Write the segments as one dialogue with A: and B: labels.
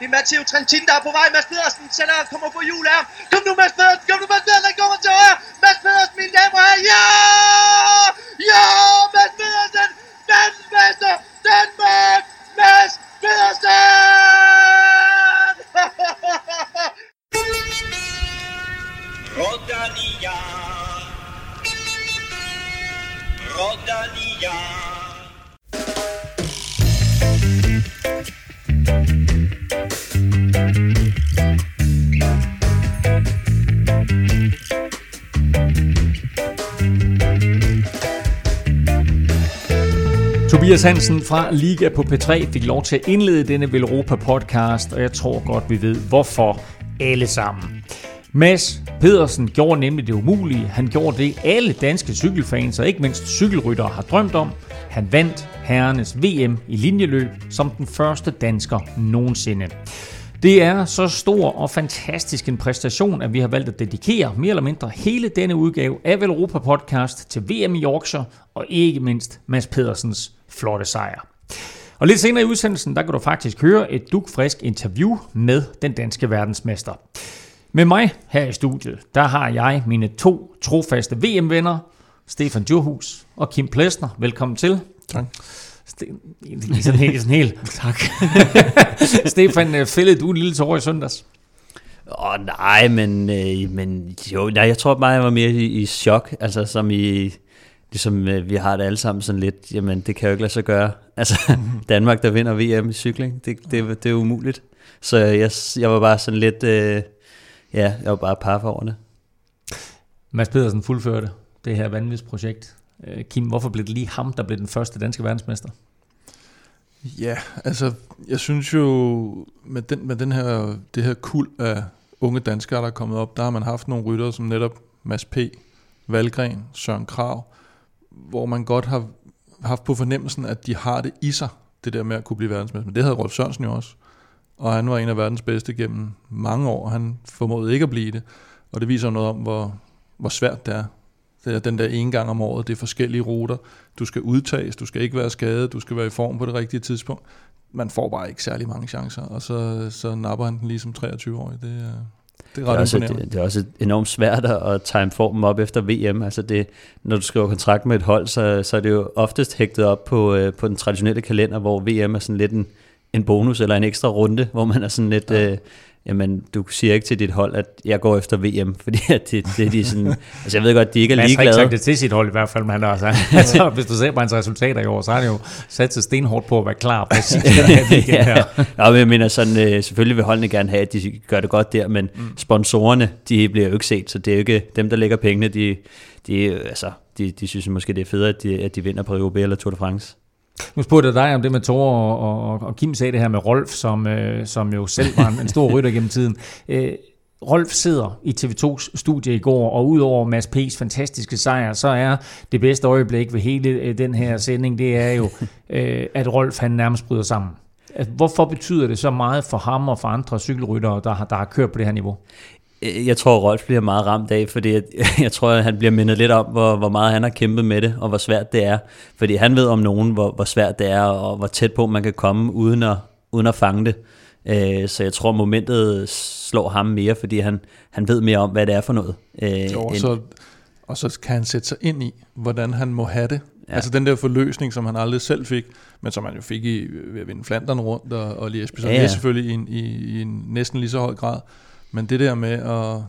A: Det er Matteo Trentin, der er på vej. Mads Pedersen sender, kommer på hjul af. Kom nu, Mads Pedersen. Kom nu, Mads Pedersen. Han kommer til højre. Mads Pedersen, mine damer og herrer. Ja! Ja!
B: Tobias Hansen fra Liga på P3 fik lov til at indlede denne Velropa podcast, og jeg tror godt, vi ved hvorfor alle sammen. Mads Pedersen gjorde nemlig det umulige. Han gjorde det, alle danske cykelfans og ikke mindst cykelryttere har drømt om. Han vandt herrenes VM i linjeløb som den første dansker nogensinde. Det er så stor og fantastisk en præstation, at vi har valgt at dedikere mere eller mindre hele denne udgave af Velropa Podcast til VM i Yorkshire og ikke mindst Mads Pedersens flotte sejr. Og lidt senere i udsendelsen, der kan du faktisk høre et dugfrisk interview med den danske verdensmester. Med mig her i studiet, der har jeg mine to trofaste VM-venner, Stefan Djurhus og Kim Plesner. Velkommen til.
C: Tak.
B: Sten, sådan helt, sådan helt. Tak. Stefan, øh, fældede du en lille tår i søndags?
D: Åh, oh, nej, men, øh, men jo, nej, jeg tror bare, jeg var mere i, i chok, altså som i, ligesom øh, vi har det alle sammen sådan lidt, jamen det kan jo ikke lade sig gøre. Altså Danmark, der vinder VM i cykling, det, det, det er umuligt. Så jeg, jeg var bare sådan lidt, øh, ja, jeg var bare par over det.
B: Mads Pedersen fuldførte det her vanvidsprojekt. Øh, Kim, hvorfor blev det lige ham, der blev den første danske verdensmester?
C: Ja, altså, jeg synes jo, med, den, med den her, det her kul af unge danskere, der er kommet op, der har man haft nogle ryttere som netop Mads P., Valgren, Søren Krav, hvor man godt har haft på fornemmelsen, at de har det i sig, det der med at kunne blive verdensmester. Men det havde Rolf Sørensen jo også. Og han var en af verdens bedste gennem mange år. Han formåede ikke at blive det. Og det viser noget om, hvor, hvor svært det er. Det er den der en gang om året, det er forskellige ruter. Du skal udtages, du skal ikke være skadet, du skal være i form på det rigtige tidspunkt. Man får bare ikke særlig mange chancer, og så, så napper han den lige som 23-årig. Det, er, det er ret
D: Det er, også, det, det er også enormt svært at time formen op efter VM. Altså det, når du skriver kontrakt med et hold, så, så er det jo oftest hægtet op på, øh, på den traditionelle kalender, hvor VM er sådan lidt en, en bonus eller en ekstra runde, hvor man er sådan lidt... Ja. Øh, jamen, du siger ikke til dit hold, at jeg går efter VM, fordi at det, det er de sådan... altså, jeg ved godt, de ikke er
B: Mads har ikke
D: ligeglade.
B: sagt det til sit hold i hvert fald, men han også, altså, hvis du ser på hans resultater i år, så har han jo sat sig stenhårdt på at være klar præcis den weekend her.
D: ja, men jeg mener sådan, øh, selvfølgelig vil holdene gerne have, at de gør det godt der, men mm. sponsorerne, de bliver jo ikke set, så det er jo ikke dem, der lægger pengene, de, de, altså, de, de synes måske, det er federe, at de, at de vinder på Rio eller Tour de France.
B: Nu spurgte jeg dig om det med Thor, og, og, og Kim sagde det her med Rolf, som, øh, som jo selv var en, en stor rytter gennem tiden. Øh, Rolf sidder i TV2's studie i går, og udover Mads P's fantastiske sejr, så er det bedste øjeblik ved hele øh, den her sending, det er jo, øh, at Rolf han nærmest bryder sammen. Hvorfor betyder det så meget for ham og for andre cykelryttere, der har, der har kørt på det her niveau?
D: Øh, Jeg tror, Rolf bliver meget ramt af, fordi jeg, jeg tror, at han bliver mindet lidt om, hvor, hvor meget han har kæmpet med det, og hvor svært det er. Fordi han ved om nogen, hvor, hvor svært det er, og hvor tæt på man kan komme, uden at, uden at fange det. Øh, Så jeg tror, momentet slår ham mere, fordi han, han ved mere om, hvad det er for noget. Øh,
C: Jo, og,
D: end-
C: så, og så kan han sætte sig ind i, hvordan han må have det.
D: Ja.
C: Altså den der forløsning, som han aldrig selv fik, men som han jo fik i, ved at vinde Flandern rundt, og, og lige Esbjerg
D: Ja,
C: ja, selvfølgelig i i, i en næsten lige så høj grad. Men det der med at,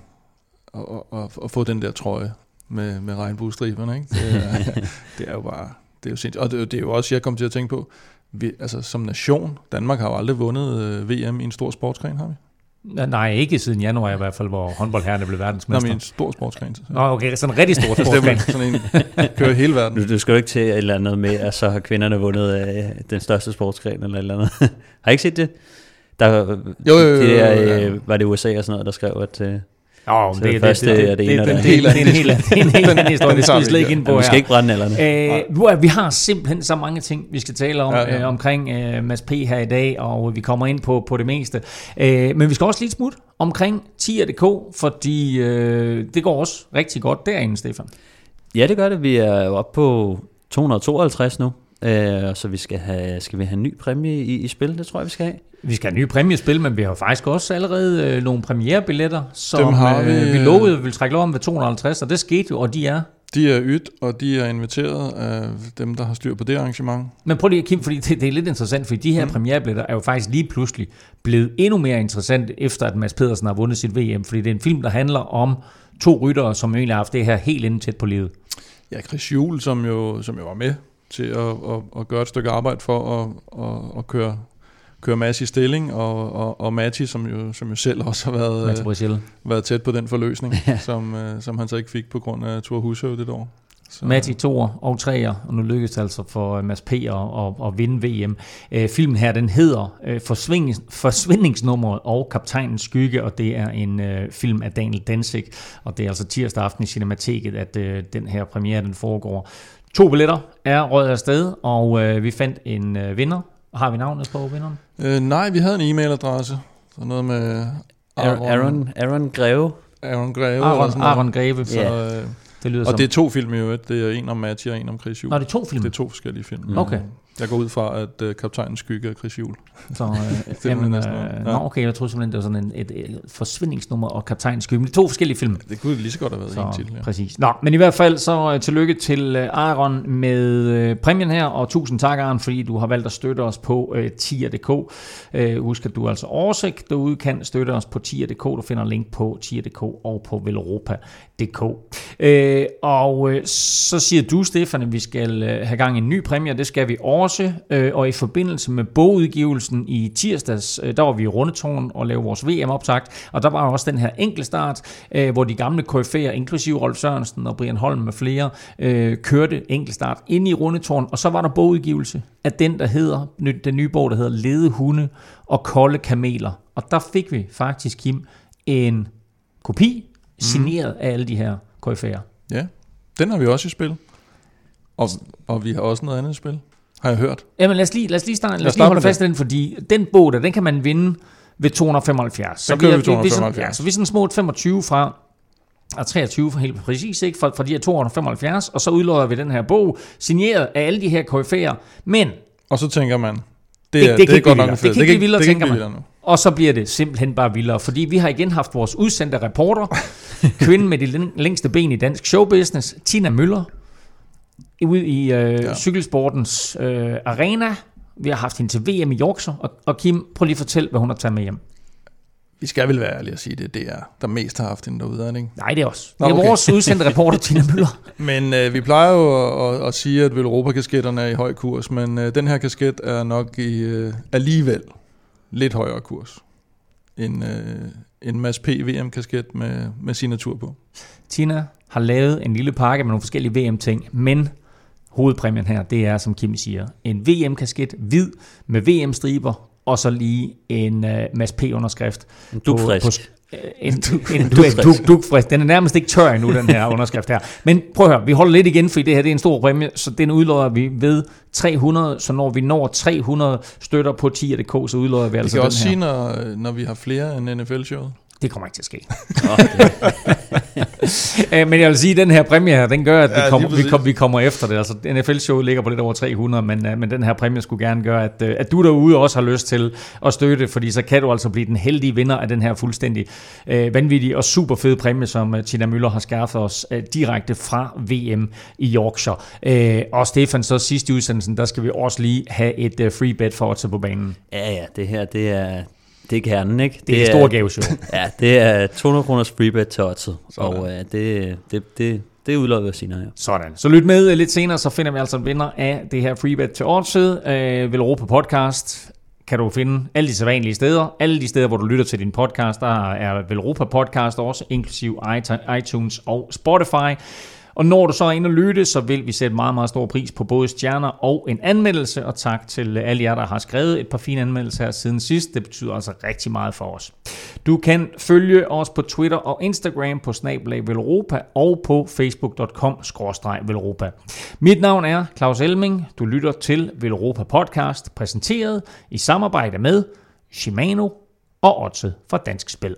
C: at, at, at få den der trøje med, med regnbuestriberne, ikke? Det, er, det er jo bare, det er jo sindssygt. Og det, det er jo også, jeg kom til at tænke på, vi, altså som nation, Danmark har jo aldrig vundet øh, VM i en stor sportsgren, har vi?
B: Nej, ikke siden januar i hvert fald, hvor håndboldherrerne blev
C: Nå,
B: verdensmester.
C: men en stor sportsgren. Så.
B: Nå, okay, sådan en rigtig stor sportsgren.
C: det er sådan en, kører hele verden.
D: Du, du skal jo ikke til et eller andet med, at så har kvinderne vundet øh, den største sportsgren eller et eller andet. har I ikke set det? Der,
C: Jo, jo, jo,
D: det der,
C: jo, ja.
D: øh, var det USA og sådan noget, der skrev, at... Øh,
B: Nå,
D: Så det første er det ene,
B: det,
D: det
B: det, det, det, det er en helt anden historie,
C: den
B: det skal
C: tager
B: vi slet ikke ind på
D: vi skal ikke brænde alderne.
B: Øh, nu er, vi har simpelthen så mange ting, vi skal tale om
C: Ja,
B: ja. Øh, omkring øh, Mads P. her i dag, og vi kommer ind på, på det meste. Øh, men vi skal også lige smut omkring 10.dk, fordi øh, det går også rigtig godt derinde, Stefan.
D: Ja, det gør det. Vi er jo oppe på 252 nu. Øh, så vi skal have, skal vi have en ny præmie i, i spil, det tror jeg, vi skal have.
B: Vi skal have nye præmiespil, men vi har faktisk også allerede øh, nogle premierebilletter, som
C: Dem har vi,
B: øh, vi
C: øh,
B: lovede, at vi ville trække lov om ved 250, og det skete jo, og de er.
C: De er ydt, og de er inviteret af dem, der har styr på det arrangement.
B: Men prøv lige, Kim, fordi det, det er lidt interessant, fordi de her mm. premierebilletter er jo faktisk lige pludselig blevet endnu mere interessant, efter at Mads Pedersen har vundet sit VM, fordi det er en film, der handler om to ryttere, som egentlig har haft det her helt inden tæt på livet.
C: Ja, Chris Juhl, som jo, som jo var med til at, at, at gøre et stykke arbejde for at, at, at køre, køre Mads i stilling, og, og, og Matti, som jo, som jo selv også har været, øh, været tæt på den forløsning, som, øh, som han så ikke fik på grund af Tour Husøv det år. Så,
B: Matti toer og treer, og nu lykkedes det altså for øh, Mads P. at, at, at vinde VM. Øh, filmen her, den hedder øh, Forsvindings, Forsvindingsnummeret og Kaptajnens Skygge, og det er en øh, film af Daniel Danzig, og det er altså tirsdag aften i Cinemateket, at øh, den her premiere den foregår. To billetter er røget afsted, og øh, vi fandt en øh, vinder. Har vi navnet på vinderen?
C: øh, nej, vi havde en e-mailadresse. Så noget med
D: Aaron, Aaron, Aaron Greve.
C: Aaron Greve. eller
B: Aron,
C: sådan noget.
B: Aron Greve.
C: Så,
D: Ja.
C: øh,
B: Det lyder
C: og
B: som...
C: det er to film i øvrigt. Det er en om Matti og en om Chris Juhl.
B: Nå, det er to film.
C: Det er to forskellige film.
B: Okay.
C: Jeg går ud fra, at uh, Kaptajnens Skygge er Chris Juhl.
B: Så, øh, jamen, øh,
C: noget.
B: nå,
C: Ja.
B: okay, jeg troede simpelthen, det var sådan en, et, et forsvindingsnummer og kaptajnens skygge. Men det er to forskellige film.
C: Det kunne lige så godt have været en
B: Så,
C: til. Ja.
B: præcis. Nå, men i hvert fald så uh, tillykke til uh, Aaron med uh, præmien her, og tusind tak, Aaron, fordi du har valgt at støtte os på uh, tier.dk. Uh, husk, at du altså oversigt derude kan støtte os på tier.dk. Du finder link på tier.dk og på DK. Øh, og øh, så siger du, Stefan, at vi skal øh, have gang i en ny præmie, og det skal vi også. Øh, og i forbindelse med bogudgivelsen i tirsdags, øh, der var vi i Rundetårn og lavede vores VM-optakt, og der var også den her enkeltstart, øh, hvor de gamle KF'er, inklusive Rolf Sørensen og Brian Holm med flere, øh, kørte enkeltstart ind i Rundetårn, og så var der bogudgivelse af den, der hedder, den nye bog, der hedder Lede Hunde og Kolde Kameler. Og der fik vi faktisk, Kim, en kopi, signeret af alle de her KF'er.
C: ja, den har vi også i spil. Og, og vi har også noget andet i spil. Har jeg hørt.
B: Jamen lad os lige, lad os lige, starte, lad os lige holde fast i den, fordi den bog der, den kan man vinde ved 275.
C: Den kører
B: er-
C: vi 275.
B: ja, så vi er sådan små 25 fra og 23 for helt præcis, ikke? Fra, fra de her 275, og så udlodder vi den her bog, signeret af alle de her KF'er, men,
C: Og så tænker man, det,
B: Det-
C: er,
B: det kan
C: er
B: ikke
C: godt nok.
B: Det kan ikke blive vildere,
C: det
B: tænker man.
C: vildere nu.
B: og så bliver det simpelthen bare vildere, fordi vi har igen haft vores udsendte reporter, kvinden med de læng- længste ben i dansk showbusiness, Tina Møller, ude i øh. Ja. cykelsportens øh, arena. Vi har haft hende til VM i Yorkshire, og, og Kim, prøv lige at fortælle, hvad hun har taget med hjem.
C: Vi skal vel være ærlige og sige det. Det er der mest har haft hende derude, er ikke?
B: Nej, det er os.
C: Nå,
B: Det er
C: okay.
B: vores udsendte reporter, Tina Møller.
C: Men øh, vi plejer jo at, at, at sige, at Velropa-kasketterne er i høj kurs, men øh, den her kasket er nok i øh, alligevel lidt højere kurs end øh, en Mads P. VM-kasket med, med signatur på.
B: Tina har lavet en lille pakke med nogle forskellige VM-ting, men hovedpræmien her, det er, som Kim siger, en VM-kasket hvid med VM-striber, og så lige en uh, Mads P-underskrift.
D: En dugfrisk.
B: På, på, en, en, en duk, dukfrisk. Den er nærmest ikke tør endnu, den her underskrift her. Men prøv at høre, vi holder lidt igen, fordi det her det er en stor præmie, så den udlodder vi ved 300, så når vi når 300 støtter på 10.dk, så udlodder vi
C: Vi
B: altså
C: kan
B: den
C: også
B: her.
C: sige, når, når vi har flere end NFL-showet.
B: Det kommer ikke til at ske.
D: Det-
B: Øh, Men jeg vil sige, at den her præmie her, den gør, at vi,
C: Ja,
B: kommer, vi,
C: præcis.
B: kom, vi kommer efter det. Altså, NFL-showet ligger på lidt over 300, men, øh, men den her præmie skulle gerne gøre, at, øh, at du derude også har lyst til at støtte, fordi så kan du altså blive den heldige vinder af den her fuldstændig øh, vanvittige og super fede præmie, som Tina Møller har skaffet os øh, direkte fra VM i Yorkshire. Øh, og Stefan, så sidst i udsendelsen, der skal vi også lige have et øh, free bet for at på banen.
D: ja, ja, det her, det er, det er kernen, ikke?
B: Det er det store gaveshow.
D: Ja, det er 200 kroners freebet til oddset, og uh, det, det, det, det er udløbet af sine her.
B: Sådan. Så lyt med øh, lidt senere, så finder vi altså en vinder af det her freebet til Oddsed. Øh, Velropa Podcast kan du finde alle de sædvanlige steder. Alle de steder, hvor du lytter til din podcast, der er Velropa Podcast også, inklusiv iTunes og Spotify. Og når du så er inde og lytte, så vil vi sætte meget, meget stor pris på både stjerner og en anmeldelse. Og tak til alle jer, der har skrevet et par fine anmeldelser her siden sidst. Det betyder altså rigtig meget for os. Du kan følge os på Twitter og Instagram på snablag Velropa og på facebook.com Velropa. Mit navn er Claus Elming. Du lytter til Velropa Podcast, præsenteret i samarbejde med Shimano og Otze fra Dansk Spil.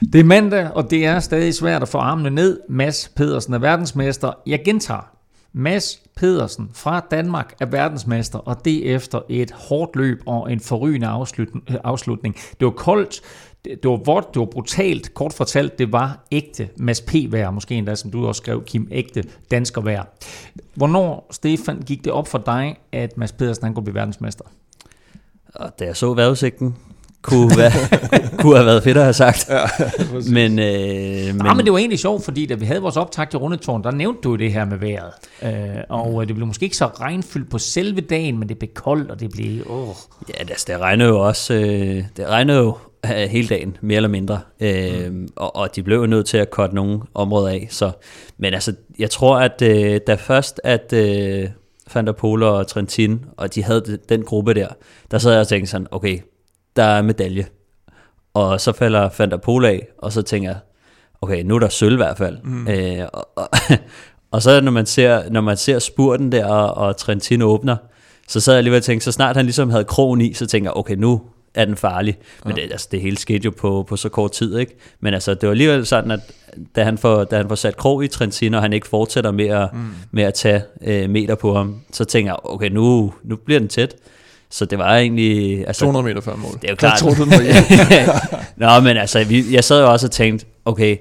B: Det er mandag, og det er stadig svært at få armene ned. Mads Pedersen er verdensmester. Jeg gentager. Mads Pedersen fra Danmark er verdensmester, og det efter et hårdt løb og en forrygende afslutning. Øh, det var koldt, det, var vådt, det var brutalt. Kort fortalt, det var ægte Mads P. vær måske endda, som du også skrev, Kim, ægte dansker vær. Hvornår, Stefan, gik det op for dig, at Mads Pedersen han kunne blive verdensmester?
D: Og da jeg så vejrudsigten, kunne, være, kunne have været fedt at have sagt. Ja, men, øh,
B: men... Ja, men det var egentlig sjovt, fordi da vi havde vores optag til Rundetårn, der nævnte du det her med vejret. Øh, og det blev måske ikke så regnfyldt på selve dagen, men det blev koldt, og det blev... Oh.
D: Ja, det, det regnede jo også... Øh, det regnede jo øh, hele dagen, mere eller mindre. Øh, mm. og, og de blev nødt til at korte nogle områder af. Så, men altså, jeg tror, at øh, da først, at øh, Van der Pol og Trentin, og de havde den gruppe der, der sad jeg og tænkte sådan, okay, der er medalje. Og så falder der Pol af, og så tænker jeg, okay, nu er der sølv i hvert fald. Mm. Øh, og, og, og så når man ser, når man ser spurten der, og, og Trentin åbner, så sad jeg lige og tænkte, så snart han ligesom havde krogen i, så tænker jeg, okay, nu er den farlig. Men ja. det, altså, det hele skete jo på, på så kort tid, ikke? Men altså, det var alligevel sådan, at da han får, da han får sat krog i Trentin, og han ikke fortsætter med at, mm. med at tage øh, meter på ham, så tænker jeg, okay, nu, nu bliver den tæt. Så det var egentlig...
C: Altså, 200 meter før mål.
D: Det er jo klart.
C: Jeg
D: Nå, men altså, vi, jeg sad jo også og tænkte, okay,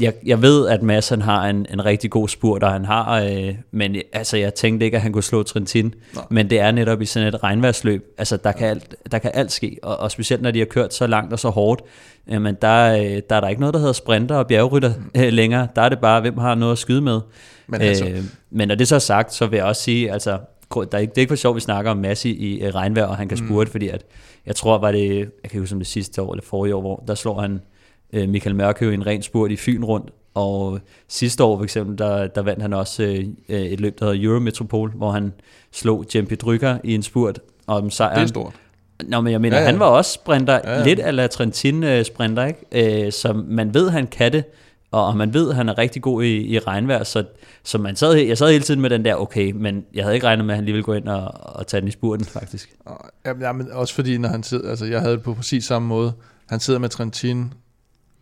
D: jeg, jeg ved, at Mads han har en, en rigtig god spurt, og han har, øh, men altså, jeg tænkte ikke, at han kunne slå Trentin. Nej. Men det er netop i sådan et regnværsløb. Altså, der kan alt, der kan alt ske, og, og specielt når de har kørt så langt og så hårdt, øh, men der, øh, der er der ikke noget, der hedder sprinter og bjergrytter øh, længere. Der er det bare, hvem har noget at skyde med. Men, altså. øh, men når det så er sagt, så vil jeg også sige, altså, der er ikke, det er ikke for sjovt, vi snakker om Massi i uh, regnvejr, og han kan spurte, mm. fordi at, jeg tror, var det, jeg kan huske som det sidste år, eller forrige år, hvor der slår han uh, Michael Mørkø i en ren spurt i Fyn rundt, og sidste år for eksempel, der, der vandt han også uh, et løb, der hedder Eurometropol, hvor han slog Jempi Drykker i en spurt om sejren.
C: Det er stort.
D: Nå, men jeg mener, ja, ja. han var også sprinter, ja, ja. lidt af Trentin sprinter, ikke? Uh, så man ved, han kan det, og man ved, at han er rigtig god i, i regnvejr, så, så man sad, jeg sad hele tiden med den der, okay, men jeg havde ikke regnet med, at han lige ville gå ind og, og tage den i spurten, faktisk.
C: Ja, men også fordi, når han sidder, altså jeg havde det på præcis samme måde, han sidder med Trentin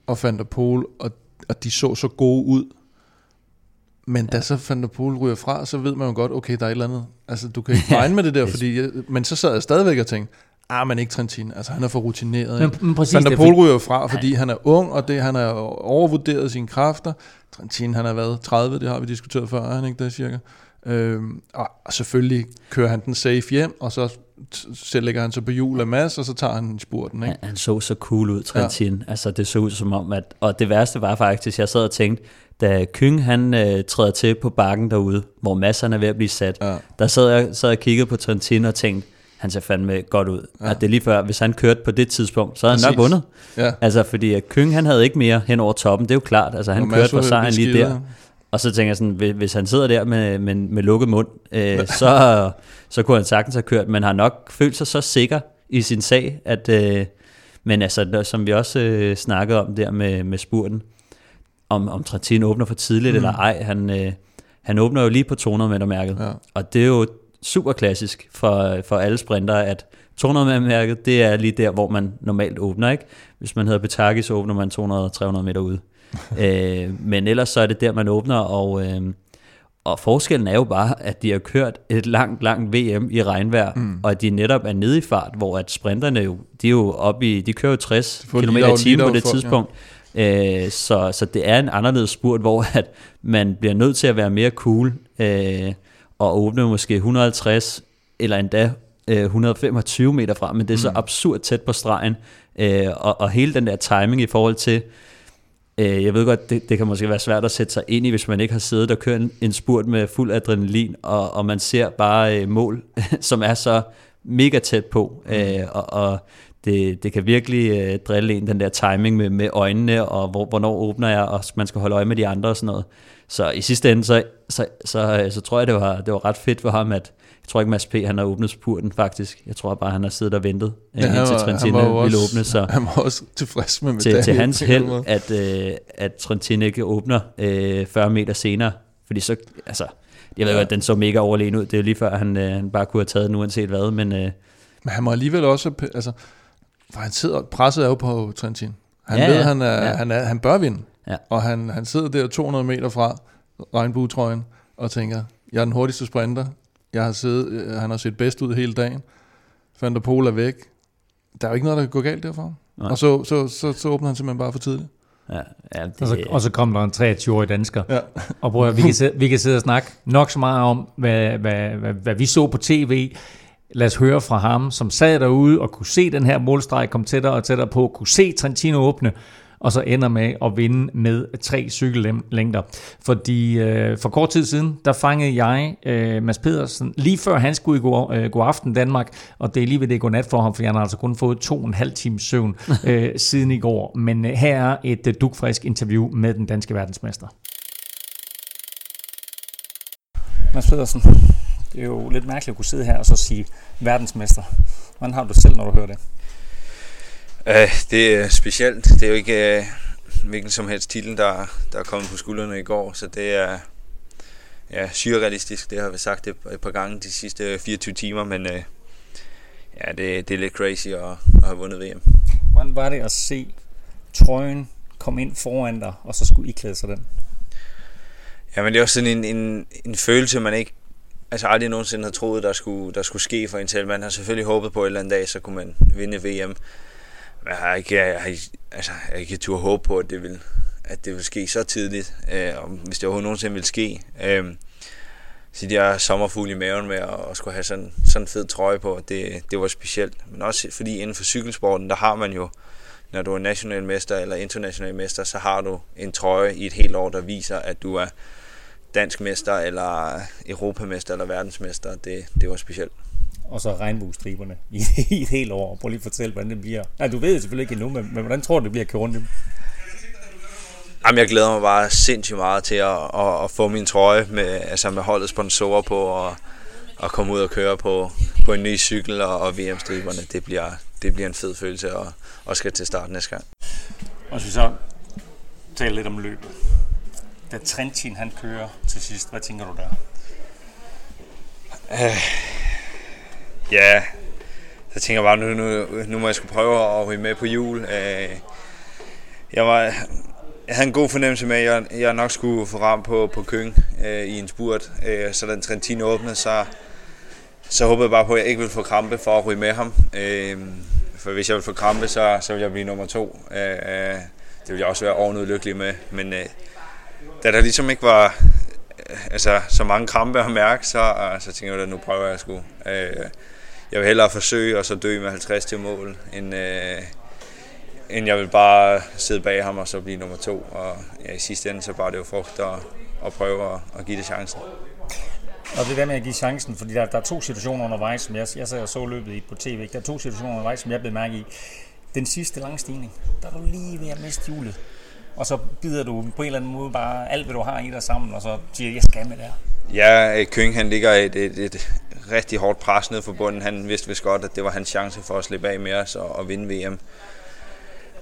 C: og Van der Pol, og, og de så så gode ud, men ja. da så Van der Pol ryger fra, så ved man jo godt, okay, der er et eller andet. Altså, du kan ikke regne med det der, fordi, jeg, men så sad jeg stadigvæk og tænkte, Ah, men ikke Trentin. Altså, han er for rutineret. Men, men præcis, Van der Pol ryger fra, fordi han er ung, og det, han har overvurderet sine kræfter. Trentin, han har været 30, det har vi diskuteret før, han ikke det cirka. Øhm, og, selvfølgelig kører han den safe hjem, og så selv lægger han sig på hjul af Mads, og så tager han spurten. Ikke?
D: Han, han så så cool ud, Trentin. Ja. Altså, det så ud som om, at... Og det værste var faktisk, jeg sad og tænkte, da Kyng han øh, træder til på bakken derude, hvor Mads han er ved at blive sat, ja. der sad jeg, sad jeg og kiggede på Trentin og tænkte, han ser fandme godt ud. Ja. At det er lige før, hvis han kørte på det tidspunkt, så havde han nok vundet. Ja. Altså, fordi Køng, han havde ikke mere hen over toppen, det er jo klart. Altså, han kørte på sejren lige der. Og så tænker jeg sådan, hvis han sidder der med, med, med lukket mund, øh, så, så kunne han sagtens have kørt, men har nok følt sig så sikker i sin sag, at, øh, men altså, som vi også øh, snakkede om der med, med spurten, om, om Trentin åbner for tidligt mm. eller ej, han, øh, han åbner jo lige på 200 meter mærket, ja. og det er jo super klassisk for, for alle sprinter, at 200-mærket, det er lige der, hvor man normalt åbner, ikke? Hvis man hedder Betaki, så åbner man 200-300 meter ude. øh, men ellers så er det der, man åbner, og, øh, og forskellen er jo bare, at de har kørt et langt, langt VM i regnvejr, mm. og at de netop er nede i fart, hvor at sprinterne jo, de er jo oppe i, de kører jo 60 km i timen på det for, tidspunkt. Ja. Øh, så, så det er en anderledes spurt, hvor at man bliver nødt til at være mere cool, øh, og åbne måske 150 eller endda øh, 125 meter frem, men det er mm. så absurd tæt på stregen, øh, og, og hele den der timing i forhold til, øh, jeg ved godt, det, det kan måske være svært at sætte sig ind i, hvis man ikke har siddet og kørt en, en spurt med fuld adrenalin, og, og man ser bare øh, mål, som er så mega tæt på, mm. øh, og, og det, det kan virkelig øh, drille en, den der timing med, med øjnene, og hvor, hvornår åbner jeg, og man skal holde øje med de andre og sådan noget. Så i sidste ende, så, så, så, så tror jeg, det var, det var ret fedt for ham, at jeg tror ikke, Mads P. han har åbnet spurten faktisk. Jeg tror bare, han har siddet og ventet, ja, indtil var, Trentino ville åbne. Så
C: han var også tilfreds med
D: medaljen. Til, til hans held, at, øh, at Trentino ikke åbner øh, 40 meter senere. Fordi så, altså, jeg ved jo, ja. at den så mega overlegen ud. Det er jo lige før, han, øh, han bare kunne have taget den uanset hvad. Men, øh,
C: men han må alligevel også, altså, for han sidder, presset er jo på Trentin. Han
D: Ja,
C: ved,
D: ja.
C: han, er,
D: Ja.
C: han, er, han bør vinde.
D: Ja.
C: Og han, han sidder der 200 meter fra regnbuetrøjen og tænker, jeg er den hurtigste sprinter. Jeg har siddet, øh, han har set bedst ud hele dagen. Van der Poel er væk. Der er jo ikke noget, der kan gå galt derfra.
D: Nej.
C: Og så, så, så, så åbner han simpelthen bare for tidligt.
D: Ja, ja, det,
B: Og så, og så kom der en 23-årig dansker.
C: Ja.
B: Og prøv at, vi, kan sidde, vi kan sidde og snakke nok så meget om, hvad, hvad, hvad, hvad vi så på tv. Lad os høre fra ham, som sad derude og kunne se den her målstreg komme tættere og tættere på, kunne se Trentino åbne, og så ender med at vinde med tre cykellængder. Fordi øh, for kort tid siden, der fangede jeg øh, Mads Pedersen, lige før han skulle i gå, øh, gå aften Danmark, og det er lige ved det gå nat for ham, for han har altså kun fået to og en halv times søvn øh, siden i går. Men øh, her er et øh, dugfrisk interview med den danske verdensmester. Mads Pedersen, det er jo lidt mærkeligt at kunne sidde her og så sige verdensmester. Hvordan har du det selv, når du hører det?
E: Øh, det er specielt. Det er jo ikke øh, hvilken som helst titel, der, der er kommet på skuldrene i går, så det er ja, surrealistisk. Det har vi sagt et, par gange de sidste 24 timer, men øh, ja, det, det er lidt crazy at, at have vundet VM.
B: Hvordan var det at se trøjen komme ind foran dig, og så skulle I klæde sig den?
E: Ja, men det er også sådan en, en, en følelse, man ikke altså aldrig nogensinde har troet, der skulle, der skulle ske for en selv. Man har selvfølgelig håbet på, at en eller anden dag, så kunne man vinde VM. Men jeg har ikke, jeg har, ikke- altså, jeg har ikke tur håbe på, at det vil, at det vil ske så tidligt, øh, og hvis det overhovedet nogensinde vil ske. Øh, så de er sommerfugle i maven med at, at skulle have sådan, sådan en fed trøje på, det, det var specielt. Men også fordi inden for cykelsporten, der har man jo, når du er national mester eller international mester, så har du en trøje i et helt år, der viser, at du er dansk mester, eller europamester, eller verdensmester. Det, det var specielt.
B: Og så regnbuestriberne i, i et helt år. Prøv lige at fortælle, hvordan det bliver. Nej, du ved det selvfølgelig ikke endnu, men, men hvordan tror du, det bliver at køre rundt dem?
E: Jamen, jeg glæder mig bare sindssygt meget til at, at, at få min trøje med, altså med holdet sponsorer på, og, og komme ud og køre på, på en ny cykel og, og VM-striberne. Det bliver, det bliver en fed følelse, og, og skal til start næste gang.
B: Og så taler lidt om løbet. Da Trentin han kører til sidst, hvad tænker du der?
E: Øh, ja, så tænker jeg bare, nu, nu, nu må jeg skulle prøve at ryge med på jul. Øh, Jeg, var, jeg havde en god fornemmelse med, at jeg, jeg nok skulle få ram på, på Køng øh, i en spurt. Øh, så da den Trentin åbnede, så, så håbede jeg bare på, at jeg ikke ville få krampe for at ryge med ham. Øh, for hvis jeg ville få krampe, så, så ville jeg blive nummer to. Øh, øh det ville jeg også være ovenud lykkelig med. Men øh, da der ligesom ikke var øh, altså, så mange krampe at mærke, så, øh, så tænkte jeg, at nu prøver jeg sgu. Øh, jeg vil hellere forsøge og så dø med 50 til mål, end, øh, end jeg vil bare sidde bag ham og så blive nummer to. Og ja, i sidste ende, så bare det jo frugt at, at prøve at, at give det chancen.
B: Og det der med at give chancen, fordi der, der er to situationer undervejs, som jeg, jeg sad og så løbet i på tv, ikke? der er to situationer undervejs, som jeg blev mærke i. Den sidste lange stigning, der er du lige ved at miste hjulet. Og så bider du på en eller anden måde bare alt, hvad du har i dig sammen, og så siger, jeg skal med der.
E: Ja, Køng han ligger et, et, et rigtig hårdt pres ned for bunden. Han vidste vist godt, at det var hans chance for at slippe af med os og, og vinde VM.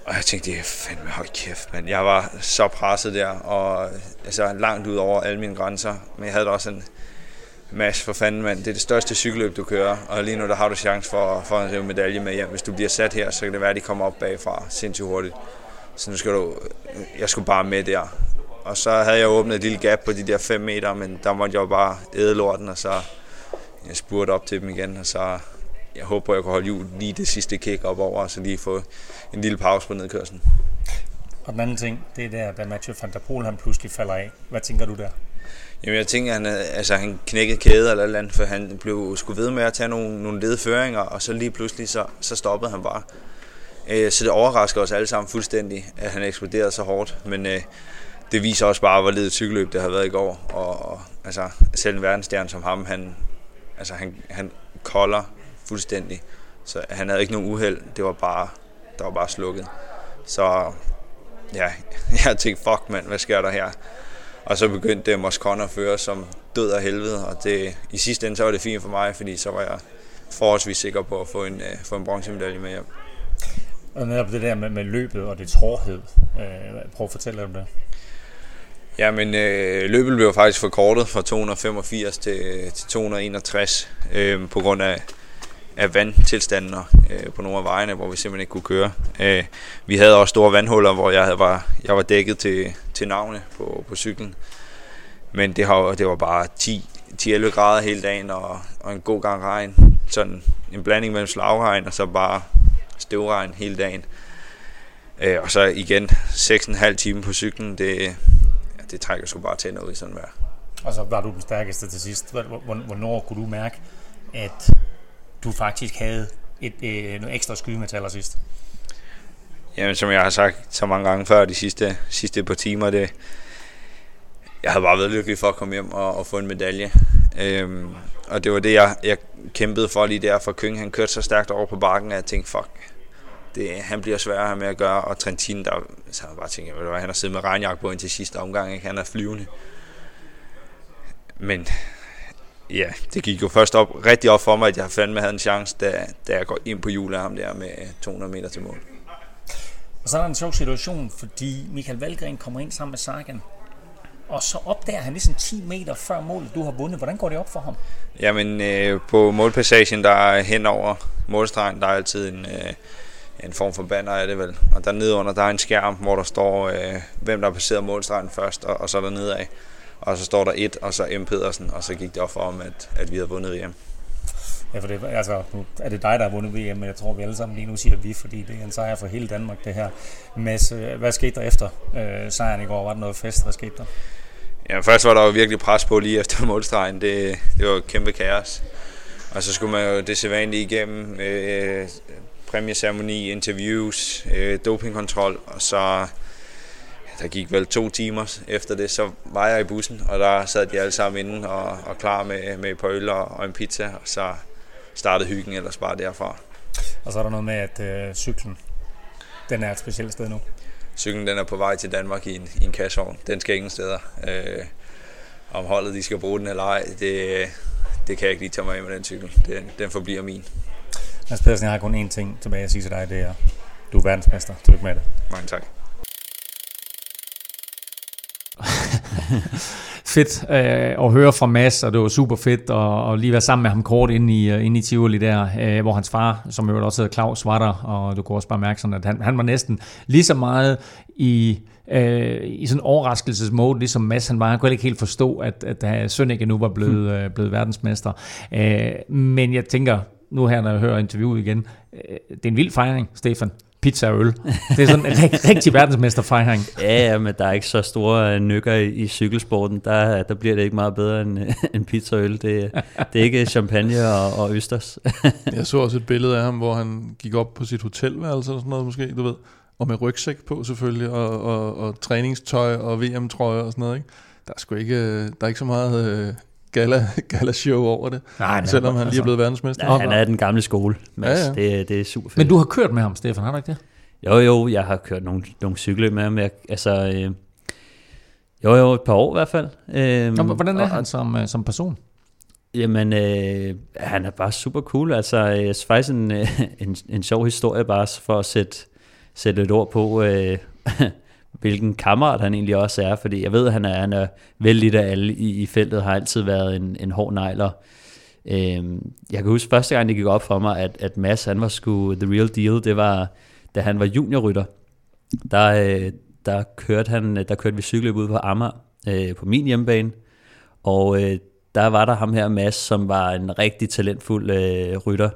E: Og jeg tænkte, det er fandme høj kæft, men jeg var så presset der, og altså langt ud over alle mine grænser. Men jeg havde da også en masse for fanden, mand. Det er det største cykelløb, du kører, og lige nu der har du chance for, for at rive medalje med hjem. Hvis du bliver sat her, så kan det være, at de kommer op bagfra sindssygt hurtigt. Så nu skal du, jeg skulle bare med der. Og så havde jeg åbnet et lille gap på de der 5 meter, men der måtte jeg jo bare æde lorten, og så jeg spurgte op til dem igen, og så jeg håber, jeg kan holde jul lige det sidste kick op over, og så lige få en lille pause på nedkørslen.
B: Og den anden ting, det er der, da Mathieu van der Poel han pludselig falder af. Hvad tænker du der?
E: Jamen jeg tænker, han, altså, han knækkede kæde eller eller andet, for han blev sgu ved med at tage nogle, nogle ledføringer, og så lige pludselig, så, så stoppede han bare. Øh, så det overrasker os alle sammen fuldstændig, at han eksploderede så hårdt, men øh, det viser også bare, hvor ledet cykelløb det har været i går, og, og altså, selv en verdensstjerne som ham, han, altså, han, han kolder fuldstændig, så han havde ikke nogen uheld, det var bare, der var bare slukket. Så ja, jeg tænkte, fuck mand, hvad sker der her? Og så begyndte det Moscon at føre som død af helvede, og det, i sidste ende så var det fint for mig, fordi så var jeg forholdsvis sikker på at få en, øh, få en bronzemedalje med hjem.
B: Og netop det der med, med løbet og det hårdhed. Øh, prøv at fortælle lidt om det.
E: Ja, men øh, løbet blev faktisk forkortet fra 285 til, til 261 øh, på grund af af vandtilstanden øh, på nogle af vejene, hvor vi simpelthen ikke kunne køre. Øh, vi havde også store vandhuller, hvor jeg havde var, jeg var dækket til, til navne på, på cyklen. Men det, har, det var bare 10-11 grader hele dagen og, og en god gang regn. Sådan en blanding mellem slagregn og så bare støvregn hele dagen. Øh, og så igen 6,5 timer på cyklen, det, ja, det trækker sgu bare tænder ud i sådan vejr.
B: Og så var du den stærkeste til sidst. Hvornår kunne du mærke, at du faktisk havde et, et, noget ekstra skyde med til allersidst?
E: Jamen, som jeg har sagt så mange gange før de sidste, sidste par timer, det, jeg havde bare været lykkelig for at komme hjem og, og få en medalje. Øhm, og det var det, jeg, jeg kæmpede for lige der, for Køng han kørte så stærkt over på bakken, at jeg tænkte, fuck, det, han bliver sværere med at gøre, og Trentin, der, så jeg bare tænkt, hvad, han har siddet med regnjakke på indtil sidste omgang, ikke? han er flyvende. Men ja, det gik jo først op, rigtig op for mig, at jeg fandme havde en chance, da, da jeg går ind på hjulet af ham der med 200 meter til mål.
B: Og så er der en sjov situation, fordi Michael Valgren kommer ind sammen med Sagan, og så opdager han ligesom 10 meter før målet, du har vundet. Hvordan går det op for ham?
E: Jamen, øh, på målpassagen, der er hen over målstregen, der er altid en, øh, en form for banner er det vel. Og der nedenunder, der er en skærm, hvor der står, øh, hvem der har passeret målstregen først, og, og så er der nedad. Og så står der et, og så M. Pedersen, og så gik det op for ham, at, at vi havde vundet VM.
B: Ja, for det, altså, nu er det dig, der har vundet VM, men jeg tror, vi alle sammen lige nu siger vi, fordi det er en sejr for hele Danmark, det her. Mads, øh, hvad skete der efter øh, sejren i går? Var der noget fest? Hvad skete der?
E: Ja, først var der jo virkelig pres på lige efter målstregen. Det, det var kæmpe kaos. Og så skulle man jo det sædvanlige igennem. Øh, præmieceremoni, interviews, øh, dopingkontrol, og så der gik vel to timer efter det, så var jeg i bussen, og der sad de alle sammen inde og, og klar med, med et par øl og, en pizza, og så startede hyggen ellers bare derfra.
B: Og så er der noget med, at øh, cyklen, den er et specielt sted nu.
E: Cyklen den er på vej til Danmark i en, i en kassevogn. Den skal ingen steder. Øh, om holdet de skal bruge den eller ej, det, det kan jeg ikke lige tage mig af med den cykel. Den, den forbliver min.
B: Mads Pedersen, jeg har kun én ting tilbage at sige til dig, det er, du er verdensmester. Tillykke med det.
E: Mange tak.
B: fedt øh, at høre fra Mads, og det var super fedt at, at lige være sammen med ham kort inde i, uh, inde i Tivoli der, øh, hvor hans far, som jo også hedder Claus, var der, og du kunne også bare mærke sådan, at han, han var næsten lige så meget i øh, i sådan en overraskelsesmode, ligesom Mads han var. Han kunne ikke helt forstå, at, at Sønneke nu var blevet, hmm. øh, blevet verdensmester. Øh, men jeg tænker, nu her, når jeg hører interviewet igen, øh, det er en vild fejring, Stefan pizza og øl. Det er sådan en rigtig verdensmesterfejring.
D: Ja, ja, men der er ikke så store øh, nykker i, i cykelsporten. Der, der bliver det ikke meget bedre end, end pizza og øl. Det, det er ikke champagne og, og østers.
C: jeg så også et billede af ham, hvor han gik op på sit hotelværelse eller sådan noget måske, du ved. Og med rygsæk på selvfølgelig, og, og, og træningstøj og VM-trøje og sådan noget. Ikke? Der er sgu ikke, øh, der er ikke så meget gala, gala show over det, nej, nej, selvom han lige er altså- blevet verdensmester.
D: Ja, han er den gamle skole, Ja, ja. Det, det er super fedt.
B: Men du har kørt med ham, Stefan, har du ikke det?
D: Jo, jo, jeg har kørt nogle, nogle cykler med ham. Jeg, altså, øh, jo, jo, et par år i hvert fald.
B: Øh, Nå, hvordan er og, han som, øh, som person?
D: Jamen, øh, han er bare super cool. Altså, synes faktisk en, en, en sjov historie bare for at sætte, sætte et ord på, øh, hvilken kammerat han egentlig også er, fordi jeg ved, at han er, han er vældig af alle i, i feltet, har altid været en, en hård negler. Øhm, jeg kan huske første gang, det gik op for mig, at, at Mads, han var sgu the real deal, det var, da han var juniorrytter. Der, øh, der, kørte han, der kørte vi cykeløb ud på Amager, øh, på min hjemmebane, og øh, der var der ham her, Mads, som var en rigtig talentfuld øh, rytter,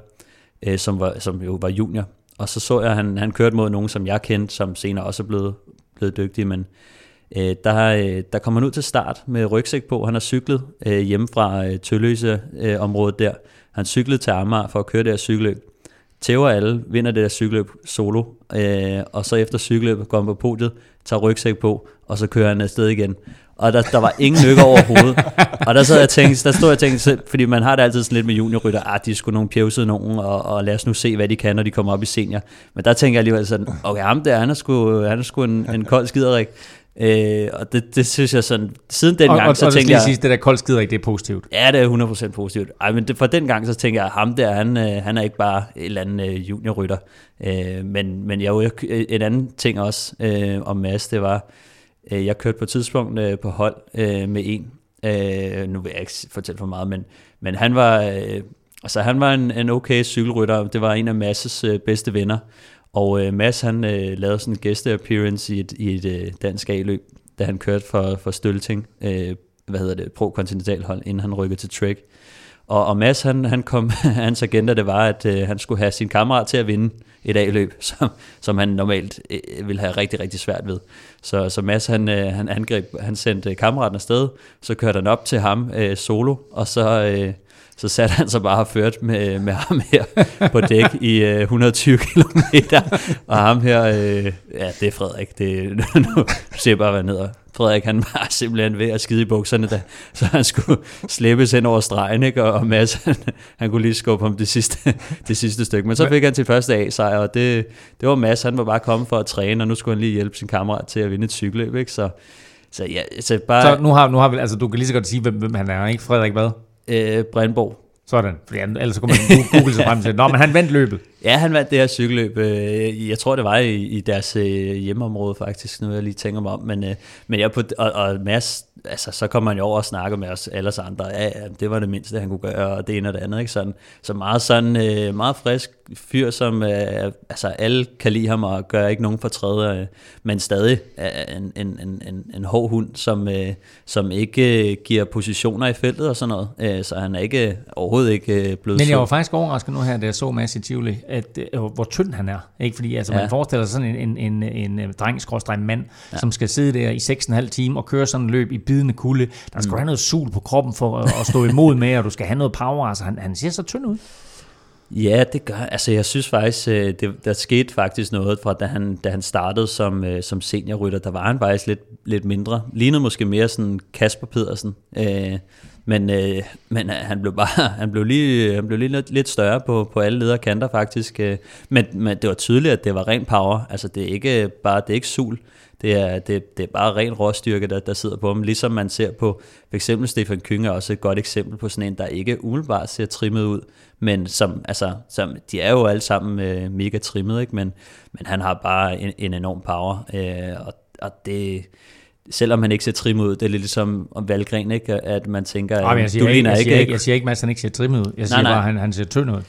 D: øh, som, var, som jo var junior. Og så så jeg, at han, han kørte mod nogen, som jeg kendte, som senere også er blevet blevet dygtig, men øh, der, øh, der kommer han ud til start med rygsæk på. Han har cyklet øh, hjemme fra øh, Tølløse øh, området der. Han cyklede til Amager for at køre det her cykelløb. Tæver alle, vinder det der cykelløb solo, øh, og så efter cykelløbet går han på podiet, tager rygsæk på, og så kører han afsted igen og der, der var ingen nykker overhovedet. og der, sad jeg tænkte, der stod jeg og tænkte, fordi man har det altid sådan lidt med juniorrytter, ah, de skulle nogle pjevsede nogen, og, og lad os nu se, hvad de kan, når de kommer op i senior. Men der tænker jeg alligevel sådan, okay, ham der, han er sgu, han er sgu en, en kold skiderik. Øh, og det, det synes jeg sådan, siden den
B: og,
D: gang,
B: og,
D: så
B: og
D: tænkte jeg...
B: Sige, det der kold skiderik, det er positivt.
D: Ja, det er 100% positivt. Ej, men det, for den gang, så tænker jeg, ham der, han, øh, han er ikke bare en eller anden øh, juniorrytter. Øh, men, men jeg, en anden ting også øh, om Mads, det var, Øh, jeg kørte på et tidspunkt øh, på hold øh, med en, øh, nu vil jeg ikke fortælle for meget, men, men han var, øh, altså han var en, en okay cykelrytter, det var en af Masses øh, bedste venner, og øh, Mads han øh, lavede sådan en gæste-appearance i et, i et øh, dansk A-løb, da han kørte for, for Stølting, øh, hvad hedder det, pro-kontinentalhold, inden han rykkede til Trek. Og, og Mads, han, han kom, hans agenda det var, at øh, han skulle have sin kammerat til at vinde et A-løb, som, som han normalt øh, ville have rigtig, rigtig svært ved. Så, så Mads, han, øh, han angreb, han sendte kammeraten afsted, så kørte han op til ham øh, solo, og så... Øh, så satte han sig bare og ført med, med ham her på dæk i øh, 120 km. Og ham her, øh, ja, det er Frederik. Det, nu ser bare, hvad ned Frederik han var simpelthen ved at skide i bukserne, da, så han skulle slæbes hen over stregen, ikke? og Mads han, han kunne lige skubbe ham det sidste, det sidste stykke. Men så fik han til første A-sejr, og det, det var Mads, han var bare kommet for at træne, og nu skulle han lige hjælpe sin kammerat til at vinde et cykelløb. Ikke? Så,
B: så, ja, så, bare, så nu har, nu har vi, altså du kan lige så godt sige, hvem, hvem han er, ikke? Frederik hvad?
D: Øh, Brandborg.
B: Sådan, fordi ellers så kunne man google sig frem til, Nå, men han vandt løbet.
D: Ja, han vandt det her cykelløb. Øh, jeg tror, det var i, i deres øh, hjemmeområde faktisk, nu jeg lige tænker mig om. Men, øh, men jeg på, og, og Mads, altså, så kom man jo over og snakke med os alle andre. Ja, ja, det var det mindste, han kunne gøre, og det ene og det andet. Ikke? Sådan, så meget, sådan, meget frisk fyr, som altså, alle kan lide ham og gør ikke nogen fortræd, men stadig en, en, en, en, en hård hund, som, som ikke giver positioner i feltet og sådan noget. Så han er ikke overhovedet ikke blevet
B: Men jeg var faktisk overrasket nu her, da jeg så Mads i Tivoli, at, øh, hvor tynd han er. Ikke? Fordi altså, ja. man forestiller sig sådan en, en, en, en dreng mand, ja. som skal sidde der i 6,5 timer og køre sådan en løb i bidende kulde. Der skal mm. have noget sul på kroppen for at, at stå imod med, og du skal have noget power. Altså, han, han ser så tynd ud.
D: Ja, det gør. Altså, jeg synes faktisk, øh, det, der skete faktisk noget fra, da han, da han startede som, øh, som seniorrytter. Der var han faktisk lidt, lidt mindre. Lignede måske mere sådan Kasper Pedersen. Øh, men, øh, men øh, han blev bare han blev lige, han blev lige lidt, lidt større på, på alle ledere kanter faktisk. Øh. Men, men det var tydeligt, at det var ren power. Altså det er ikke bare det er ikke sul. Det er, det, det er bare ren råstyrke, der, der sidder på ham. Ligesom man ser på, for eksempel Stefan Kynge er også et godt eksempel på sådan en, der ikke umiddelbart ser trimmet ud, men som, altså, som, de er jo alle sammen øh, mega trimmet, ikke? Men, men han har bare en, en enorm power, øh, og, og det, selvom han ikke ser trimmet ud, det er lidt ligesom om Valgren, ikke? at man tænker,
B: at jeg siger du ligner ikke, jeg ikke, jeg siger ikke, at han ikke ser trimmet ud. Jeg siger nej, nej. bare, at han, han ser tynd ud.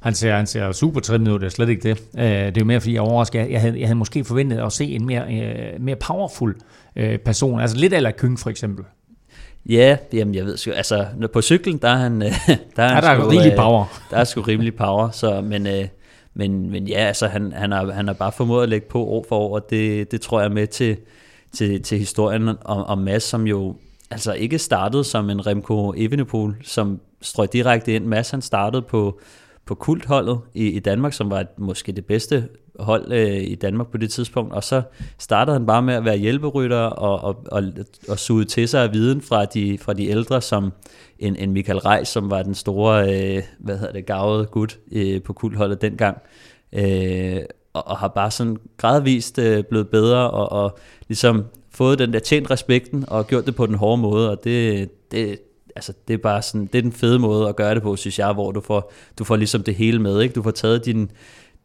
B: Han ser, han ser super trimmet ud, det er slet ikke det. Uh, det er jo mere, fordi jeg overrasker. Jeg, jeg, havde, jeg havde måske forventet at se en mere, uh, mere powerful uh, person. Altså lidt eller Kyng for eksempel.
D: Ja, jamen jeg ved sgu, altså på cyklen, der er han... der er,
B: ja, der er sgu, rimelig power.
D: Der er sgu rimelig power, så, men, men, men ja, altså han, han, har, han har bare formået at lægge på år for år, og det, det tror jeg er med til, til, til historien om, om Mads, som jo altså ikke startede som en Remco Evenepoel, som strøg direkte ind. Mads han startede på, på kultholdet i, i Danmark, som var måske det bedste hold øh, i Danmark på det tidspunkt, og så startede han bare med at være hjælperytter og, og, og, og suge til sig af viden fra de, fra de ældre, som en, en Michael Reis, som var den store, øh, hvad hedder det, gavede gut øh, på kultholdet dengang. Øh, og, og har bare sådan gradvist øh, blevet bedre, og, og ligesom fået den der tjent respekten, og gjort det på den hårde måde, og det, det, altså, det er bare sådan, det er den fede måde at gøre det på, synes jeg, hvor du får, du får ligesom det hele med, ikke? Du får taget din,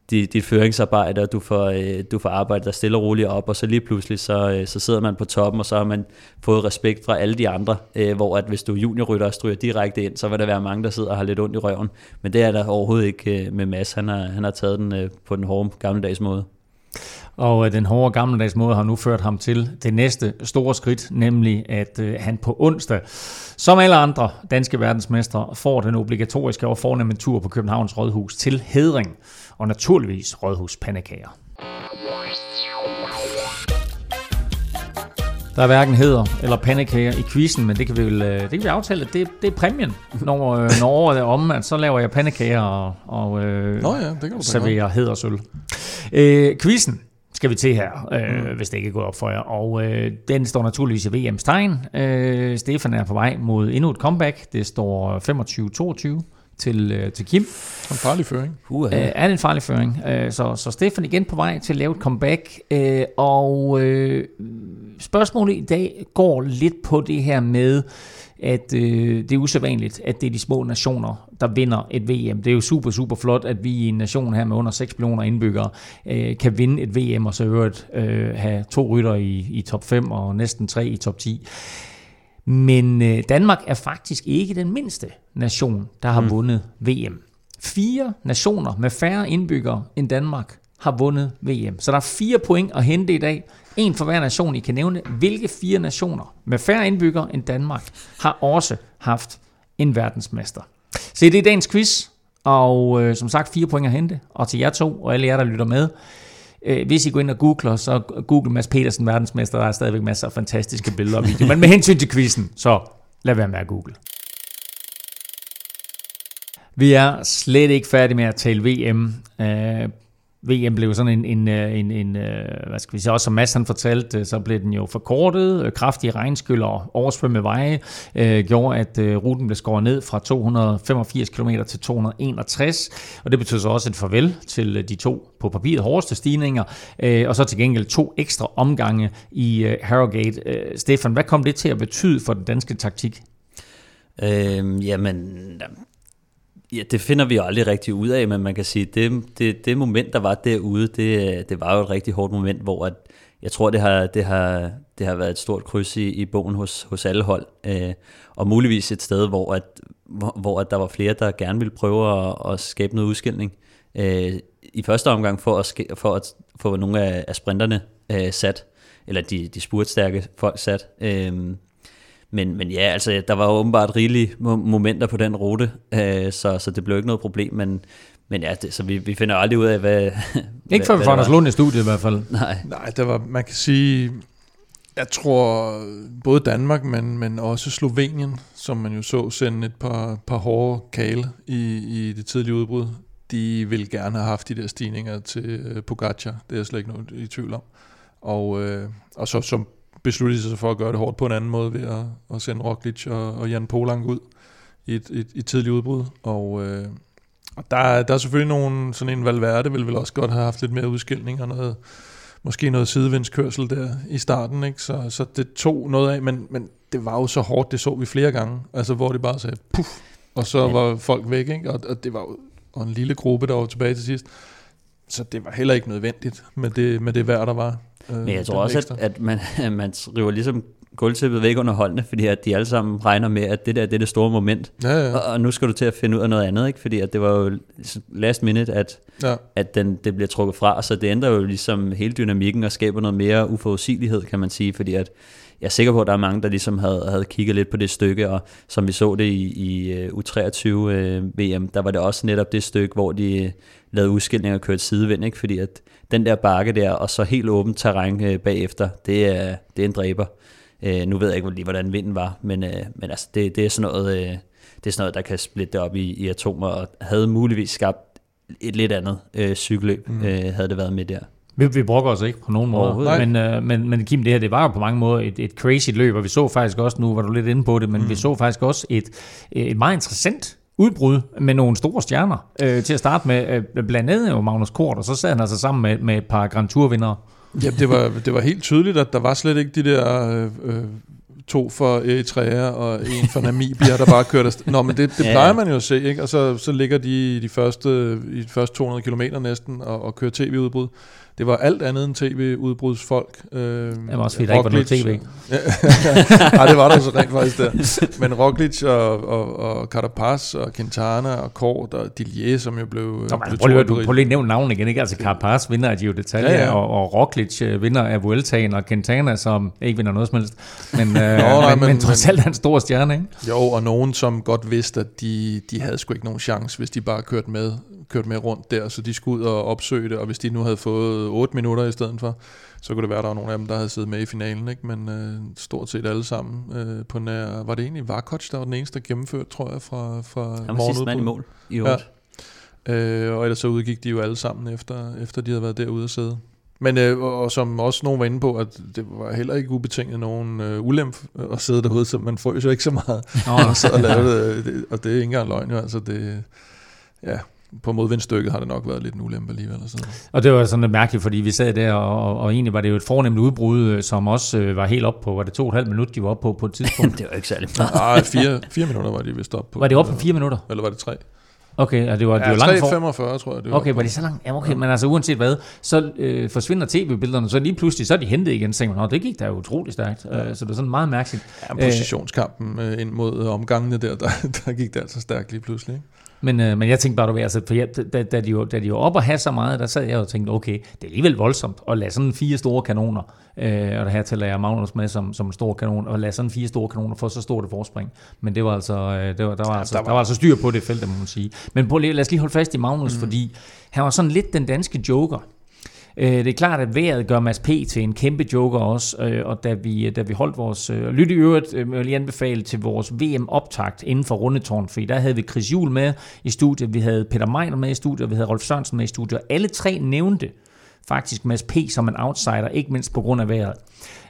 D: dit, dit føringsarbejde, og du får, øh, du får arbejdet dig stille og roligt op, og så lige pludselig, så, øh, så sidder man på toppen, og så har man fået respekt fra alle de andre, øh, hvor at hvis du juniorrytter og stryger direkte ind, så vil der være mange, der sidder og har lidt ondt i røven. Men det er der overhovedet ikke øh, med Mads. Han har, han har taget den øh, på den hårde gammeldags måde.
B: Og øh, den hårde gammeldags måde har nu ført ham til det næste store skridt, nemlig at øh, han på onsdag, som alle andre danske verdensmestre, får den obligatoriske og fornemme tur på Københavns Rådhus til hedring og naturligvis Rådhus Pandekager. Der er hverken heder eller pandekager i quizzen, men det kan vi vel øh, det kan vi aftale, at det, det er præmien, når, øh, når året er om, at så laver jeg pandekager og, og øh, Nå ja, det kan du serverer hædersøl. Øh, quizzen skal vi til her, øh, mm. hvis det ikke er gået op for jer. Og øh, den står naturligvis i VM's tegn. Øh, Stefan er på vej mod endnu et comeback. Det står 25-22 til, øh, til Kim.
C: En farlig føring.
B: Uh, uh. er det en farlig føring? Øh, så, så Stefan igen på vej til at lave et comeback. Øh, og øh, spørgsmålet i dag går lidt på det her med, at øh, det er usædvanligt, at det er de små nationer, der vinder et VM. Det er jo super, super flot, at vi i en nation her med under 6 millioner indbyggere øh, kan vinde et VM, og så øvrigt øh, have to rytter i, i top 5 og næsten tre i top 10. Men øh, Danmark er faktisk ikke den mindste nation, der har mm. vundet VM. Fire nationer med færre indbyggere end Danmark har vundet VM. Så der er fire point at hente i dag. En for hver nation. I kan nævne, hvilke fire nationer med færre indbyggere end Danmark har også haft en verdensmester. Så det er dagens quiz, og øh, som sagt fire point at hente. Og til jer to og alle jer, der lytter med, øh, hvis I går ind og googler, så Google Mads Petersen verdensmester, der er stadigvæk masser af fantastiske billeder og videoer. Men med hensyn til quizzen, så lad være med at google. Vi er slet ikke færdige med at tale VM. Øh, VM blev sådan en, en, øh, en, en øh, hvad skal vi sige, også som Mads han fortalte, øh, så blev den jo forkortet. Kraftige regnskyld og oversvømmede veje øh, gjorde, at øh, ruten blev skåret ned fra 285 km til 261, og det betød så også et farvel til de to på papiret hårdeste stigninger, øh, og så til gengæld to ekstra omgange i øh, Harrogate. Øh, Stefan, hvad kom det til at betyde for den danske taktik?
D: Øh, jamen, Ja, det finder vi jo aldrig rigtig ud af, men man kan sige, det, det, det moment, der var derude, det, det var jo et rigtig hårdt moment, hvor at, jeg tror, det har, det har, det har været et stort kryds i, i bogen hos, hos alle hold, øh, og muligvis et sted, hvor, at, hvor, hvor at der var flere, der gerne ville prøve at, at skabe noget udskilning. Øh, I første omgang for at, for at få nogle af, af sprinterne øh, sat, eller de, de spurtstærke folk sat. Øh, men, men ja, altså, der var åbenbart rigelige momenter på den rute, øh, så, så det blev ikke noget problem, men, men ja, det, så vi, vi finder aldrig ud af, hvad...
B: Ikke før vi får Anders Lund i studiet i hvert fald.
C: Nej. Nej, det var, man kan sige, jeg tror både Danmark, men, men også Slovenien, som man jo så sende et par, par hårde kale i, i det tidlige udbrud, de vil gerne have haft de der stigninger til uh, Pogacar. Det er jeg slet ikke noget i tvivl om. Og, øh, og så som besluttede sig for at gøre det hårdt på en anden måde ved at, at sende Roglic og, og Jan Polang ud i et, et, et tidligt udbrud. Og, øh, og der, der er selvfølgelig nogen, sådan en Valverde vil vel også godt have haft lidt mere udskilning og noget, måske noget sidevindskørsel der i starten, ikke? Så, så det tog noget af, men, men det var jo så hårdt, det så vi flere gange, altså hvor det bare sagde puff, og så ja. var folk væk, ikke? Og, og det var jo og en lille gruppe, der var tilbage til sidst. Så det var heller ikke nødvendigt med det, med det vejr, der var.
D: Øh, Men jeg tror også, at, at man, man river ligesom gulvtæppet væk under holdene, fordi at de alle sammen regner med, at det der det er det store moment. Ja, ja. Og, og nu skal du til at finde ud af noget andet, ikke? fordi at det var jo last minute, at, ja. at den, det bliver trukket fra, så det ændrer jo ligesom hele dynamikken og skaber noget mere uforudsigelighed, kan man sige, fordi at jeg er sikker på, at der er mange, der ligesom havde, havde kigget lidt på det stykke, og som vi så det i, i øh, U23 øh, VM, der var det også netop det stykke, hvor de lavede udskilning og kørte sidevind, ikke? fordi at den der bakke der, og så helt åbent terræn øh, bagefter, det er, det er en dræber. Øh, nu ved jeg ikke lige, hvordan vinden var, men, øh, men altså, det, det, er sådan noget, øh, det er sådan noget, der kan splitte det op i, i atomer, og havde muligvis skabt et lidt andet øh, cykelløb, mm. øh, havde det været med der.
B: Vi, vi brokker os ikke på nogen måde, men, øh, men, men Kim, det her, det var jo på mange måder et, et crazy løb, og vi så faktisk også, nu var du lidt inde på det, men mm. vi så faktisk også et, et meget interessant udbrud med nogle store stjerner øh, til at starte med. Øh, blandt andet jo Magnus Kort, og så sad han altså sammen med, med et par Grand Tour-vindere.
C: Ja, det var, det var helt tydeligt, at der var slet ikke de der øh, øh to for Eritrea og en for Namibia, der bare kørte afsted. Nå, men det, det plejer man jo at se, ikke? Og så, så ligger de i de første, i de første 200 km næsten og, og kører tv-udbrud. Det var alt andet end tv-udbrudsfolk.
B: Øh, det var også fordi, der ikke var noget tv.
C: Nej, det var der så rent faktisk der. Men Roglic og, og, og Carapaz og Quintana og Kort og Dillier, som jo blev... Nå,
B: blev prøv, lige, du, prøv lige at nævne navnet igen, ikke? Altså Carapaz vinder af Giro d'Italia, ja, ja. og, og Roglic øh, vinder af Vueltaen, og Quintana, som ikke vinder noget som helst. Men, øh, Nå, nej, men, men, men trods alt er en stor stjerne, ikke?
C: Jo, og nogen, som godt vidste, at de, de havde sgu ikke nogen chance, hvis de bare kørte med kørt med rundt der, så de skulle ud og opsøge det, og hvis de nu havde fået 8 minutter i stedet for, så kunne det være, at der var nogle af dem, der havde siddet med i finalen, ikke? men øh, stort set alle sammen øh, på nær, var det egentlig Varkoc, der var den eneste, der gennemførte, tror jeg, fra, fra
D: Han var sidste mand i mål i år.
C: Ja. Øh, og ellers så udgik de jo alle sammen, efter, efter de havde været derude og sidde. Men øh, og som også nogen var inde på, at det var heller ikke ubetinget nogen øh, ulemp at sidde derude, så man får jo ikke så meget. Oh. og, så og, lave det, og det er ikke engang løgn jo, altså det, ja, på modvindstykket har det nok været lidt en ulempe alligevel. Og, sådan.
B: og det var sådan lidt mærkeligt, fordi vi sad der, og, og egentlig var det jo et fornemt udbrud, øh, som også øh, var helt op på, var det to og et halvt minut, de var op på på et tidspunkt?
D: det var ikke særlig meget.
C: Nej, fire, fire minutter var de vist op på.
B: Var det op på fire minutter?
C: Eller var det tre?
B: Okay, og det var, det
C: Ja,
B: var langt for...
C: 3,45 tror jeg. Det var
B: Okay, var det så langt? Ja, okay, men altså uanset hvad, så øh, forsvinder tv-billederne, så lige pludselig, så er de hentet igen, så tænker man, "Nå, det gik da utroligt stærkt. Øh, så det er sådan meget mærkeligt.
C: Ja, positionskampen øh, ind mod øh, omgangene der, der, der gik det altså stærkt lige pludselig. Ikke?
B: Men, øh, men jeg tænkte bare, du ved, altså, for jeg, da, da, de jo, da de var op og have så meget, der sad jeg og tænkte, okay, det er alligevel voldsomt at lade sådan fire store kanoner, øh, og det her tæller jeg Magnus med som, som en stor kanon, og lade sådan fire store kanoner få så stort et forspring. Men det var altså, øh, det var, der, var altså
C: der
B: der,
C: var-
B: var, der var altså styr på det felt, må man sige. Men prøv lige, lad os lige holde fast i Magnus, mm. fordi han var sådan lidt den danske joker. Øh, Det er klart, at vejret gør Mads P. til en kæmpe joker også, øh, og da vi, da vi holdt vores... øh, Lyt i øvrigt, øh, vil jeg lige anbefale til vores VM-optakt inden for Rundetårn, fordi der havde vi Chris Juhl med i studiet, vi havde Peter Meiner med i studiet, og vi havde Rolf Sørensen med i studiet, og alle tre nævnte faktisk Mads P. som en outsider, ikke mindst på grund af vejret.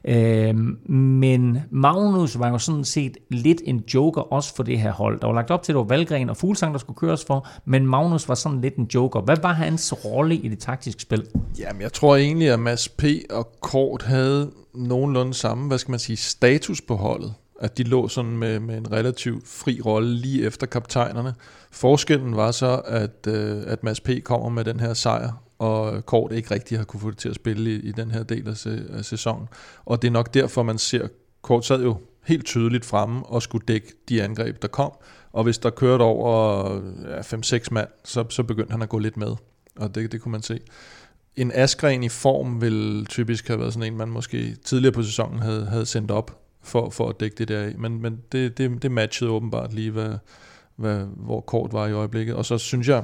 B: Øh, men Magnus var jo sådan set lidt en joker også for det her hold. Der var lagt op til, at det var Valgren og Fuglsang, der skulle køres for, men Magnus var sådan lidt en joker. Hvad var hans rolle i det taktiske spil?
C: Jamen, jeg tror egentlig, at Mads P. og Kort havde nogenlunde samme, hvad skal man sige, status på holdet. At de lå sådan med, med en relativt fri rolle lige efter kaptajnerne. Forskellen var så, at, øh, at Mads P. kommer med den her sejr, og Kort ikke rigtig har kunne få det til at spille i, i den her del af, se, af sæsonen. Og det er nok derfor, man ser, Kort sad jo helt tydeligt fremme og skulle dække de angreb, der kom. Og hvis der kørte over ja, 5-6 mand, så, så begyndte han at gå lidt med. Og det, det kunne man se en Askren i form vil typisk have været sådan en, man måske tidligere på sæsonen havde, havde sendt op for, for at dække det der af. Men, men det, det, det matchede åbenbart lige, hvad, hvad, hvor kort var i øjeblikket. Og så synes jeg,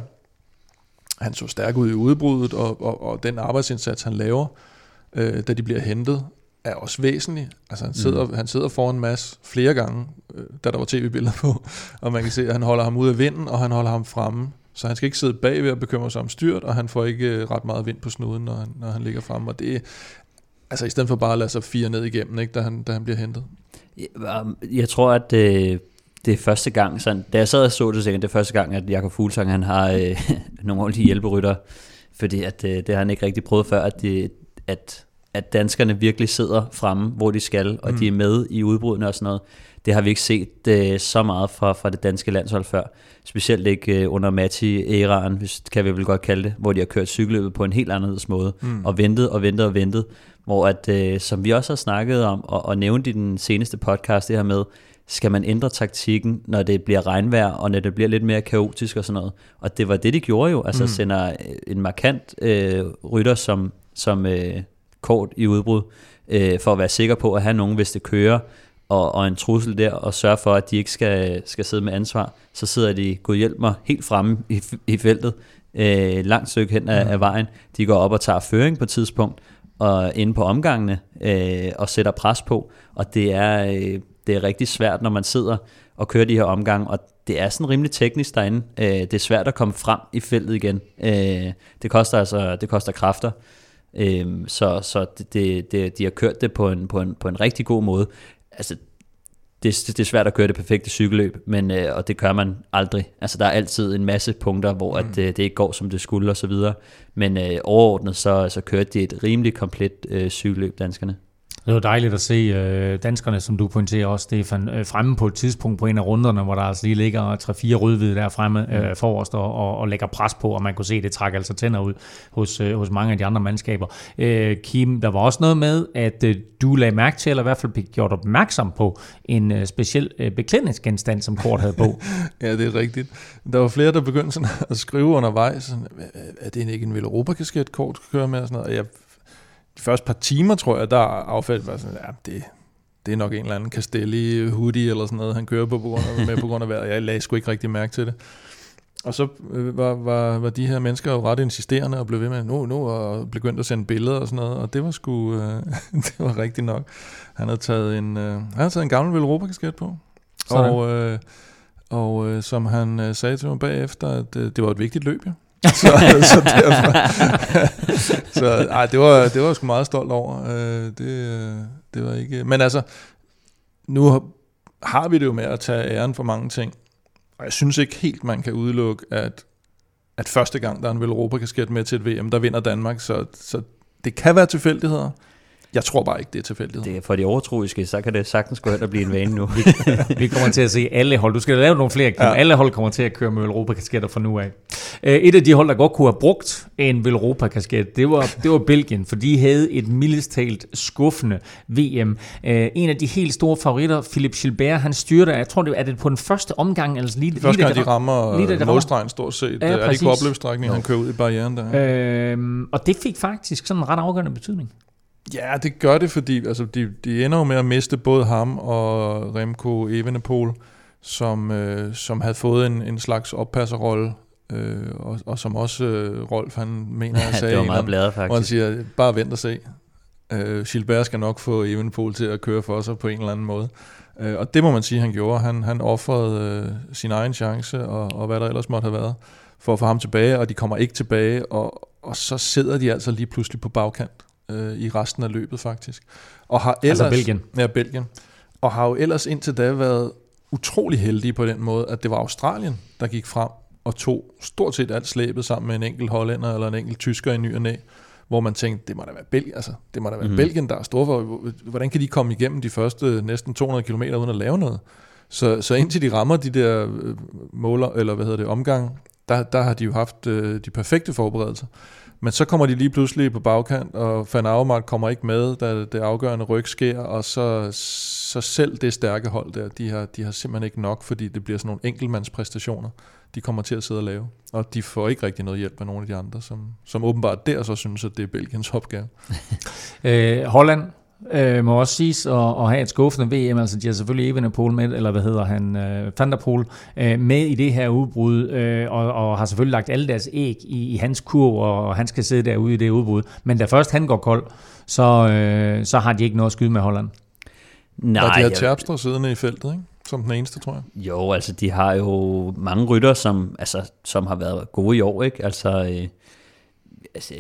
C: han så stærk ud i udbruddet, og, og, og den arbejdsindsats, han laver, øh, da de bliver hentet, er også væsentlig. Altså han sidder, mm. han sidder foran Mads flere gange, øh, da der var tv-billeder på, og man kan se, at han holder ham ud af vinden, og han holder ham fremme. Så han skal ikke sidde bagved og bekymre sig om styrt, og han får ikke øh, ret meget vind på snuden, når han, når han ligger fremme. Og det er, altså i stedet for bare at lade sig fire ned igennem, ikke, da, han, da han bliver hentet.
D: Jeg, jeg tror, at øh, det er første gang, sådan, da jeg sad og så det, så det er første gang, at Jakob Fuglsang, han har øh, nogle ordentlige hjælperytter, fordi at, øh, det har han ikke rigtig prøvet før, at, det, at, at danskerne virkelig sidder fremme, hvor de skal, og mm. de er med i udbrudene og sådan noget. Det har vi ikke set øh, så meget fra, fra det danske landshold før. Specielt ikke øh, under Matti-æraen, hvis kan vi vel godt kalde det, hvor de har kørt cykelløbet på en helt anderledes måde, mm. og ventet og ventet og ventet. Hvor at, øh, som vi også har snakket om, og, og nævnt i den seneste podcast, det her med, skal man ændre taktikken, når det bliver regnvejr, og når det bliver lidt mere kaotisk og sådan noget. Og det var det, de gjorde jo. Altså mm. sender øh, en markant øh, rytter som, som øh, kort i udbrud, øh, for at være sikker på at have nogen, hvis det kører, og, og en trussel der, og sørge for, at de ikke skal, skal sidde med ansvar. Så sidder de, gud hjælp mig, helt fremme i, i feltet, øh, langt stykke hen af, mm. af vejen. De går op og tager føring på et tidspunkt, og inde på omgangene, øh, og sætter pres på. Og det er, øh, det er rigtig svært, når man sidder og kører de her omgange, og det er sådan rimelig teknisk derinde. Øh, det er svært at komme frem i feltet igen. Øh, det koster altså det koster kræfter. Øh, så så det, det, det, de har kørt det på en, på en, på en rigtig god måde. Altså, det, det er svært at køre det perfekte cykelløb, men, øh, og det gør man aldrig. Altså, der er altid en masse punkter, hvor mm. at, øh, det ikke går, som det skulle og så videre. Men øh, overordnet, så, så kørte de et rimelig komplet øh, cykelløb, danskerne.
B: Det var dejligt at se øh, danskerne, som du pointerer også, Stefan, øh, fremme på et tidspunkt på en af runderne, hvor der altså lige ligger 3-4 rødhvide der fremme øh, forrest og, og, og lægger pres på, og man kunne se, at det trækker altså tænder ud hos, øh, hos mange af de andre mandskaber. Øh, Kim, der var også noget med, at øh, du lagde mærke til, eller i hvert fald blev gjort opmærksom på, en øh, speciel øh, beklædningsgenstand, som Kort havde på.
C: Ja, det er rigtigt. Der var flere, der begyndte sådan at skrive undervejs, sådan, er det ikke en Veloropa-kasket, Kort kører med? Og sådan noget. Og jeg, første par timer, tror jeg, der affaldt var sådan, ja, det, det er nok en eller anden Castelli hoodie eller sådan noget, han kører på, på grund af, med på grund af vejret. Jeg lagde sgu ikke rigtig mærke til det. Og så øh, var, var, var de her mennesker jo ret insisterende og blev ved med nu, nu og begyndte at sende billeder og sådan noget, og det var sgu, øh, det var rigtigt nok. Han havde taget en, øh, han havde taget en gammel Veloropa-kasket på,
B: Sådan.
C: og, øh, og øh, som han øh, sagde til mig bagefter, at øh, det var et vigtigt løb, jo. så, så derfor. så ej, det var, det var jeg sgu meget stolt over. Øh, det, øh, det var ikke... Men altså, nu har- vi det jo med at tage æren for mange ting. Og jeg synes ikke helt, man kan udelukke, at, at første gang, der er en Veloropa-kasket med til et VM, der vinder Danmark. Så, så det kan være tilfældigheder. Jeg tror bare ikke, det er tilfældigt.
D: Det er for de overtroiske, så kan det sagtens gå hen og blive en vane nu.
B: Vi kommer til at se alle hold. Du skal lave nogle flere. Ja. Alle hold kommer til at køre med Europa-kasketter fra nu af. Øh, Et af de hold, der godt kunne have brugt en Velropa-kasket, det var, det var Belgien, for de havde et mildest talt skuffende VM. Øh, En af de helt store favoritter, Philip Gilbert, han styrte, jeg tror, det er det på den første omgang, altså lige,
C: Første
B: lige
C: gang, de rammer
B: lige da de rammer.
C: målstregen stort set.
B: Ja,
C: er det ikke på opløbsstrækningen, han kører ud i barrieren der?
B: Øhm, og det fik faktisk sådan en ret afgørende betydning.
C: Ja, det gør det, fordi altså, de, de ender jo med at miste både ham og Remco Evenepoel, som, øh, som havde fået en, en slags oppasserrolle, øh, og, og som også øh, Rolf, han mener, jeg
D: Ja,
C: sagde,
D: det var meget bladet
C: hvor han
D: faktisk.
C: siger, bare vent og se. Øh, Gilbert skal nok få Evenepoel til at køre for sig på en eller anden måde. Øh, og det må man sige, han gjorde. Han, han offrede øh, sin egen chance, og, og hvad der ellers måtte have været, for at få ham tilbage, og de kommer ikke tilbage, og, og så sidder de altså lige pludselig på bagkant øh, i resten af løbet faktisk. Og har ellers,
B: Altså Belgien.
C: Ja, Belgien. Og har jo ellers indtil da været utrolig heldige på den måde, at det var Australien, der gik frem og tog stort set alt slæbet sammen med en enkelt hollænder eller en enkelt tysker i ny og næ, hvor man tænkte, det må da være Belgien, altså, det må da være mm. Belgien, der er store for. Hvordan kan de komme igennem de første næsten 200 km uden at lave noget? Så, så indtil de rammer de der øh, måler, eller hvad hedder det, omgang, der, der har de jo haft øh, de perfekte forberedelser. Men så kommer de lige pludselig på bagkant, og Van Avermaet kommer ikke med, da det afgørende ryg sker, og så, så selv det stærke hold der, de har, de har simpelthen ikke nok, fordi det bliver sådan nogle enkeltmandspræstationer, de kommer til at sidde og lave. Og de får ikke rigtig noget hjælp af nogle af de andre, som, som åbenbart der så synes, at det er Belgiens opgave.
B: Øh, Holland øh, må også siges at, at have et skuffende VM, altså de har selvfølgelig Evenepoel med, eller hvad hedder han, øh, Van der Poel, øh, med i det her udbrud, øh, og, og har selvfølgelig lagt alle deres æg i, i hans kurv, og han skal sidde derude i det udbrud. Men da først han går kold, så, øh, så har de ikke noget at skyde med Holland.
D: Nej,
C: og de har Terpstra siddende i feltet, ikke? som den eneste, tror jeg.
D: Jo, altså de har jo mange rytter, som, altså, som har været gode i år, ikke? Altså, øh, altså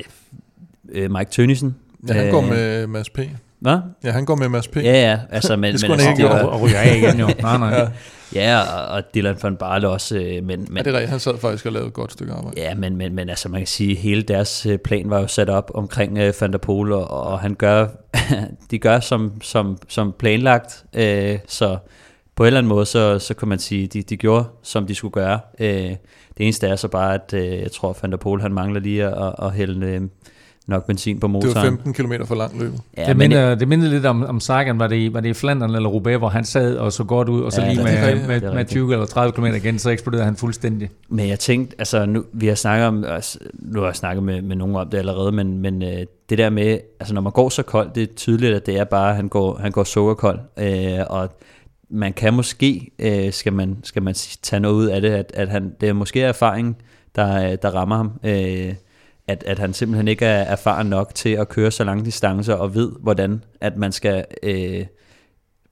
D: øh, Mike Tønnesen.
C: Ja, han går med Mads P.
D: Hvad?
C: Ja, han går med Mads P.
D: Ja, ja, altså, men,
C: Det skulle
D: men,
C: han
D: altså,
C: ikke
D: var-
B: Og, og ryger af igen jo. Nej, nej.
C: Ja.
D: Ja, og, og Dylan van Barle også, øh, men,
C: Men,
D: men,
C: ja, det er rigtigt. Han sad faktisk og lavede et godt stykke arbejde.
D: Ja, men, men, men altså man kan sige, at hele deres øh, plan var jo sat op omkring øh, Van der Poel, og, og han gør, de gør som, som, som planlagt, øh, så på en eller anden måde, så, så kan man sige, de, de gjorde, som de skulle gøre. Øh, det eneste er så bare, at øh, jeg tror, Van der Poel, han mangler lige at, at hælde øh, nok benzin på
C: Det
D: motoren.
C: var 15 km for langt løbet.
B: Ja, det, minder, det minder lidt om, om Sagan, var det, i- var det i Flandern eller Roubaix, hvor han sad og så godt ud, og så
D: Ja,
B: lige
D: det
B: med,
C: rigtigt.
B: med,
D: Det
B: med
D: rigtigt.
B: 20 eller 30 km igen, så eksploderede han fuldstændig.
D: Men jeg tænkte, altså nu, vi har snakket om, nu har jeg snakket med, med nogen om det allerede, men, men øh, det der med, altså når man går så koldt, det er tydeligt, at det er bare, at han går, han går sukkerkold, øh, og man kan måske, øh, skal, man, skal man tage noget ud af det, at, at han, det er måske erfaring, der, der rammer ham, øh, at, at han simpelthen ikke er erfaren nok til at køre så lange distancer, og ved, hvordan at man skal, øh,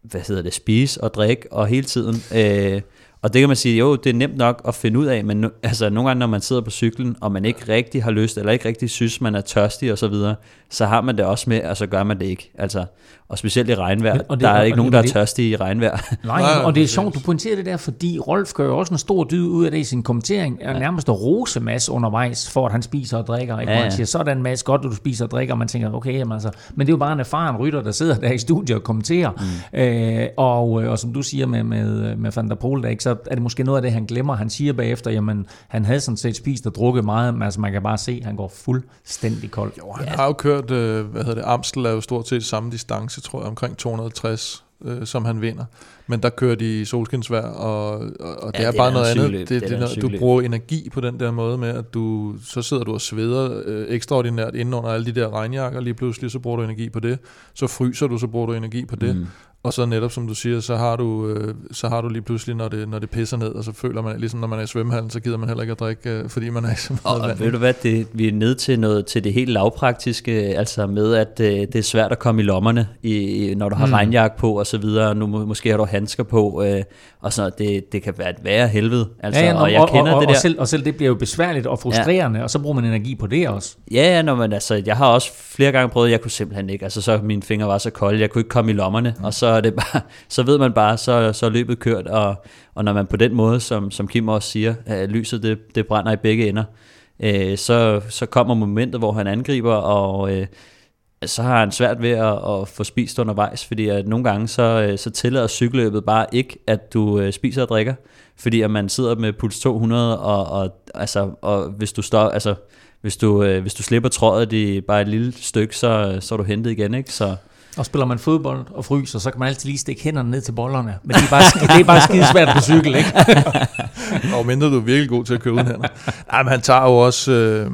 D: hvad hedder det, spise og drikke, og hele tiden, øh, og det kan man sige, jo, det er nemt nok at finde ud af, men nu, altså, nogle gange, når man sidder på cyklen, og man ikke rigtig har lyst, eller ikke rigtig synes, man er tørstig og så videre, så har man det også med, og så gør man det ikke. Altså, og specielt i regnvejr.
B: Men- og det-
D: der er
B: og-
D: ikke
B: og
D: nogen, der er tørstige i regnvejr.
B: Nej, og det er sjovt, du pointerer det der, fordi Rolf gør jo også en stor dyd ud af det i sin kommentering, er nærmest at rose Mads undervejs, for at han spiser og drikker. Ikke?
D: Ja,
B: Ja, Han
D: ja.
B: siger, sådan Mads, godt at du spiser og drikker, og man tænker, okay, jamen, altså, men det er jo bare en erfaren rytter, der sidder der i studiet og kommenterer. Mm. Øh, og, øh, og som du siger med, med, med Van der Poel, der, ikke, så er det måske noget af det, han glemmer. Han siger bagefter, jamen, han havde sådan set spist og drukket meget, men altså, man kan bare se, at han går fuldstændig kold.
C: Jo, han ja. har jo kørt, øh, hvad hedder det, Amstel er jo stort set samme distance, tror jeg, omkring 260, øh, som han vinder. Men der kører de solskinsvær, og, og, og det
D: Ja,
C: er
D: det
C: bare
D: er
C: noget andet. Det,
D: Det er
C: det, det, du
D: cykelløb.
C: bruger energi på den der måde med, at du, så sidder du og sveder øh, ekstraordinært inden under alle de der regnjakker, lige pludselig så bruger du energi på det. Så fryser du, så bruger du energi på det.
D: Mm.
C: Og så netop, som du siger, så har du, øh, så har du lige pludselig, når det, når det pisser ned, og så føler man, ligesom når man er i svømmehallen, så gider man heller ikke at drikke, øh, fordi man er i så
D: Og,
C: meget
D: og
C: vand.
D: ved du hvad, det, vi er ned til noget til det helt lavpraktiske, altså med, at øh, det er svært at komme i lommerne, i, når du har
B: Mm.
D: regnjakke på og så videre. Nu må, måske har du handsker på, øh, og så det, det kan være et værre helvede. Altså,
B: ja,
D: og jeg kender
B: og,
D: det
B: og,
D: der.
B: selv, og selv det bliver jo besværligt og frustrerende, ja. og så bruger man energi på det også.
D: Ja, ja, når man, altså, jeg har også flere gange prøvet, jeg kunne simpelthen ikke, altså så mine fingre var så kolde, jeg kunne ikke komme i lommerne, mm. og så er det bare, så ved man bare, så, så er løbet kørt, og, og når man på den måde, som, som Kim også siger, at lyset det, det brænder i begge ender, øh, så, så kommer momentet, hvor han angriber, og øh, så har han svært ved at, at få spist undervejs, fordi at nogle gange så, øh, så tillader cykelløbet bare ikke, at du øh, spiser og drikker, fordi at man sidder med puls 200, og, og, altså, og hvis du står, altså, hvis du, øh, hvis du slipper trådet i bare et lille stykke, så, så er du hentet igen, ikke? Så,
B: og spiller man fodbold og fryser, så kan man altid lige stikke hænderne ned til bollerne. Men det er bare, det er bare skidesvært på cykel, ikke?
C: Og mindre du er virkelig god til at køre uden hænder. Nej, men han tager jo også... Øh,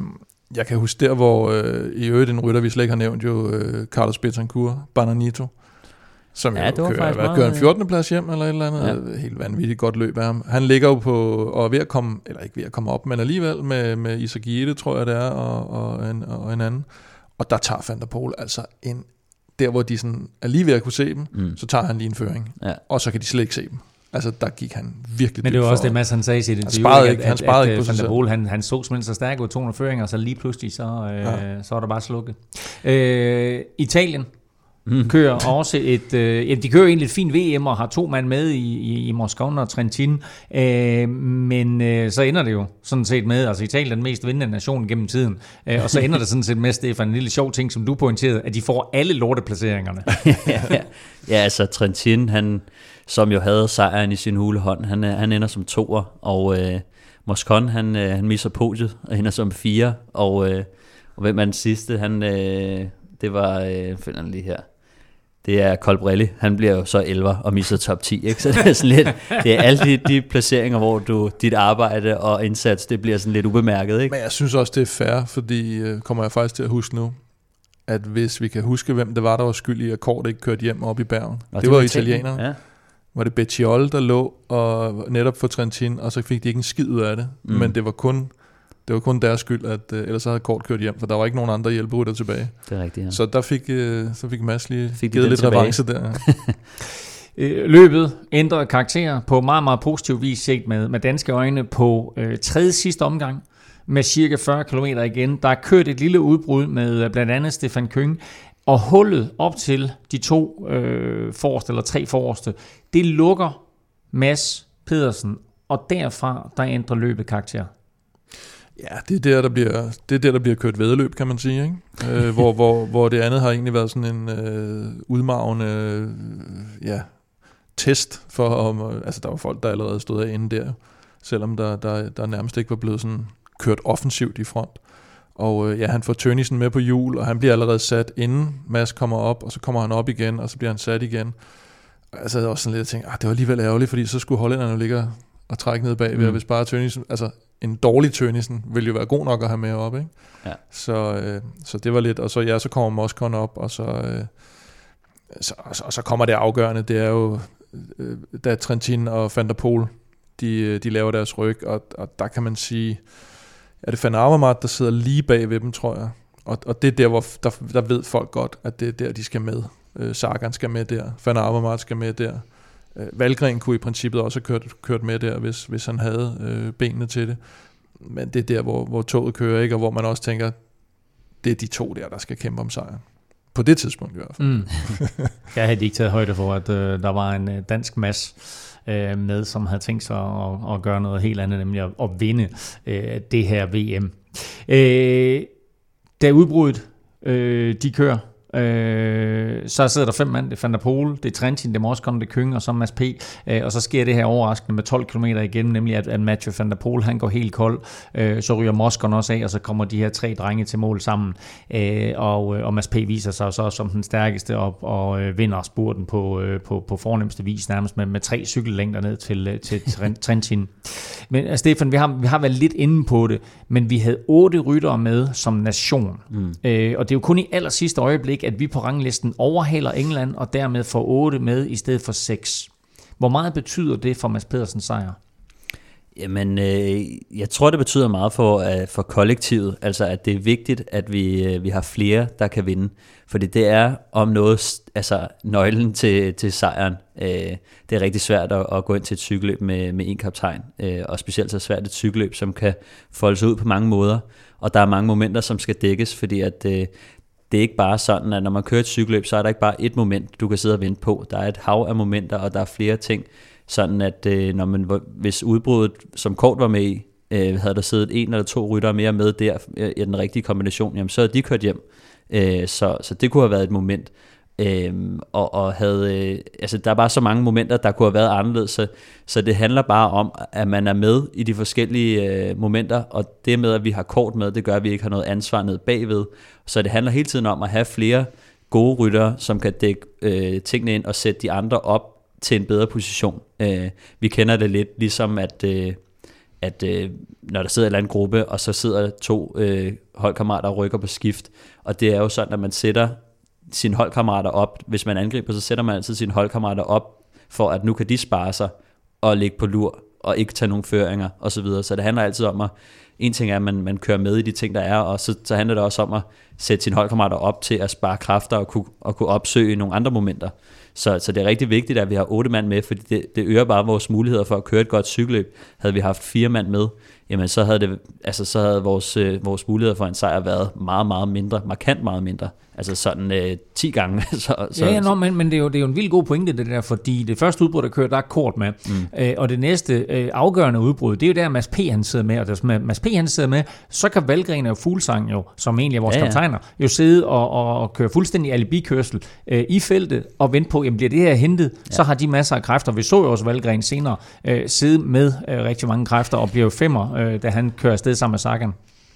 C: jeg kan huske der, hvor øh, i øvrigt en rytter, vi slet ikke har nævnt, jo øh, Carlos Betancourt, Bananito, som
D: Ja,
C: jo
D: det var
C: kører, hvad, kører en
D: øh,
C: 14. plads hjem, eller et eller andet. Ja. Helt vanvittigt godt løb af ham. Han ligger jo på, og er ved at komme, eller ikke ved at komme op, men alligevel med, med Isak Giede, tror jeg det er, og, og, en, og en anden. Og der tager Van der Pol altså en, der hvor de sådan er lige ved at kunne se dem,
D: Mm.
C: så tager han lige en føring,
D: ja.
C: og så kan de slet ikke se dem. Altså, der gik han virkelig
B: Men det var også det, Mads han sagde i sit interview,
C: sparede
B: at,
C: ikke- han
B: at,
C: sparede
B: at,
C: ikke
B: at
C: sig
B: Van der. Pol, han, han så simpelthen så stærk ud 200 føringer, så lige pludselig, så, øh,
C: Ja.
B: ja. så var der bare slukket. Øh, Italien mm. kører også et, øh, ja, de kører egentlig et fint VM og har to mand med i, i, i Moscon og Trentin, øh, men øh, så ender det jo sådan set med, altså Italien er den mest vindende nation gennem tiden, øh, og så ender det sådan set med, Stefan, en lille sjov ting, som du pointerede, at de får alle lorteplaceringerne.
D: ja, ja, altså Trentin, han, som jo havde sejren i sin hulehånd, han, er- han ender som toer, og øh, Moscon, han, øh, han misser podiet og ender som fire, og, øh, og hvem er den sidste? Han, øh, det var, øh, finder lige her, det er Colbrelli, han bliver jo så 11 og misser top 10, ikke? så det er sådan lidt, det er alle de, de placeringer, hvor du, dit arbejde og indsats, det bliver sådan lidt ubemærket, ikke?
C: Men jeg synes også, det er fair, fordi øh, kommer jeg faktisk til at huske nu, at hvis vi kan huske, hvem det var, der var skyld i, at Kort ikke kørte hjem op i Bergen.
D: Og
C: det, var italienerne.
D: Ja.
C: Var det Becciol, der lå og netop for Trentin, og så fik de ikke en skid ud af det.
D: Mm.
C: Men det var kun det var kun deres skyld, at øh, ellers så havde Kort kørt hjem, for der var ikke nogen andre hjælperytter tilbage.
D: Det er rigtigt, ja.
C: Så der fik, øh, så fik Mads lige
D: Fik de
C: givet lidt
D: tilbage.
C: revanche der.
B: Øh, Løbet ændrede karakter på meget, meget positiv vis set med, med danske øjne på øh, tredje sidste omgang med cirka 40 km igen. Der er kørt et lille udbrud med øh, blandt andet Stefan Køng, og hullet op til de to øh, forreste, eller tre forreste, det lukker Mads Pedersen, og derfra der ændrer løbet karakter.
C: Ja, det er der, der bliver, det er der, der bliver kørt vedløb, kan man sige. Ikke? Øh, hvor, hvor, hvor det andet har egentlig været sådan en øh, udmavende øh, ja, test for, om, øh, altså der var folk, der allerede stod af inde der, selvom der, der, der nærmest ikke var blevet sådan kørt offensivt i front. Og øh, ja, han får Tønnesen med på hjul, og han bliver allerede sat inden Mads kommer op, og så kommer han op igen, og så bliver han sat igen. Altså, det er også sådan lidt at tænke, ah, det var alligevel ærgerligt, fordi så skulle hollænderne ligge og trække ned bagved,
D: Mm.
C: hvis bare Tønnesen, altså en dårlig Tønnesen ville jo være god nok at have med op, ikke?
D: Ja.
C: Så, øh, så det var lidt, og så, ja, så kommer Moskon op, og så, øh, så, og, så, og så kommer det afgørende, det er jo, øh, da Trentin og Van der Pol, de, øh, de laver deres ryg, og, og der kan man sige, er det Van Avermaet, der sidder lige bag ved dem, tror jeg. Og, og det er der, hvor der, der ved folk godt, at det er der, de skal med. Øh, Sagan skal med der, Van Avermaet skal med der. Øh, Valgren kunne i princippet også have kørt, kørt med der, hvis, hvis han havde øh, benene til det. Men det er der, hvor, hvor toget kører, ikke? og hvor man også tænker, det er de to der, der skal kæmpe om sejren. På det tidspunkt i hvert fald.
B: Mm. Jeg havde ikke taget højde for, at øh, der var en øh, dansk mas øh, med, som havde tænkt sig at, at gøre noget helt andet, nemlig at, at vinde øh, det her VM. Øh, da udbruddet, øh, de kører, Øh, så sidder der fem mand, det er Van der Pol, det er Trentin, det er Moscon, det er Køng og så Mads P. Øh, og så sker det her overraskende med 12 km igennem, nemlig at, at Mathieu Van der Pol, han går helt kold. Øh, så ryger Moscon også af, og så kommer de her tre drenge til mål sammen. Øh, og, øh, og Mads P. viser sig så som den stærkeste op og øh, vinder spurten på, øh, på, på fornemmeste vis, nærmest med, med tre cykellængder ned til, øh, til Tren- Trentin. Men uh, Stefan, vi har, vi har været lidt inde på det, men vi havde otte ryttere med som nation. Mm. Øh, og det er jo kun i aller sidste øjeblik, at vi på ranglisten overhaler England, og dermed får 8 med i stedet for 6. Hvor meget betyder det for Mads Pedersens sejr?
D: Jamen, øh, jeg tror, det betyder meget for, øh, for kollektivet. Altså, at det er vigtigt, at vi, øh, vi har flere, der kan vinde. Fordi det er om noget, altså nøglen til, til sejren. Øh, det er rigtig svært at, at gå ind til et cykelløb med, med en kaptajn. Øh, og specielt så svært et cykelløb, som kan folde sig ud på mange måder. Og der er mange momenter, som skal dækkes, fordi at... Øh, det er ikke bare sådan, at når man kører et cykelløb, så er der ikke bare et moment, du kan sidde og vente på. Der er et hav af momenter, og der er flere ting, sådan at øh, når man, hvis udbruddet, som Kort var med i, øh, havde der siddet en eller to ryttere mere med der øh, i den rigtige kombination, jamen så havde de kørt hjem. Øh, så, så det kunne have været et moment. Øhm, og, og havde, øh, altså der er bare så mange momenter, der kunne have været anderledes, så, så det handler bare om, at man er med i de forskellige øh, momenter, og det med, at vi har kort med, det gør, at vi ikke har noget ansvar ned bagved. Så det handler hele tiden om at have flere gode ryttere, som kan dække øh, tingene ind og sætte de andre op til en bedre position. Øh, vi kender det lidt ligesom, at, øh, at øh, når der sidder en eller anden gruppe, og så sidder to øh, holdkammerater og rykker på skift, og det er jo sådan, at man sætter sine holdkammerater op. Hvis man angriber, så sætter man altid sine holdkammerater op, for at nu kan de spare sig og ligge på lur, og ikke tage nogen føringer osv. Så, videre. så det handler altid om at, en ting er, at man, man kører med i de ting, der er, og så, så handler det også om at sætte sine holdkammerater op til at spare kræfter og kunne, og kunne opsøge nogle andre momenter. Så, så det er rigtig vigtigt, at vi har otte mand med, fordi det, det øger bare vores muligheder for at køre et godt cykelløb. Havde vi haft fire mand med, jamen så havde, det, altså, så havde vores, øh, vores muligheder for en sejr været meget, meget mindre, markant meget mindre. Altså sådan øh, 10 gange. så,
B: så, ja, ja no, men, men det, er jo, det er jo en vild god pointe, det der, fordi det første udbrud, der kører, der er kort med, mm. øh, og det næste øh, afgørende udbrud, det er jo der, Mads P. han sidder med, og der Mads P. han sidder med, så kan Valgren og Fuglsang jo, som egentlig er vores ja, ja. kaptajner, jo sidde og, og, og køre fuldstændig alibikørsel øh, i feltet, og vente på, jamen bliver det her hentet, ja. så har de masser af kræfter. Vi så jo også Valgren senere øh, sidde med øh, rigtig mange kræfter, og bliver jo femmer, øh, da han kører afsted sammen med Sagan.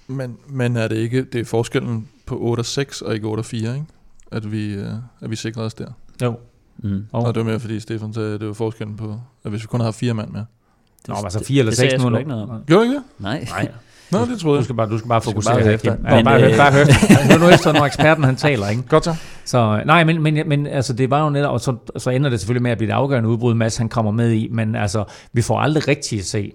C: Men, men er det ikke, det er forskellen på 8 og 6 og ikke 8 og 4, ikke? At vi, øh, at vi sikrede os der.
B: Jo.
C: Mm. Og, og det var mere fordi Stefan sagde, at det var forskellen på, at hvis vi kun har fire mand med.
B: Det, Nå, altså fire eller det, seks
D: nu. Ikke noget om.
C: Gjorde ikke det?
D: Nej.
C: Nej. Nå, det troede jeg.
B: Du skal bare, du skal bare fokusere bare efter. Ja, men, bare, øh, bare hør. Nu, nu efter, når eksperten han taler, ikke?
C: Godt så.
B: Så, nej, men, men, men altså, det var jo netop, og så, så ender det selvfølgelig med at blive det afgørende udbrud, Mads han kommer med i, men altså, vi får aldrig rigtigt at se,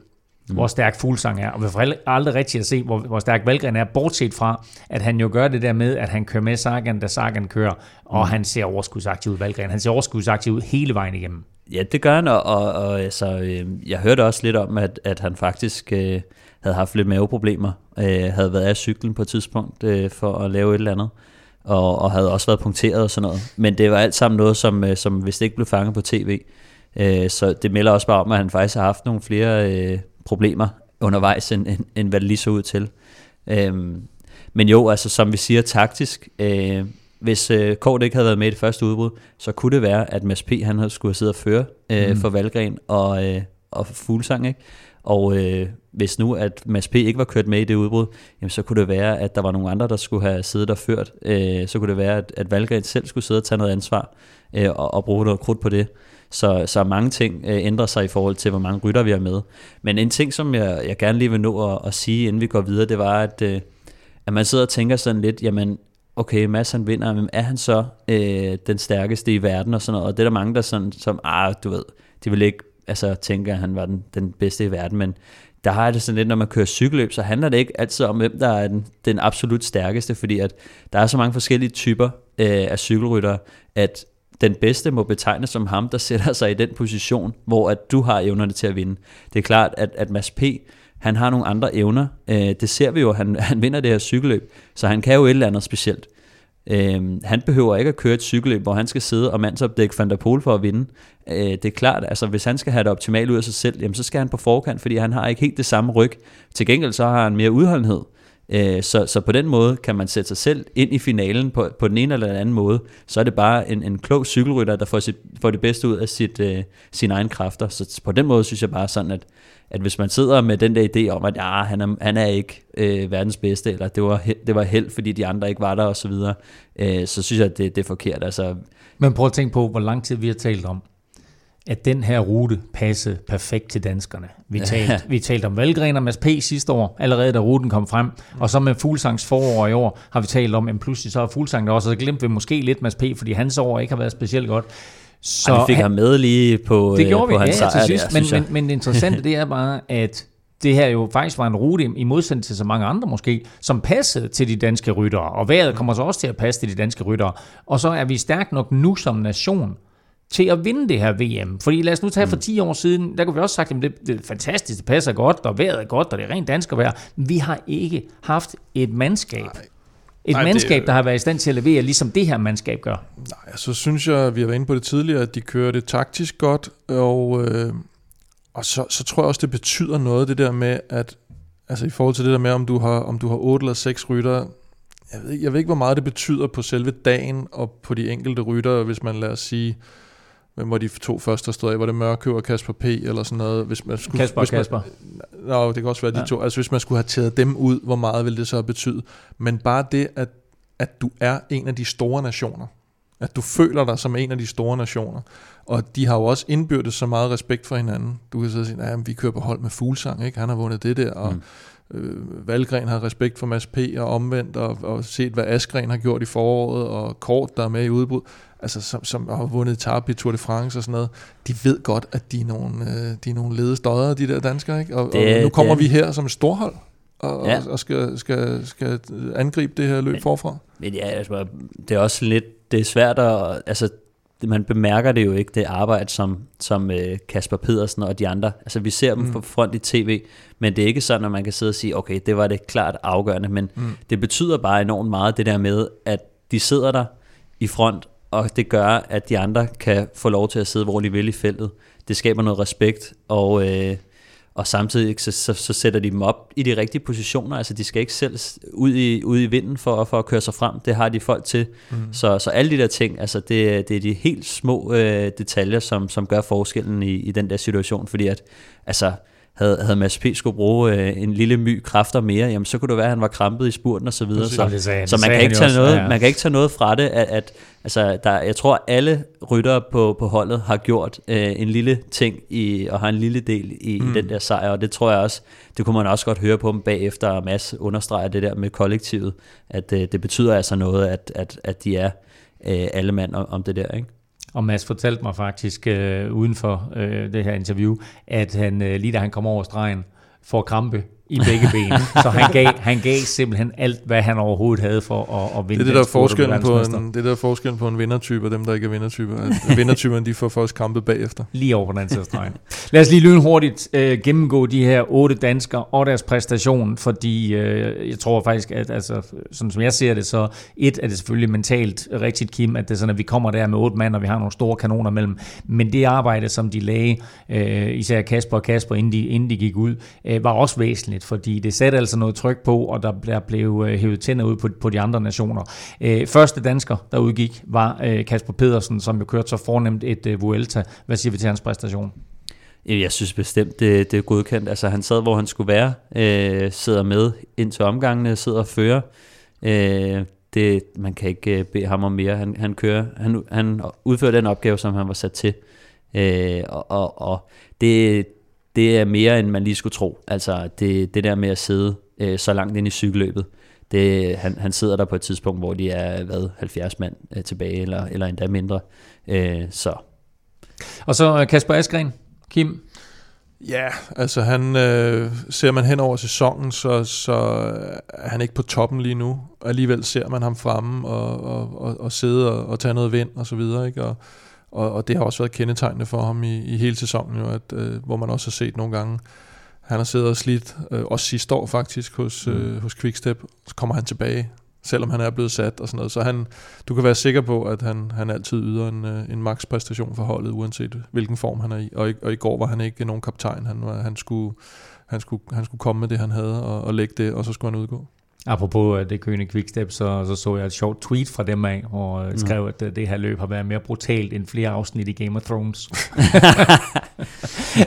B: mm. hvor stærk Fuglsang er, og vi får aldrig rigtig at se, hvor, hvor stærk Valgren er, bortset fra, at han jo gør det der med, at han kører med Sagan, da Sagan kører, og mm. han ser overskudsaktiv ud, Valgren. Han ser overskudsaktiv ud hele vejen igennem.
D: Ja, det gør han, og, og, og altså, øh, jeg hørte også lidt om, at, at han faktisk øh, havde haft lidt maveproblemer, øh, havde været af cyklen på et tidspunkt øh, for at lave et eller andet, og, og havde også været punkteret og sådan noget. Men det var alt sammen noget, som, øh, som hvis det ikke blev fanget på tv. Øh, så det melder også bare om, at han faktisk har haft nogle flere øh, problemer undervejs, end, end, end hvad det lige så ud til. Øhm, men jo, altså som vi siger taktisk, øh, hvis øh, Kort ikke havde været med i det første udbrud, så kunne det være, at Mads P. han havde skulle have siddet og føre øh, mm. for Valgren og, øh, og Fuglsang, ikke? Og øh, hvis nu, at Mads P. ikke var kørt med i det udbrud, jamen, så kunne det være, at der var nogle andre, der skulle have siddet og ført. Øh, så kunne det være, at, at Valgren selv skulle sidde og tage noget ansvar øh, og, og bruge noget krudt på det. Så, så mange ting øh, ændrer sig i forhold til, hvor mange rytter vi har med. Men en ting, som jeg, jeg gerne lige vil nå at, at sige, inden vi går videre, det var, at, øh, at man sidder og tænker sådan lidt, jamen, okay, Mads han vinder, men er han så øh, den stærkeste i verden og sådan noget? Og det er der mange, der sådan, som, ah, du ved, de vil ikke altså, tænke, at han var den, den bedste i verden, men der har jeg det sådan lidt, når man kører cykelløb, så handler det ikke altid om, hvem der er den, den absolut stærkeste, fordi at der er så mange forskellige typer øh, af cykelryttere, at den bedste må betegnes som ham, der sætter sig i den position, hvor at du har evnerne til at vinde. Det er klart, at, at Mads P., han har nogle andre evner. Øh, det ser vi jo, han, han vinder det her cykelløb, så han kan jo et eller andet specielt. Øh, han behøver ikke at køre et cykelløb, hvor han skal sidde og mandsopdække Van der Pol for at vinde. Øh, det er klart, altså hvis han skal have det optimalt ud af sig selv, jamen, så skal han på forkant, fordi han har ikke helt det samme ryg. Til gengæld så har han mere udholdenhed. Øh, så, så på den måde kan man sætte sig selv ind i finalen på, på den ene eller den anden måde. Så er det bare en, en klog cykelrytter, der får, sit, får det bedste ud af sit, øh, sine egne kræfter. Så på den måde synes jeg bare sådan, at, at hvis man sidder med den der idé om, at ja, han, er, han er ikke øh, verdens bedste, eller det var, det var held, fordi de andre ikke var der osv., så, øh, så synes jeg, at det, det er forkert. Altså,
B: Men prøv at tænke på, hvor lang tid vi har talt om, at den her rute passede perfekt til danskerne. Vi talte, ja. vi talte om Valgren og Mads P. sidste år, allerede da ruten kom frem, og så med Fuglsangs forår i år har vi talt om, at pludselig så er Fuglsang der også, og så glemte vi måske lidt Mads P., fordi hans år ikke har været specielt godt.
D: Så Ej, vi fik han, ham med lige på,
B: det gjorde
D: øh, på
B: vi,
D: hans
B: ja, til sidst, men, men, men det interessante det er bare, at det her jo faktisk var en rute, i modsætning til så mange andre måske, som passede til de danske ryttere, og vejret kommer så også til at passe til de danske ryttere. Og så er vi stærkt nok nu som nation til at vinde det her VM. Fordi lad os nu tage for 10 mm. år siden, der kunne vi også sagt, at det, det er fantastisk, det passer godt, og vejret er godt, og det er rent dansk være. Vi har ikke haft et mandskab. Nej. Et Nej, mandskab, det, der har været i stand til at levere, ligesom det her mandskab gør.
C: Nej, så synes jeg, vi har været inde på det tidligere, at de kører det taktisk godt, og, øh, og så, så tror jeg også, det betyder noget, det der med, at altså i forhold til det der med, om du har, om du har 8 eller 6 rytter, jeg ved, ikke- jeg ved ikke, hvor meget det betyder på selve dagen og på de enkelte rytter, hvis man lader sige, hvem var de to første, der stod af? Var det Mørkøv og Kasper P. eller sådan noget? Hvis man skulle,
B: Kasper og
C: hvis man,
B: Kasper.
C: Nå, det kan også være de
B: Ja.
C: to. Altså hvis man skulle have taget dem ud, hvor meget ville det så have betydet? Men bare det, at, at du er en af de store nationer. At du føler dig som en af de store nationer. Og de har jo også indbyrdes så meget respekt for hinanden. Du kan så sige, at vi kører på hold med fuglsang, ikke? han har vundet det der, og
D: Mm.
C: øh, Valgren har respekt for Mads P. og omvendt, og, og set, hvad Askren har gjort i foråret, og Kort, der er med i udbrud, altså som, som har vundet etape i Tour de France og sådan noget, de ved godt, at de er nogle, øh, de er nogle ledestøder, de der danskere, ikke? Og,
D: Det-
C: og nu kommer
D: det-
C: vi her som et storhold, og,
D: Ja.
C: og, skal, skal, skal angribe det her løb
D: Men-
C: forfra.
D: Men ja, altså, det er også lidt, det er svært at, altså, man bemærker det jo ikke, det arbejde, som, som øh, Kasper Pedersen og de andre, altså vi ser dem
C: Mm.
D: på front i tv, men det er ikke sådan, at man kan sidde og sige, okay, det var det klart afgørende, men
C: Mm.
D: det betyder bare enormt meget, det der med, at de sidder der i front, og det gør, at de andre kan få lov til at sidde, hvor de vil i feltet. Det skaber noget respekt, og, øh, og samtidig så, så, så sætter de dem op i de rigtige positioner. Altså, de skal ikke selv ud i, ud i vinden for, for at køre sig frem. Det har de folk til. Mm. Så, så alle de der ting, altså, det, det er de helt små øh, detaljer, som, som gør forskellen i, i den der situation. Fordi at, altså, havde, havde Mads P. skulle bruge øh, en lille my kræfter mere, jamen så kunne det være, at han var krampet i spurten og så videre.
C: Præcis.
D: Så,
B: det sagde
D: så man kan, ikke tage
B: også,
D: noget,
B: ja.
D: man kan ikke tage noget fra det, at, at altså, der, jeg tror, alle ryttere på, på holdet har gjort øh, en lille ting i, og har en lille del i, mm. i den der sejr, og det tror jeg også, det kunne man også godt høre på dem bagefter, og Mads understreger det der med kollektivet, at øh, det betyder altså noget, at, at, at de er øh, alle mand om, om det der, ikke?
B: Og Mads fortalte mig faktisk øh, uden for øh, det her interview, at han øh, lige da han kom over stregen, får krampe i begge ben. Så han gav, han gav simpelthen alt, hvad han overhovedet havde for at, at vinde
C: Det er det, der er forskellen på en, det er der er forskellen på en vindertype og dem, der ikke er vindertyper. At vindertyperne, de får først kampe bagefter.
B: Lige over på den anden side. Lad os lige lynhurtigt øh, gennemgå de her otte danskere og deres præstation, fordi øh, jeg tror faktisk, at altså, sådan som jeg ser det, så et er det selvfølgelig mentalt rigtigt, Kim, at det er sådan, at vi kommer der med otte mand, og vi har nogle store kanoner mellem. Men det arbejde, som de lagde, øh, især Kasper og Kasper, inden de, inden de gik ud, øh, var også væsentligt, fordi det satte altså noget tryk på, og der, der blev øh, hævet tænder ud på, på de andre nationer. Øh, første dansker, der udgik, var øh, Kasper Pedersen, som jo kørte så fornemt et øh, Vuelta. Hvad siger vi til hans præstation?
D: Jeg synes bestemt, det, det er godkendt. Altså, han sad, hvor han skulle være, øh, sidder med ind til omgangene, sidder og fører. Øh, det, man kan ikke øh, bede ham om mere. Han, han, kører, han, han udfører den opgave, som han var sat til. Øh, og og, og det, det er mere, end man lige skulle tro. Altså, det, det der med at sidde øh, så langt ind i cykelløbet, det, han, han sidder der på et tidspunkt, hvor de er hvad, 70 mand øh, tilbage, eller, eller endda mindre. Øh, så
B: Og så øh, Kasper Askren, Kim.
C: Ja, altså han, øh, ser man hen over sæsonen, så, så er han ikke på toppen lige nu. Alligevel ser man ham fremme og, og, og, og sidde og, og tage noget vind og så videre. Ikke? Og, og, og det har også været kendetegnende for ham i, i hele sæsonen, jo, at, øh, hvor man også har set nogle gange, han har siddet og slidt, øh, også sidste år faktisk hos, øh, hos Quickstep, så kommer han tilbage, selvom han er blevet sat og sådan noget. Så han, du kan være sikker på, at han, han altid yder en, øh, en max præstation for holdet, uanset hvilken form han er i. Og, i. og i går var han ikke nogen kaptajn, han, var, han, skulle, han, skulle, han skulle komme med det, han havde, og, og lægge det, og så skulle han udgå.
B: Apropos øh, det køende Quickstep, så, så så jeg et sjovt tweet fra dem af, hvor øh, skrev, at øh, det her løb har været mere brutalt end flere afsnit i Game of Thrones.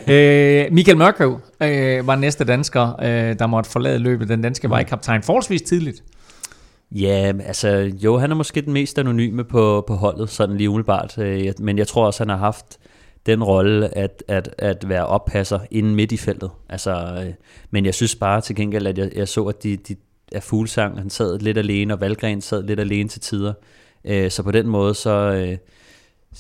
B: øh, Michael Mørkøv øh, var næste dansker, øh, der måtte forlade løbet. Den danske vejkaptajn forholdsvis tidligt.
D: Ja, altså jo, han er måske den mest anonyme på, på holdet, sådan lige umiddelbart. Men jeg tror også, han har haft den rolle at, at, at være oppasser inden midt i feltet. Altså, men jeg synes bare til gengæld, at jeg, jeg så, at de, de er fuglsang. Han sad lidt alene, og Valgren sad lidt alene til tider. Øh, Så på den måde, så... øh,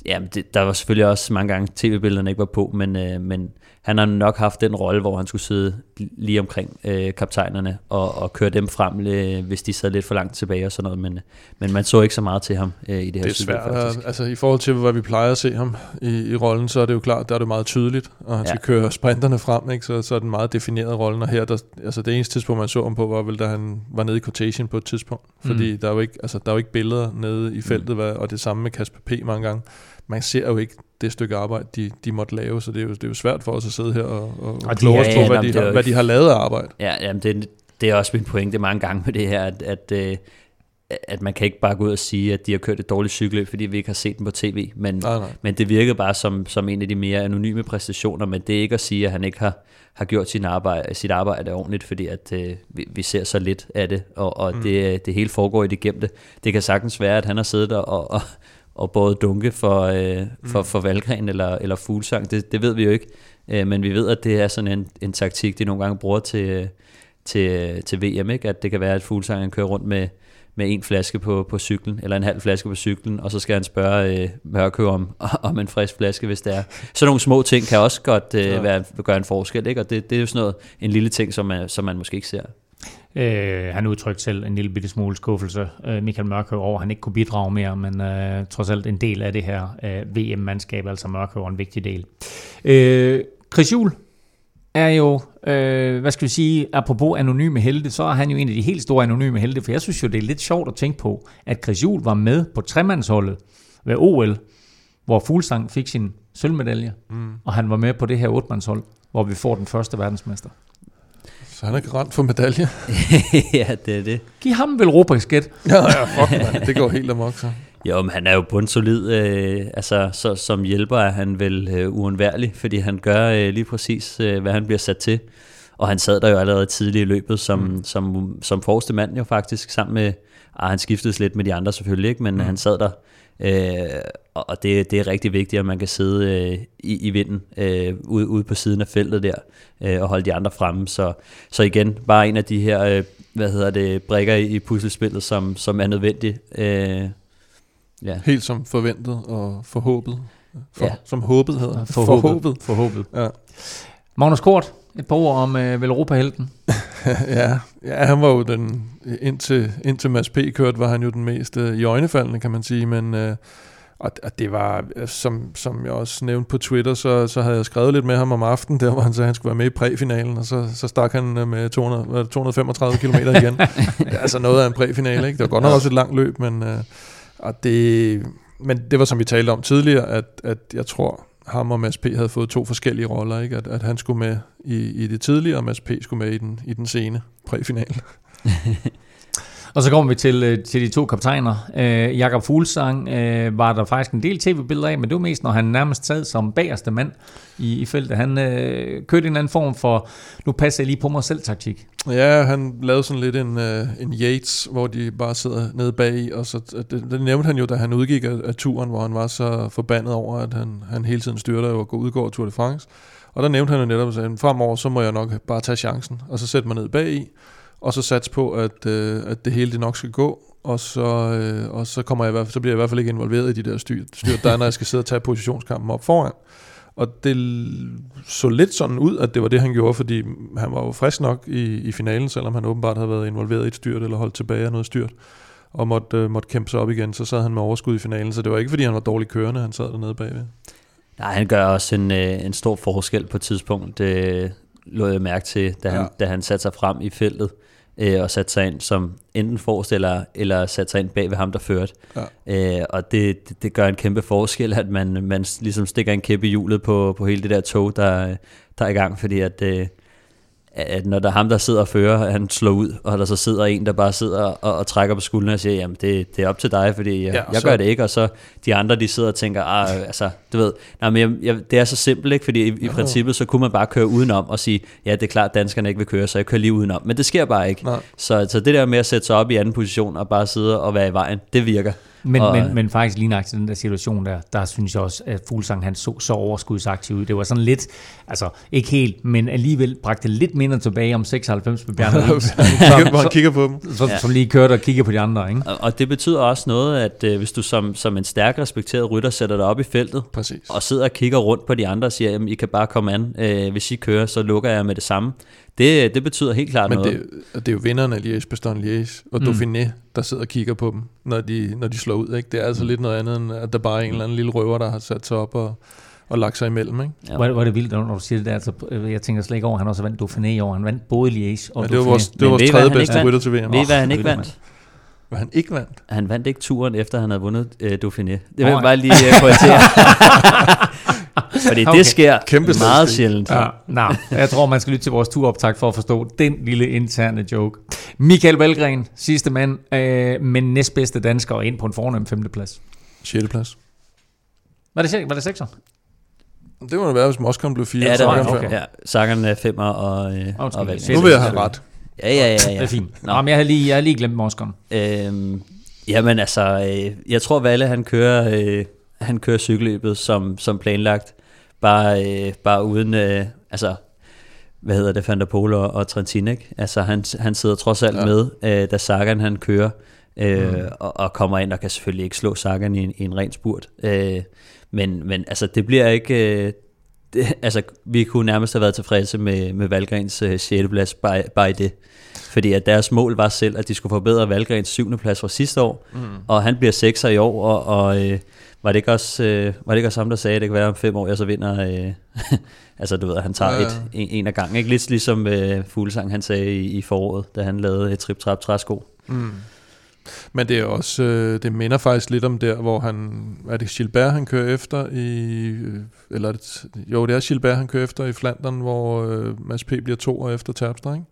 D: Ja, det, der var selvfølgelig også mange gange tv-billederne ikke var på, men, øh, men han har nok haft den rolle, hvor han skulle sidde lige omkring øh, kaptajnerne og, og køre dem frem, øh, hvis de sad lidt for langt tilbage og sådan noget, men, men man så ikke så meget til ham øh, i det her
C: Det er
D: cykelløb,
C: svært.
D: faktisk.
C: at- Altså i forhold til, hvad vi plejer at se ham i, i rollen, så er det jo klart, der er det meget tydeligt, og han
D: Ja.
C: skal køre sprinterne frem, ikke? Så, så er den meget defineret rollen, og her, der, altså det eneste tidspunkt, man så ham på, var vel, da han var nede i quotation på et tidspunkt, fordi
B: Mm.
C: der, er jo ikke, altså, der er jo ikke billeder nede i feltet, hvad, og det samme med Kasper P. mange gange. Man ser jo ikke det stykke arbejde, de, de måtte lave, så det er, jo, det er jo svært for os at sidde her og, og,
B: Og
C: og kloge os på,
D: ja,
C: hvad, de, har,
D: jo
C: hvad
D: ikke-
C: de har lavet af arbejde.
D: Ja, jamen det, det er også min pointe mange gange med det her, at, at, øh, at man kan ikke bare gå ud og sige, at de har kørt et dårligt cykelløb, fordi vi ikke har set dem på tv. Men,
C: Nej, nej.
D: men det virkede bare som, som en af de mere anonyme præstationer, men det er ikke at sige, at han ikke har, har gjort sin arbejde, sit arbejde ordentligt, fordi at, øh, vi, vi ser så lidt af det, og, og mm. det, det hele foregår i det gemte. Det kan sagtens være, at han har siddet der og, og, og både dunke for, øh, for, for Valgren eller, eller Fuglsang, det, det ved vi jo ikke. Øh, men vi ved, at det er sådan en, en taktik, de nogle gange bruger til, øh, til, til VM, ikke? at det kan være, at Fuglsang kører rundt med, med en flaske på, på cyklen, eller en halv flaske på cyklen, og så skal han spørge øh, Mørkø om, om en frisk flaske, hvis det er. Så nogle små ting kan også godt øh,
C: Ja.
D: være, gøre en forskel, ikke? og det, det er jo sådan noget, en lille ting, som, man, som man måske ikke ser.
B: Øh, han udtrykte selv en lille bitte smule skuffelse, øh, Michael Mørkøv, over at han ikke kunne bidrage mere, men øh, trods alt en del af det her øh, VM-mandskab, altså Mørkøv, er en vigtig del. Øh, Chris Juhl er jo, øh, hvad skal vi sige, apropos anonyme helte, så er han jo en af de helt store anonyme helte, for jeg synes jo, det er lidt sjovt at tænke på, at Chris Juhl var med på tremandsholdet ved OL, hvor Fuglsang fik sin sølvmedalje, mm. og han var med på det her otmandshold, hvor vi får den første verdensmester.
C: Så han er garant for medalje.
D: ja, det er det.
B: Giv ham vel Robert
C: ja, ja, fuck, man. det går helt amok så.
D: Jo, men han er jo bundsolid. Øh, altså, så, som hjælper er han vel øh, uundværlig, fordi han gør øh, lige præcis, øh, hvad han bliver sat til. Og han sad der jo allerede tidligt i løbet som, mm. som, som forreste mand jo faktisk, sammen med, ah, han skiftede lidt med de andre selvfølgelig, ikke? men mm. han sad der. Øh, og det, det er rigtig vigtigt, at man kan sidde øh, i, i vinden øh, ude, ude på siden af feltet der, øh, og holde de andre fremme. Så, så igen, bare en af de her, øh, hvad hedder det, brikker i, i puslespillet, som, som er nødvendig. Øh, ja.
C: Helt som forventet og forhåbet. For,
D: Ja.
C: Som håbet hedder.
B: Forhåbet. Forhåbet.
C: Ja.
B: Magnus Kort, et par ord om øh, Velropa-helten.
C: ja, ja, han var jo den, indtil, indtil Mads P. kørte, var han jo den mest øh, i øjnefaldende, kan man sige, men øh, og, og det var, øh, som, som jeg også nævnte på Twitter, så, så havde jeg skrevet lidt med ham om aftenen, der hvor han sagde, at han skulle være med i præfinalen, og så, så stak han øh, med 200, hvad er det, 235 km igen. altså noget af en præfinale, ikke? Det var godt nok også et langt løb, men, øh, og det, men det var som vi talte om tidligere, at, at jeg tror, ham og Mads P. havde fået to forskellige roller, ikke? At, at han skulle med i, i det tidligere, og Mads P. skulle med i den, i den sene præfinal.
B: Og så kommer vi til, øh, til de to kaptajner. Øh, Jakob Fuglsang øh, var der faktisk en del tv-billeder af, men det var mest, når han nærmest sad som bagerste mand i, i feltet. Han øh, kørte en anden form for, nu passer jeg lige på mig selv taktik.
C: Ja, han lavede sådan lidt en, øh, en Yates, hvor de bare sidder nede bag og så, øh, det, det nævnte han jo, da han udgik af, af turen, hvor han var så forbandet over, at han, han hele tiden styrter og gå udgår Tour de France. Og der nævnte han jo netop, at fremover, så må jeg nok bare tage chancen, og så sætte mig ned bag i, og så satse på, at, øh, at det hele det nok skal gå, og så, øh, og så, kommer jeg, så bliver jeg i hvert fald ikke involveret i de der styrt, styrt der er, når jeg skal sidde og tage positionskampen op foran. Og det så lidt sådan ud, at det var det, han gjorde, fordi han var jo frisk nok i, i finalen, selvom han åbenbart havde været involveret i et styrt, eller holdt tilbage af noget styrt, og måtte, øh, måtte kæmpe sig op igen, så sad han med overskud i finalen, så det var ikke, fordi han var dårlig kørende, han sad dernede bagved.
D: Nej, han gør også en, øh, en stor forskel på et tidspunkt, det lå jeg mærke til, da han. Ja. da han satte sig frem i feltet, øh, og satte sig ind som enten forestiller, eller satte sig ind bag ved ham, der førte.
C: Ja.
D: Øh, og det, det, det gør en kæmpe forskel, at man, man ligesom stikker en kæppe i hjulet på, på hele det der tog, der, der er i gang, fordi at, øh, at når der er ham, der sidder og fører, han slår ud, og der så sidder en, der bare sidder og, og trækker på skuldrene og siger, jamen det, det er op til dig, fordi jeg,
C: Ja,
D: ja, jeg
C: så-
D: gør det ikke, og så de andre, de sidder og tænker, ah, altså, du ved, nej, men jeg, jeg, det er så simpelt, ikke? fordi i, i princippet, så kunne man bare køre udenom og sige, ja, det er klart, danskerne ikke vil køre, så jeg kører lige udenom, men det sker bare ikke.
C: Nej.
D: Så, så det der med at sætte sig op i anden position og bare sidde og være i vejen, det virker.
B: Men,
D: Og-
B: men, men faktisk lige nok til den der situation der, der synes jeg også, at Fuglsang han så, så overskudsaktiv ud. Det var sådan lidt, altså ikke helt, men alligevel bragte lidt mindre tilbage om 96 med Bjarne
C: Hvor han kigger på dem.
B: som,
D: Ja.
B: som lige kørte og kiggede på de andre. Ikke?
D: Og, og det betyder også noget, at øh, hvis du som, som en stærk respekteret rytter sætter dig op i feltet,
C: Præcis.
D: og sidder og kigger rundt på de andre og siger, jamen I kan bare komme an, øh, hvis I kører, så lukker jeg med det samme. Det, det betyder helt klart
C: Men
D: noget.
C: det, det er jo vinderne af Liège, Bastogne Liège og
B: Mm.
C: mm. Dauphiné, der sidder og kigger på dem, når de, når de slår ud. Ikke? Det er altså lidt noget andet, end at der bare er en eller anden lille røver, der har sat sig op og, og lagt sig imellem. Ikke?
D: Ja.
B: Hvor, hvor er det vildt, når du siger det der. Altså, jeg tænker slet ikke over, at han også vandt Dauphiné i år. Han vandt både Liège og
C: Men det var
B: Dauphiné.
C: vores, det
D: Men
C: var vores tredje bedste rytter til VM.
D: Ved I, hvad han ikke vandt?
C: Hvad han ikke vandt.
D: Han vandt ikke turen, efter han havde vundet øh, Dauphiné. Det vil jeg bare lige øh, pointere. Fordi
B: Okay.
D: det sker
C: Kæmpe
D: meget sjældent.
B: Ja, nej, jeg tror, man skal lytte til vores turoptakt for at forstå den lille interne joke. Michael Valgren, sidste mand, øh, men næstbedste dansker og ind på en fornem femteplads.
C: 6. plads.
B: Var det, var det sekser?
C: Det må det være, hvis Moskon blev 4.
D: Ja, det var
B: okay.
D: okay. ja. Sagan er femmer og, øh, og Valgren.
C: Nu vil jeg have ret.
D: Ja, ja, ja. ja.
B: Det er fint.
D: Nå.
B: Nå, men jeg havde lige, jeg havde lige glemt Moskon.
D: Øhm, jamen altså, øh, jeg tror Valle han kører, øh, han kører cykelløbet som, som planlagt, bare, øh, bare uden, øh, altså, hvad hedder det, Pol og, og Trentin, ikke? Altså han, han sidder trods alt
C: Ja.
D: ja. med, øh, da Sagan han kører, øh, mm. og, og kommer ind og kan selvfølgelig ikke slå Sagan i en, i en ren spurt. Øh, men, men altså, det bliver ikke... Øh, det, altså, vi kunne nærmest have været tilfredse med, med Valgrens øh, 6. plads, bare, bare i det. Fordi at deres mål var selv, at de skulle forbedre Valgrens 7. plads fra sidste år, mm. og han bliver 6'er i år, og, og øh, var, det ikke også, øh, var det ikke også ham, der sagde, at det kan være om fem år, jeg så vinder... Øh, altså, du ved, at han tager
C: Ja,
D: et, en, en af gangen. Ikke lidt ligesom øh, Fuglesang, han sagde i, i foråret, da han lavede et trip-trap-træsko.
C: Mm. Men det er også, øh, det minder faktisk lidt om der, hvor han, er det Gilbert, han kører efter i, øh, eller er det, jo, det er Gilbert, han kører efter i Flandern, hvor øh, Mads P. bliver to og efter Terpstra, ikke?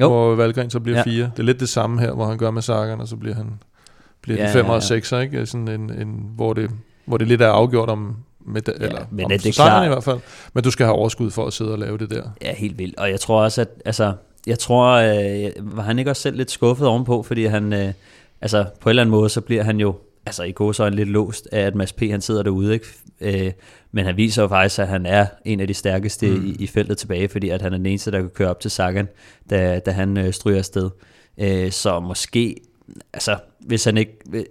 D: Jo.
C: Hvor Valgren så bliver
D: Ja.
C: fire. Det er lidt det samme her, hvor han gør med Sagan, og så bliver han bliver
D: Ja,
C: den 5
D: ja,
C: og
D: ja.
C: 6, ikke? Sådan en, en, hvor, det, hvor det lidt er afgjort om, med, ja, eller
D: men
C: om
D: er det klart-
C: i hvert fald. Men du skal have overskud for at sidde og lave det der.
D: Ja, helt vildt. Og jeg tror også, at altså, jeg tror, øh, var han ikke også selv lidt skuffet ovenpå, fordi han, øh, altså på en eller anden måde, så bliver han jo, altså i gåsøjne lidt låst af, at Mads P. han sidder derude, ikke? Øh, men han viser jo faktisk, at han er en af de stærkeste mm. i, i feltet tilbage, fordi at han er den eneste, der kan køre op til Sagan, da, da han øh, stryger afsted. Øh, så måske, altså hvis han ikke...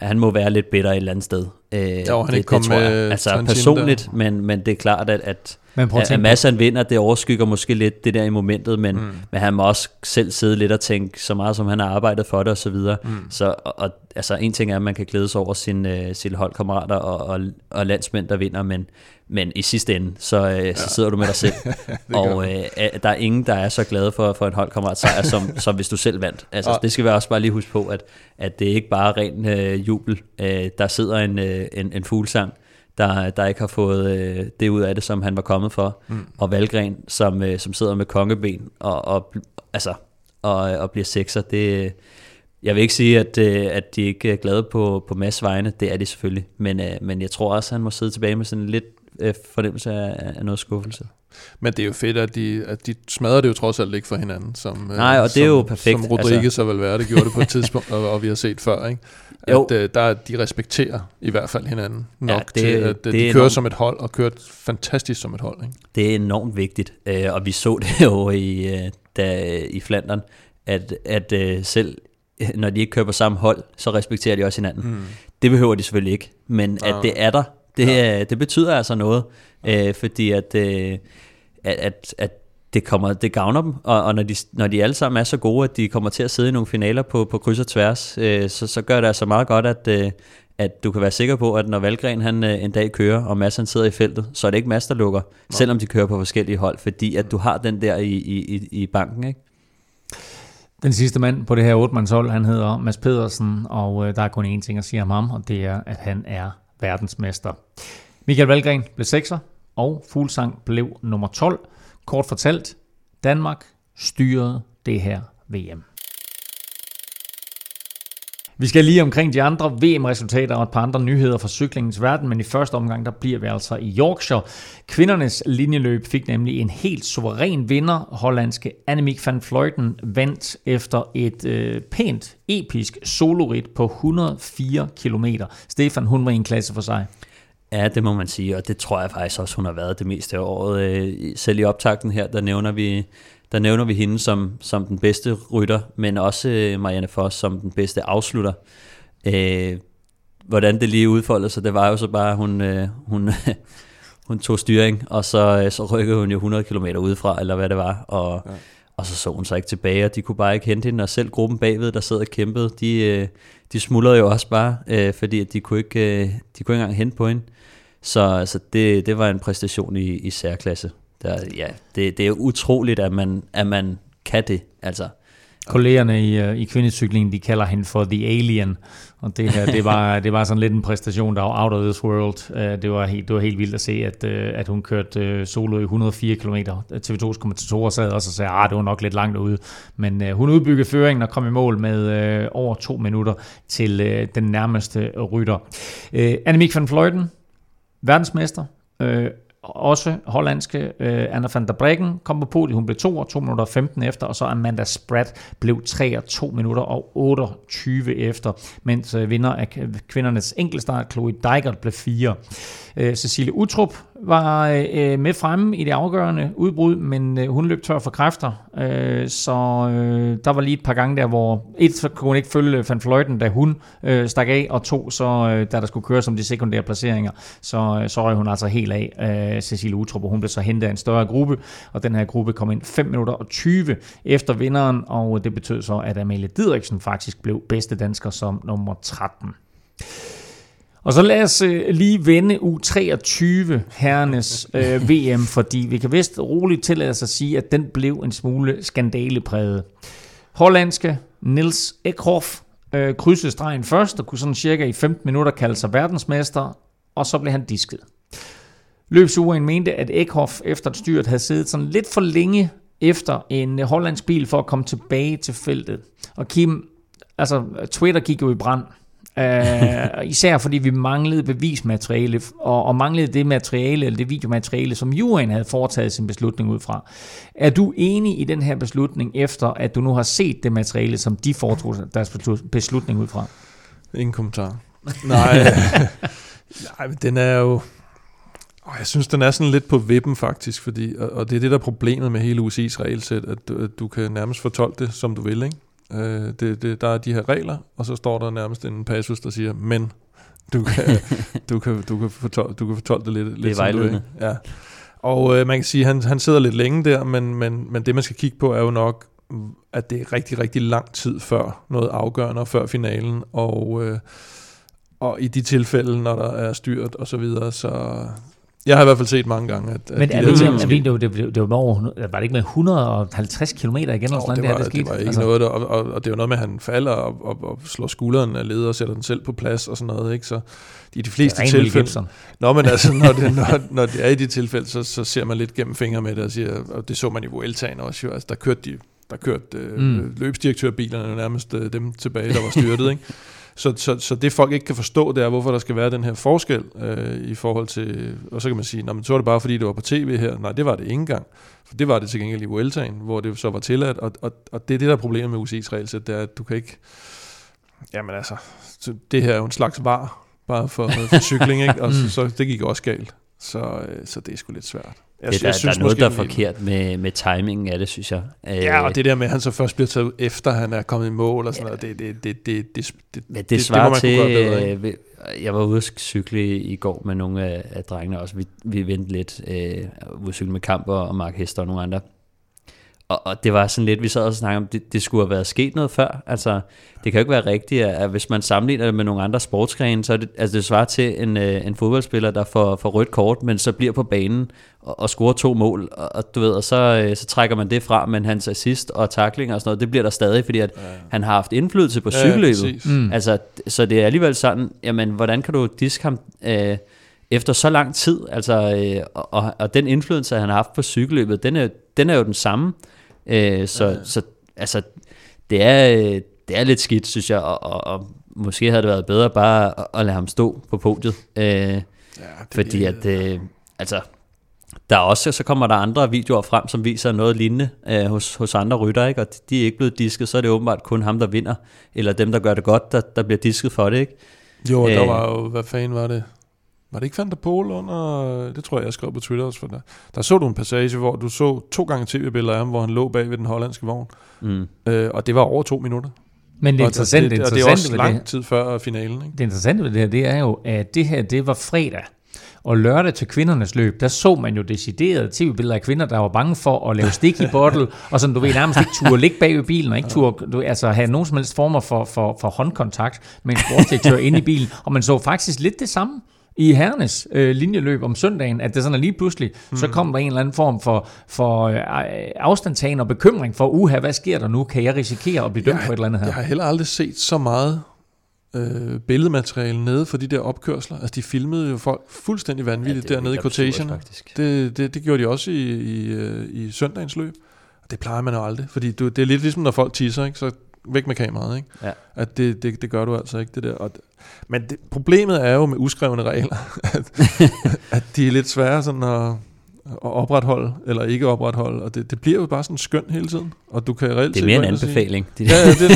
D: han må være lidt bitter et eller andet sted. Øh,
C: Jo, han ikke kom
D: tror jeg. Altså personligt, men, men det er klart, at, at
B: Men at
D: at, Mads han vinder, det overskygger måske lidt det der i momentet, men, mm. men han må også selv sidde lidt og tænke, så meget som han har arbejdet for det osv. Så, mm. så og, og, altså en ting er, at man kan glæde sig over sine, øh, sine holdkammerater og, og, og landsmænd, der vinder, men, men i sidste ende, så, øh, ja. så sidder du med dig selv. og øh, er- der er ingen, der er så glade for, for en holdkammerat sejr, som, som hvis du selv vandt. Altså, det skal vi også bare lige huske på, at, at det er ikke bare ren øh, jubel. Øh, der sidder en, øh, en, en fuglsang, der, der ikke har fået øh, det ud af det, som han var kommet for. Mm. Og Valgren, som, øh, som sidder med kongeben og, og, altså, og, og bliver sekser. Det, jeg vil ikke sige, at, øh, at de ikke er glade på, på Mads vegne. Det er de selvfølgelig. Men, øh, men jeg tror også, at han må sidde tilbage med sådan lidt øh, fornemmelse af, af noget skuffelse.
C: Men det er jo fedt, at de, at de smadrer det jo trods alt ikke for hinanden. Som, øh,
D: Nej, og det er
C: som,
D: jo perfekt,
C: Som Rodriguez altså. og Valverde gjorde det på et tidspunkt, og, og vi har set før, ikke? At
D: Jo.
C: øh, der, de respekterer i hvert fald hinanden nok
D: Ja, det-
C: til, at øh,
D: det
C: de
D: er
C: kører
D: enormt.
C: som et hold, og kører fantastisk som et hold. Ikke?
D: Det er enormt vigtigt, øh, og vi så det jo i, øh, da, i Flandern, at, at øh, selv når de ikke kører på samme hold, så respekterer de også hinanden. Mm. Det behøver de selvfølgelig ikke, men at det er der, det, ja. det betyder altså noget, øh, fordi at, øh, at, at, at det, kommer, det gavner dem, og, og når, de, når de alle sammen er så gode, at de kommer til at sidde i nogle finaler på, på kryds og tværs, øh, så, så gør det altså meget godt, at, øh, at du kan være sikker på, at når Valgren han øh, en dag kører, og Mads han sidder i feltet, så er det ikke Mads, der lukker, Nå. selvom de kører på forskellige hold, fordi at du har den der i, i, i, i banken, ikke?
B: Den sidste mand på det her 8 hold, han hedder Mads Pedersen, og øh, der er kun én ting at sige om ham, og det er, at han er verdensmester. Michael Valgren blev 6'er, og Fuglsang blev nummer 12. Kort fortalt, Danmark styrede det her VM. Vi skal lige omkring de andre VM-resultater og et par andre nyheder fra cyklingens verden, men i første omgang der bliver vi altså i Yorkshire. Kvindernes linjeløb fik nemlig en helt suveræn vinder. Hollandske Annemiek van Vleuten vandt efter et øh, pænt, episk solorit på 104 km. Stefan, hun var i en klasse for sig.
D: Ja, det må man sige, og det tror jeg faktisk også, hun har været det meste af året. Øh, selv i optakten her, der nævner vi, der nævner vi hende som, som den bedste rytter, men også øh, Marianne Foss som den bedste afslutter. Øh, hvordan det lige udfoldede sig, det var jo så bare, hun, øh, hun, hun tog styring, og så, øh, så rykkede hun jo 100 km udefra, eller hvad det var, og, ja. og så så hun sig ikke tilbage, og de kunne bare ikke hente hende, og selv gruppen bagved, der sad og kæmpede, de, øh, de smuldrede jo også bare, øh, fordi at de kunne ikke, de kunne ikke engang hente på hende. Så altså, det, det var en præstation i, i særklasse. Der, ja, det, det er utroligt, at man, at man kan det. Altså,
B: Kollegerne i, øh, i kvindecyklingen, de kalder hende for The Alien. Og det her, det var, det var sådan lidt en præstation, der var out of this world. Øh, det var helt, det var helt vildt at se, at, øh, at hun kørte solo i 104 km. TV2's kommentatorer sad også og sagde, at det var nok lidt langt ude. Men hun udbyggede føringen og kom i mål med over to minutter til den nærmeste rytter. Annemiek van Vleuten, verdensmester, også hollandske øh, Anna van der Breggen kom på podiet. Hun blev 2 og 2 minutter og 15 efter, og så Amanda Spratt blev 3 og 2 minutter og 28 efter, mens øh, vinder af kvindernes enkeltstart, Chloe Dijkert, blev 4. Øh, Cecilie Utrup var øh, med fremme i det afgørende udbrud, men øh, hun løb tør for kræfter, øh, så øh, der var lige et par gange der, hvor et så kunne hun ikke følge Van Fløjten, da hun øh, stak af, og to, så øh, da der skulle køre som de sekundære placeringer, så, øh, så røg hun altså helt af, øh, Cecilie Utrup, og hun blev så hentet af en større gruppe, og den her gruppe kom ind 5 minutter og 20 efter vinderen, og det betød så, at Amalie Didriksen faktisk blev bedste dansker som nummer 13. Og så lad os øh, lige vende U23 herrenes øh, VM, fordi vi kan vist roligt tillade os at sige, at den blev en smule skandalepræget. Hollandske Nils Ekhoff øh, krydsede stregen først og kunne sådan cirka i 15 minutter kalde sig verdensmester, og så blev han disket. Løbsuren mente, at Ekhoff efter styret havde siddet sådan lidt for længe efter en hollandsk bil for at komme tilbage til feltet. Og Kim, altså Twitter gik jo i brand. Uh, især fordi vi manglede bevismateriale, og, og manglede det materiale, eller det videomateriale, som juryen havde foretaget sin beslutning ud fra. Er du enig i den her beslutning, efter at du nu har set det materiale, som de foretog deres beslutning ud fra?
C: Ingen kommentar. Nej, nej men den er jo... Jeg synes, den er sådan lidt på vippen faktisk, fordi, og, og det er det, der er problemet med hele UCI's regelsæt, at du, at du kan nærmest fortolke det, som du vil, ikke? Øh, det, det, der er de her regler, og så står der nærmest en passus, der siger, men du kan, du kan, du kan, fortolke, du kan fortolke det lidt,
D: det
C: lidt
D: som du.
C: Ja. Og øh, man kan sige, at han, han sidder lidt længe der, men, men, men det man skal kigge på er jo nok, at det er rigtig, rigtig lang tid før noget afgørende, før finalen, og, øh, og i de tilfælde, når der er styrt og så videre, så, jeg har i hvert fald set mange gange, at,
B: Men
C: at
B: er, de det, er, det, det, det, det var, over, var det ikke med 150 km igen? Eller
C: sådan, det, var, det, det var ikke altså. noget, der, og, og, og, det var noget med, at han falder og, og, og slår skulderen af leder og sætter den selv på plads og sådan noget. Ikke? Så i de fleste tilfælde... Nå, men altså, når det, når, når det er i de tilfælde, så, så ser man lidt gennem fingre med det og siger, og det så man i Vueltaen også jo, altså der kørte de der kørte øh, mm. løbsdirektørbilerne nærmest øh, dem tilbage, der var styrtet, ikke? Så, så, så det folk ikke kan forstå, det er, hvorfor der skal være den her forskel øh, i forhold til, og så kan man sige, men så er det bare fordi, det var på tv her. Nej, det var det ikke engang. For det var det til gengæld i Vueltaen, hvor det så var tilladt, og, og, og det er det, der er problemet med UCI's regelsæt, det er, at du kan ikke, jamen altså, det her er jo en slags var, bare for, for cykling, ikke? og så, så det gik også galt. Så, øh, så det er sgu lidt svært.
D: Jeg, det, der, jeg synes, der er noget, måske, der er forkert med, med timingen af det, synes jeg.
C: Øh, ja, og det der med, at han så først bliver taget efter, han er kommet i mål og sådan ja. noget, det, det, det, det, det,
D: det, Men det, det svarer det, til, bedre, øh, jeg var ude at cykle i går med nogle af, af drengene også, vi, vi vendte lidt, øh, ude at cykle med Kamper og Mark Hester og nogle andre, og, og det var sådan lidt, vi sad og snakkede om, det, det skulle have været sket noget før. Altså, det kan jo ikke være rigtigt, at, at hvis man sammenligner det med nogle andre sportsgrene, så er det, altså det svarer til en, øh, en fodboldspiller, der får, får rødt kort, men så bliver på banen og, og scorer to mål, og, og du ved, og så, øh, så trækker man det fra, men hans assist og tackling og sådan noget, det bliver der stadig, fordi at ja. han har haft indflydelse på ja, cykelløbet. Mm. Altså, så det er alligevel sådan, jamen, hvordan kan du diske ham... Øh, efter så lang tid, altså, øh, og, og den indflydelse, han har haft på cykelløbet, den er, den er jo den samme. Øh, så, ja. så altså, det er, det er lidt skidt, synes jeg, og, og, og måske havde det været bedre bare at, at lade ham stå på podiet. Øh, ja, fordi at, øh, altså, der er også, så kommer der andre videoer frem, som viser noget lignende øh, hos, hos andre rytter, ikke? og de er ikke blevet disket, så er det åbenbart kun ham, der vinder, eller dem, der gør det godt, der, der bliver disket for det, ikke?
C: Jo, der øh, var jo, hvad fanden var det? Var det ikke Van der Pol under... Det tror jeg, jeg skrev på Twitter også for der. Der så du en passage, hvor du så to gange tv-billeder af ham, hvor han lå bag ved den hollandske vogn. Mm. Øh, og det var over to minutter.
B: Men det interessante,
C: og det,
B: det,
C: det, er også lang tid før finalen. Ikke?
B: Det interessante ved det her, det er jo, at det her, det var fredag. Og lørdag til kvindernes løb, der så man jo decideret tv-billeder af kvinder, der var bange for at lave stik i bottle, og sådan, du ved, nærmest ikke turde ligge bag ved bilen, og ikke turde du, altså, have nogen som helst former for, for, for håndkontakt med en sportsdirektør inde i bilen. Og man så faktisk lidt det samme i herrenes øh, linjeløb om søndagen, at det sådan er lige pludselig, mm. så kom der en eller anden form for, for øh, afstandtagen og bekymring for, uha, hvad sker der nu? Kan jeg risikere at blive dømt
C: jeg,
B: for et eller andet her?
C: Jeg har heller aldrig set så meget øh, billedmateriale nede for de der opkørsler. Altså, de filmede jo folk fuldstændig vanvittigt ja, dernede i quotation. Det, det, det gjorde de også i, i, øh, i søndagens løb. Og det plejer man jo aldrig, fordi du, det er lidt ligesom, når folk teaser, ikke? så væk med kameraet. Ikke?
D: Ja.
C: At det, det, det gør du altså ikke, det der. Og, men det, problemet er jo med uskrevne regler, at, at de er lidt svære sådan at at opretholde eller ikke opretholde, og det, det bliver jo bare sådan skøn hele tiden, og du kan reelt
D: Det er mere en anbefaling.
C: Sige, ja, ja, det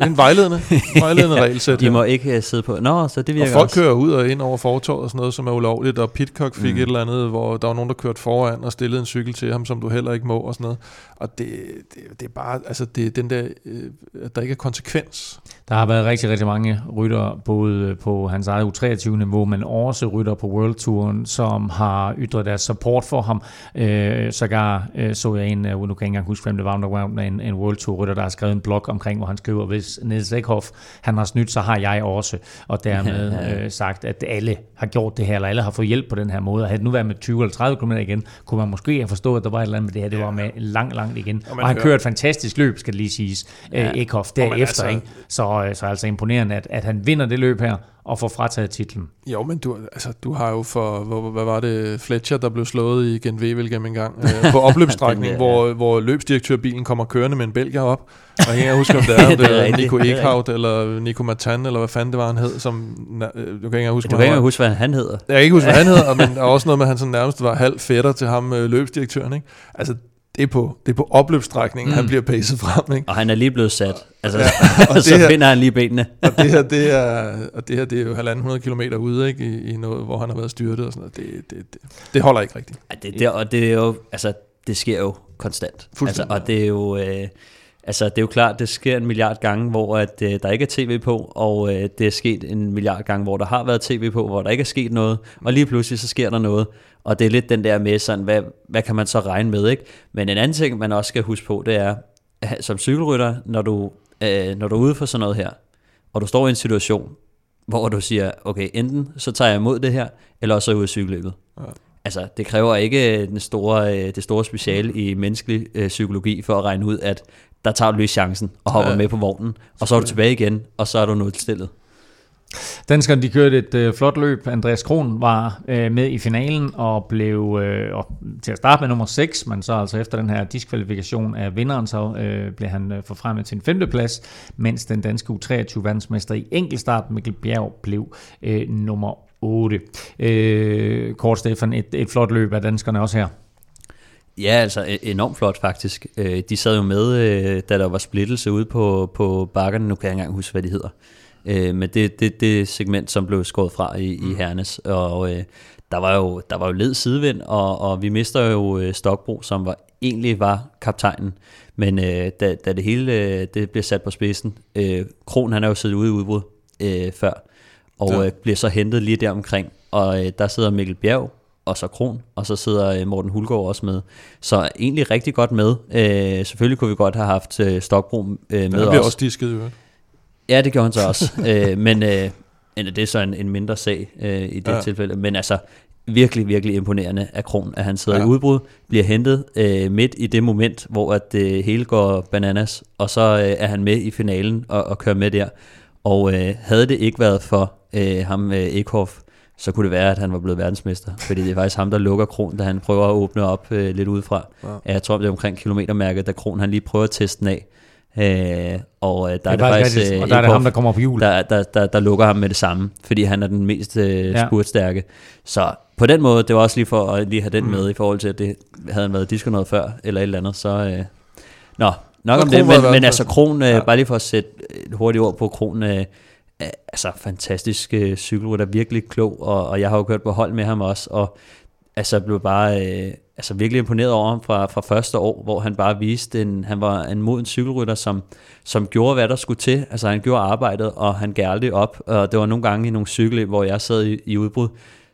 C: er en vejledende, vejledende regelsæt.
D: De må ikke uh, sidde på, nå, så det virker
C: Og folk
D: også.
C: kører ud og ind over fortorvet og sådan noget, som er ulovligt, og Pitcock fik mm. et eller andet, hvor der var nogen, der kørte foran og stillede en cykel til ham, som du heller ikke må og sådan noget. Og det, det, det er bare, altså det er den der, øh, at der ikke er konsekvens.
B: Der har været rigtig, rigtig mange rytter, både på hans eget U23-niveau, men også rytter på World Touren, som har ytret deres support for ham. Øh, sågar øh, så jeg en, øh, nu kan jeg ikke engang huske, hvem det var, der var en, en World Tour rytter, der har skrevet en blog omkring, hvor han skriver, hvis Niels Ekhoff, han har snydt, så har jeg også. Og dermed øh, sagt, at alle har gjort det her, eller alle har fået hjælp på den her måde. Og havde det nu været med 20 eller 30 km igen, kunne man måske have forstået, at der var et eller andet med det her. Det var med langt, langt igen. Og, og han kører et fantastisk løb, skal det lige siges, ja. Ekhoff derefter. Altså, ikke? Så, så altså imponerende, at, at han vinder det løb her, og får frataget titlen.
C: Jo, men du, altså, du har jo for, hvor, hvad var det, Fletcher, der blev slået i Gent Wevelgem en gang, øh, på opløbsstrækning, ja. hvor, hvor løbsdirektørbilen kommer kørende med en belgier op, og jeg kan huske, om det er, om det er Nico Ekhout, eller Nico Matan, eller hvad fanden det var, han hed, som, øh, du kan ikke huske,
D: du kan ikke huske, hvad han hedder.
C: Jeg kan ikke huske, hvad han hedder, men der også noget med, at han sådan nærmest var halv fætter til ham, øh, løbsdirektøren, ikke? Altså, det er på, det er på opløbsstrækningen, mm. han bliver pacet frem. Ikke?
D: Og han er lige blevet sat. Altså, ja, og så her, finder han lige benene.
C: og, det her, det er, og det her, det er jo halvanden hundrede kilometer ude, ikke? I, i noget, hvor han har været styrtet og sådan noget. Det, det, det, det holder ikke rigtigt.
D: Ja, det, det, og det er jo, altså, det sker jo konstant. Altså, og det er jo... Øh, Altså, det er jo klart, det sker en milliard gange, hvor at, øh, der ikke er tv på, og øh, det er sket en milliard gange, hvor der har været tv på, hvor der ikke er sket noget, og lige pludselig så sker der noget. Og det er lidt den der med sådan, hvad, hvad kan man så regne med, ikke? Men en anden ting, man også skal huske på, det er, som cykelrytter, når du, øh, når du er ude for sådan noget her, og du står i en situation, hvor du siger, okay, enten så tager jeg imod det her, eller også er jeg ude i cykelløbet. Ja. Altså, det kræver ikke den store, øh, det store speciale i menneskelig øh, psykologi for at regne ud, at der tager du lige chancen og hopper ja, med på vognen, og så er du tilbage igen, og så er du nulstillet.
B: Danskerne de kørte et øh, flot løb. Andreas Kron var øh, med i finalen og blev øh, og til at starte med nummer 6, men så altså efter den her diskvalifikation af vinderen, så øh, blev han øh, forfremmet til en femteplads, mens den danske U23-verdensmester i enkeltstart, Mikkel Bjerg, blev øh, nummer 8. Øh, kort Stefan, et, et flot løb af danskerne også her.
D: Ja, altså e-, enormt flot faktisk. Øh, de sad jo med, øh, da der var splittelse ude på, på bakkerne. Nu kan jeg ikke engang huske, hvad de hedder. Øh, men det, det, det segment, som blev skåret fra i, mm. i Hernes. Og der var jo, der var jo led sidevind, og, og vi mister jo Stokbro, som var, egentlig var kaptajnen. Men da, da det hele det blev sat på spidsen, Kron han er jo siddet ude i udbrud før, og ja. bliver så hentet lige der omkring. Og der sidder Mikkel Bjerg, og så Kron, og så sidder øh, Morten Hulgaard også med. Så egentlig rigtig godt med. Øh, selvfølgelig kunne vi godt have haft øh, Stokbro øh, med
C: os. Den bliver også disket, jo.
D: Ja, det gjorde han så også. øh, men øh, det er så en, en mindre sag øh, i det ja. tilfælde. Men altså, virkelig, virkelig imponerende af Kron, at han sidder ja. i udbrud, bliver hentet øh, midt i det moment, hvor at det hele går bananas, og så øh, er han med i finalen og, og kører med der. Og øh, havde det ikke været for øh, ham, øh, Ekhoff, så kunne det være, at han var blevet verdensmester. Fordi det er faktisk ham, der lukker Kron, da han prøver at åbne op øh, lidt udefra. Ja. Jeg tror, det er omkring kilometermærket, da Kron han lige prøver at teste den af. Øh, og øh, der er det faktisk,
B: øh, og der er det ham, der kommer på hjul.
D: Der, der, der, der lukker ham med det samme, fordi han er den mest øh, ja. spurtstærke. Så på den måde, det var også lige for at lige have den mm. med, i forhold til, at det havde han været disco noget før, eller et eller andet, så... Øh, nå, nok om det, men, men altså Kron, øh, ja. bare lige for at sætte et hurtigt ord på Kron, øh, altså fantastisk øh, cykelrytter, virkelig klog, og, og jeg har jo kørt på hold med ham også, og altså blev bare øh, altså virkelig imponeret over ham fra, fra første år, hvor han bare viste, en, han var en moden cykelrytter, som, som gjorde, hvad der skulle til. Altså han gjorde arbejdet, og han gav aldrig op, og det var nogle gange i nogle cykel, hvor jeg sad i, i udbrud,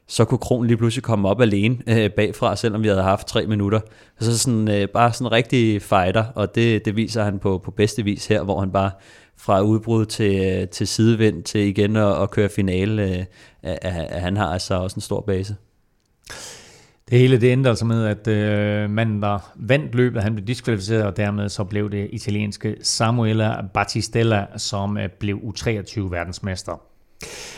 D: så kunne Kron lige pludselig komme op alene øh, bagfra, selvom vi havde haft tre minutter. Så sådan, øh, bare sådan en rigtig fighter, og det, det viser han på, på bedste vis her, hvor han bare fra udbrud til, øh, til sidevind til igen at, at køre finale, øh, at, at han har altså også en stor base.
B: Det hele det endte altså med, at øh, manden, der vandt løbet, han blev diskvalificeret, og dermed så blev det italienske Samuela Battistella, som øh, blev U23-verdensmester.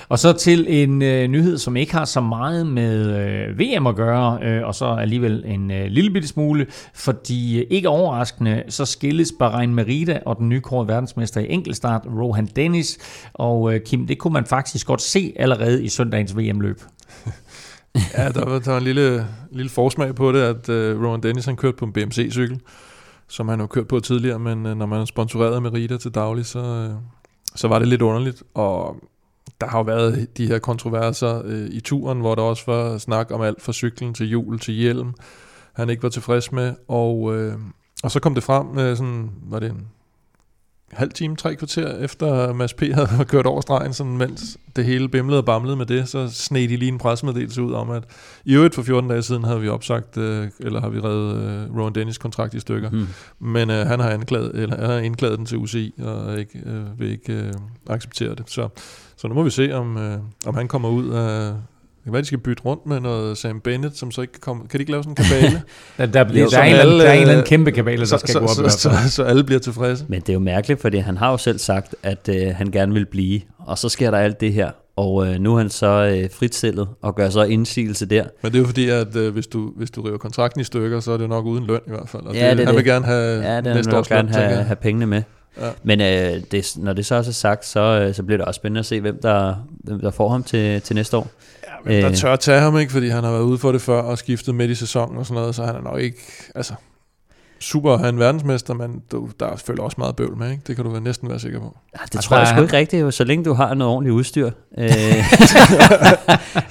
B: Og så til en øh, nyhed, som ikke har så meget med øh, VM at gøre, øh, og så alligevel en øh, lille bitte smule, fordi øh, ikke overraskende, så skilles Bahrain Merida og den nye kårede verdensmester i enkeltstart, Rohan Dennis. Og øh, Kim, det kunne man faktisk godt se allerede i søndagens VM-løb.
C: ja, der var, der var en lille, lille forsmag på det, at uh, Rowan Dennis han kørte på en BMC-cykel, som han jo kørt på tidligere, men uh, når man er sponsoreret med Rita til daglig, så, uh, så var det lidt underligt, og der har jo været de her kontroverser uh, i turen, hvor der også var snak om alt fra cyklen til hjul til hjelm, han ikke var tilfreds med, og, uh, og så kom det frem, uh, sådan, var det en halv time, tre kvarter efter Mads P. havde kørt over stregen, sådan, mens det hele bimlede og bamlede med det, så sned de lige en pressemeddelelse ud om, at i øvrigt for 14 dage siden havde vi opsagt, øh, eller har vi reddet øh, Rowan Dennis kontrakt i stykker. Hmm. Men øh, han har anklaget, eller han har indklaget den til UCI, og ikke, øh, vil ikke øh, acceptere det. Så, så nu må vi se, om, øh, om han kommer ud af kan være, de skal bytte rundt med noget Sam Bennett, som så ikke kan komme... Kan de ikke lave sådan en kabale?
B: der, der, bliver, der, er en, alle, der er en eller anden kæmpe kabale, der så, skal så, gå op.
C: Så, så, så, så alle bliver tilfredse.
D: Men det er jo mærkeligt, fordi han har jo selv sagt, at øh, han gerne vil blive. Og så sker der alt det her. Og øh, nu er han så øh, fritstillet og gør så indsigelse der.
C: Men det er jo fordi, at øh, hvis, du, hvis du river kontrakten i stykker, så er det nok uden løn i hvert fald. Og ja, det, det, han vil gerne have
D: ja, det, næste års gerne have, have pengene med. Ja. Men øh, det, når det så også er sagt, så, øh, så bliver det også spændende at se, hvem der, hvem der får ham til, til næste år.
C: Men der øh. tør at tage ham ikke, fordi han har været ude for det før og skiftet midt i sæsonen og sådan noget, så han er nok ikke, altså super at have en verdensmester, men du, der er selvfølgelig også meget bøvl med, ikke? Det kan du være næsten være sikker på.
D: Ja, det tror jeg sgu ikke rigtigt, jo, så længe du har noget ordentligt udstyr. Øh,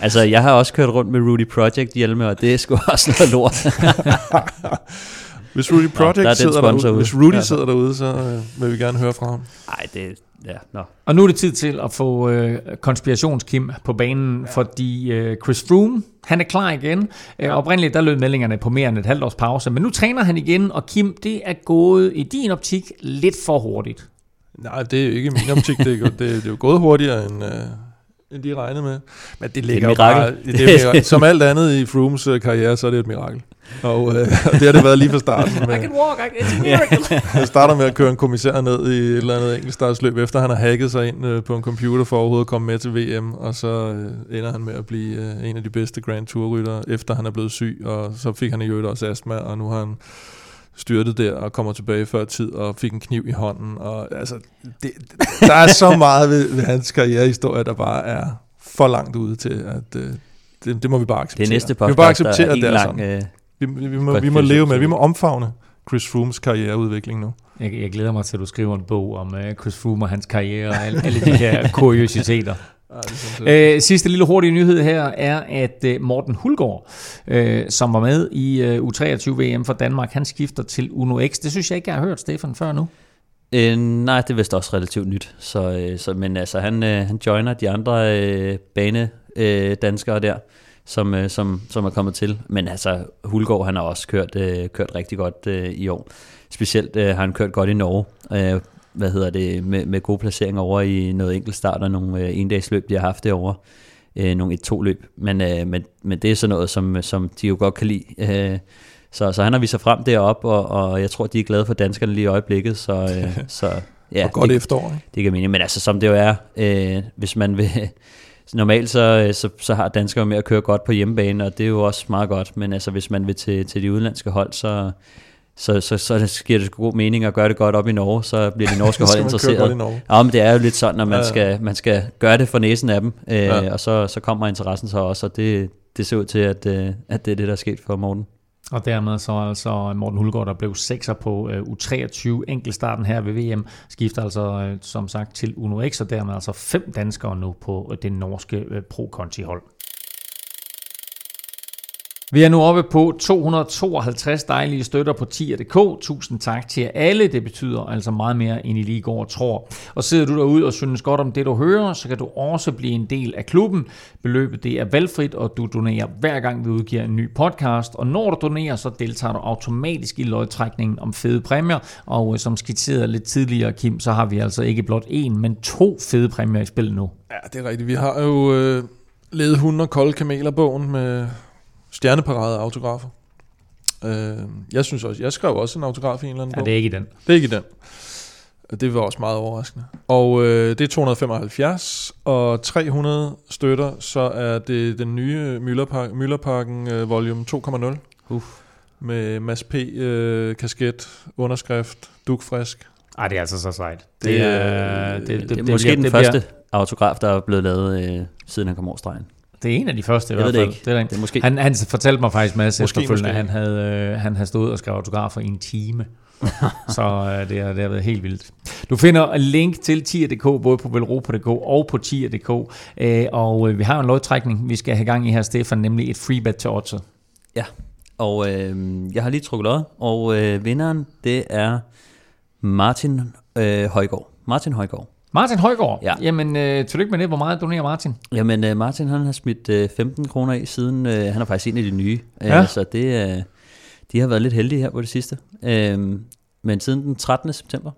D: altså, jeg har også kørt rundt med Rudy Project hjelme, og det er sgu også noget lort.
C: Hvis Rudy Project Nå, der sidder derude, hvis Rudy ja. sidder derude, så øh, vil vi gerne høre fra ham.
D: Nej, det, ja, no.
B: Og nu er det tid til at få øh, konspirationskim på banen, ja. fordi øh, Chris Froome, han er klar igen. Øh, oprindeligt der lød meldingerne på mere end et halvt års pause, men nu træner han igen, og Kim, det er gået i din optik lidt for hurtigt.
C: Nej, det er jo ikke min optik. det, er, det, det er jo gået hurtigere end, øh, end de regnede med. Men det ligger det er bare... Det er, som alt andet i Froomes øh, karriere, så er det et mirakel. Og, øh, og det har det været lige fra starten.
B: Med, I can walk, it's a miracle.
C: jeg starter med at køre en kommissær ned i et eller andet enkeltstartsløb, efter han har hacket sig ind øh, på en computer for overhovedet at komme med til VM, og så øh, ender han med at blive øh, en af de bedste Grand Tour-ryttere, efter han er blevet syg, og så fik han i øvrigt også astma, og nu har han styrtet der og kommer tilbage før tid og fik en kniv i hånden. Og, altså, det, der er så meget ved, ved hans karrierehistorie, der bare er for langt ude til, at øh, det, det må vi bare acceptere.
D: Det næste
C: podcast, vi må bare acceptere, er en lang, øh, vi, vi, vi, må, vi må leve med, vi må omfavne Chris Froomes karriereudvikling nu.
B: Jeg, jeg glæder mig til, at du skriver en bog om uh, Chris Froome og hans karriere og alle, alle de her kuriositeter. Øh, sidste lille hurtige nyhed her er, at uh, Morten Hulgaard, uh, som var med i uh, U23 VM for Danmark, han skifter til Uno X. Det synes jeg ikke, jeg har hørt, Stefan, før nu.
D: Øh, nej, det er vist også relativt nyt. Så, øh, så, men altså, han, øh, han joiner de andre øh, bane øh, danskere der som, øh, som, som er kommet til. Men altså, Hulgaard han har også kørt, øh, kørt rigtig godt øh, i år. Specielt øh, har han kørt godt i Norge. Øh, hvad hedder det, med, med gode placeringer over i noget enkelt start og nogle øh, endagsløb, de har haft derovre. Øh, nogle et-to løb. Men, øh, men, men det er sådan noget, som, som de jo godt kan lide. Øh, så, så han har vist sig frem derop og, og jeg tror, de er glade for danskerne lige i øjeblikket. Så, øh, så
C: ja, og godt det, efterår. Ikke?
D: Det kan mene. Men altså, som det jo er, øh, hvis man vil normalt så, så, så har danskere med at køre godt på hjemmebane, og det er jo også meget godt, men altså hvis man vil til, til de udenlandske hold, så, så, så, så giver det god mening at gøre det godt op i Norge, så bliver de norske hold interesseret. Ja, men det er jo lidt sådan, at man, ja, ja. Skal, man skal gøre det for næsen af dem, øh, ja. og så, så kommer interessen så også, og det, det ser ud til, at, øh, at det er det, der er sket for Morten.
B: Og dermed så altså Morten Hulgaard, der blev sekser på uh, U23 enkeltstarten her ved VM, skifter altså uh, som sagt til Uno X, og dermed altså fem danskere nu på uh, det norske Pro Conti hold. Vi er nu oppe på 252 dejlige støtter på 10.dk. Tusind tak til jer alle. Det betyder altså meget mere, end I lige går og tror. Og sidder du derude og synes godt om det, du hører, så kan du også blive en del af klubben. Beløbet det er valgfrit, og du donerer hver gang, vi udgiver en ny podcast. Og når du donerer, så deltager du automatisk i lodtrækningen om fede præmier. Og øh, som skitseret lidt tidligere, Kim, så har vi altså ikke blot én, men to fede præmier i spil nu.
C: Ja, det er rigtigt. Vi har jo øh, ledet hunde og kolde kameler-bogen med stjerneparade autografer. Øh, jeg synes også, jeg skrev også en autograf i en eller anden
B: Ja,
C: bog.
B: det er ikke i den.
C: Det er ikke i den. Det var også meget overraskende. Og øh, det er 275, og 300 støtter, så er det den nye Møllerpark, Møllerparken øh, volume 2.0.
D: Uff.
C: Med Mads P. Øh, kasket, underskrift, dukfrisk.
B: Ej, det er altså så sejt.
D: Det, er, det, det, det, er måske
B: bliver-
D: den
B: det
D: første
B: Bliver,
D: autograf, der er blevet lavet, øh, siden han kom over stregen.
B: Det er en af de første i
D: Jeg
B: hvert
D: det
B: fald.
D: ikke.
B: Det er der
D: Det er måske...
B: Han, han fortalte mig faktisk Mads
C: Måske,
B: efterfølgende, at
C: måske.
B: han havde, øh, han havde stået og skrevet autografer i en time. så øh, det, har, det har været helt vildt. Du finder en link til tier.dk, både på velropa.dk og på tier.dk. Øh, og øh, vi har en lodtrækning, vi skal have gang i her, Stefan, nemlig et free bet til Otto.
D: Og øh, jeg har lige trukket lod, og øh, vinderen, det er Martin øh, Højgaard. Martin Højgaard.
B: Martin Højgaard.
D: Ja.
B: Jamen, øh, tillykke med det. Hvor meget donerer Martin?
D: Jamen, øh, Martin han har smidt øh, 15 kroner i siden, øh, han er faktisk en af de nye. Øh,
B: Ja.
D: Så det, øh, de har været lidt heldige her på det sidste. Øh, men siden den 13. september.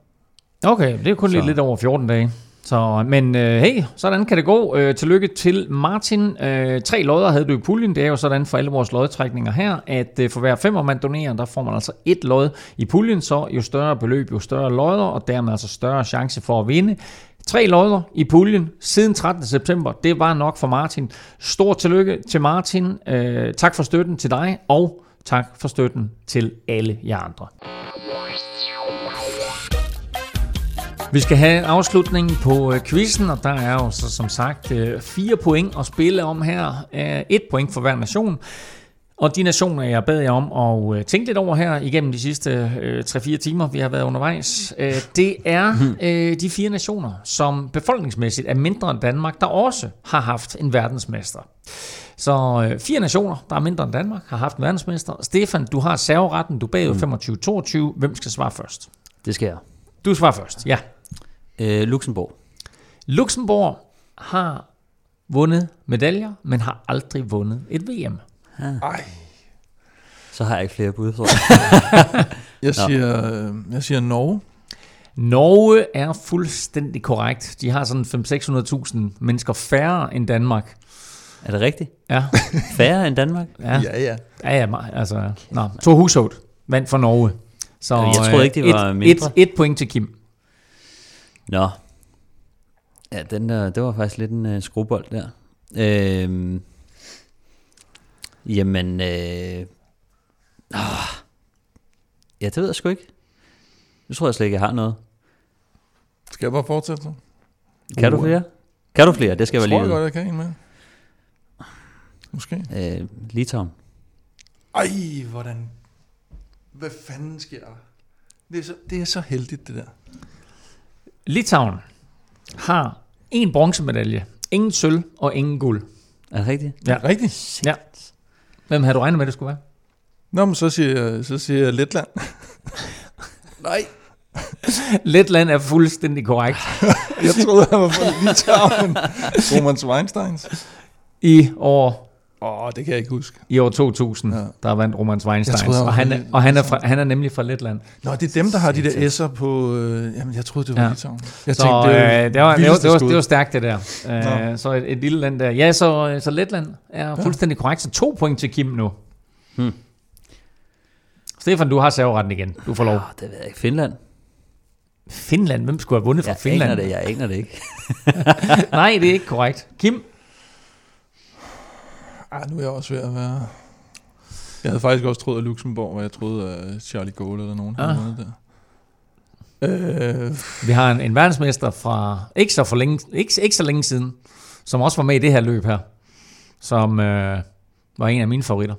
B: Okay, det er kun
D: Så.
B: lidt, lidt over 14 dage. Så, men øh, hey, sådan kan det gå. Øh, tillykke til Martin. Øh, tre lodder havde du i puljen. Det er jo sådan for alle vores lodtrækninger her, at øh, for hver femmer man donerer, der får man altså et lod i puljen. Så jo større beløb, jo større lodder, og dermed altså større chance for at vinde. Tre lodder i puljen siden 13. september. Det var nok for Martin. Stort tillykke til Martin. Øh, tak for støtten til dig, og tak for støtten til alle jer andre. Vi skal have afslutningen på øh, quizzen, og der er jo så som sagt øh, fire point at spille om her. Øh, Et point for hver nation. Og de nationer, jeg bad jer om at tænke lidt over her igennem de sidste øh, 3-4 timer, vi har været undervejs, øh, det er øh, de fire nationer, som befolkningsmæssigt er mindre end Danmark, der også har haft en verdensmester. Så øh, fire nationer, der er mindre end Danmark, har haft en verdensmester. Stefan, du har serveretten, du er bagud 25-22. Hvem skal svare først?
D: Det skal jeg.
B: Du svarer først, ja.
D: Øh, Luxembourg.
B: Luxembourg har vundet medaljer, men har aldrig vundet et VM.
C: Ej.
D: Så har jeg ikke flere bud, tror jeg.
C: Jeg siger, øh, jeg siger Norge.
B: Norge er fuldstændig korrekt. De har sådan 500-600.000 mennesker færre end Danmark.
D: Er det rigtigt?
B: Ja,
D: Færre end Danmark?
B: ja,
C: ja. ja.
B: ja, ja altså, nå, to hushold vandt for Norge. Så
D: Jeg troede ikke, de
B: øh,
D: var
B: et,
D: mindre.
B: Et, et point til Kim.
D: Nå. Ja, den der, det var faktisk lidt en uh, skruebold der. Øhm, jamen, øh, ah, ja, det ved jeg sgu ikke. Nu tror jeg slet ikke, jeg har noget.
C: Skal jeg bare fortsætte så?
D: Kan du flere? Kan du flere? Det skal
C: Jeg
D: jeg
C: tror
D: lige
C: jeg
D: vide.
C: godt, jeg kan en med. Måske.
D: Øh, Litauen.
C: Ej, hvordan... Hvad fanden sker der? Det er så, det er så heldigt, det der.
B: Litauen har en bronzemedalje, ingen sølv og ingen guld.
D: Er det rigtigt?
B: Ja.
C: Rigtigt?
B: Ja. Hvem havde du regnet med, det skulle være?
C: Nå, men så siger jeg, så siger jeg Letland. Nej.
B: Letland er fuldstændig korrekt.
C: Jeg troede, han var fra Litauen. Roman Weinsteins.
B: I år
C: Åh, oh, det kan jeg ikke huske.
B: I år 2000,
C: Ja.
B: der vandt Roman Weinstein.
C: Troede,
B: Og, han er, og han, er fra, han er nemlig fra Letland.
C: Nå, det er dem, der har de der S'er på... Øh, jamen, jeg troede, det var
B: Ja.
C: Litauen. Jeg
B: Så øh, det, var, det, var, det, var, det var stærkt, det der. Uh, så et, et lille land der. Ja, så, så Letland er ja. fuldstændig korrekt. Så to point til Kim nu.
D: Hmm.
B: Stefan, du har serveretten igen. Du får lov.
D: Oh, det ved jeg ikke. Finland?
B: Finland? Hvem skulle have vundet fra
D: Jeg
B: Finland?
D: aner det, jeg aner det ikke.
B: Nej, det er ikke korrekt. Kim?
C: Ah, nu er jeg også ved at være... Jeg havde faktisk også troet, at Luxembourg, og jeg troede, at Charlie Gaulle eller nogen havde
B: Ah.
C: vundet der. Øh,
B: Vi har en, en verdensmester fra ikke så, for længe, ikke, ikke så længe siden, som også var med i det her løb her, som øh, var en af mine favoritter.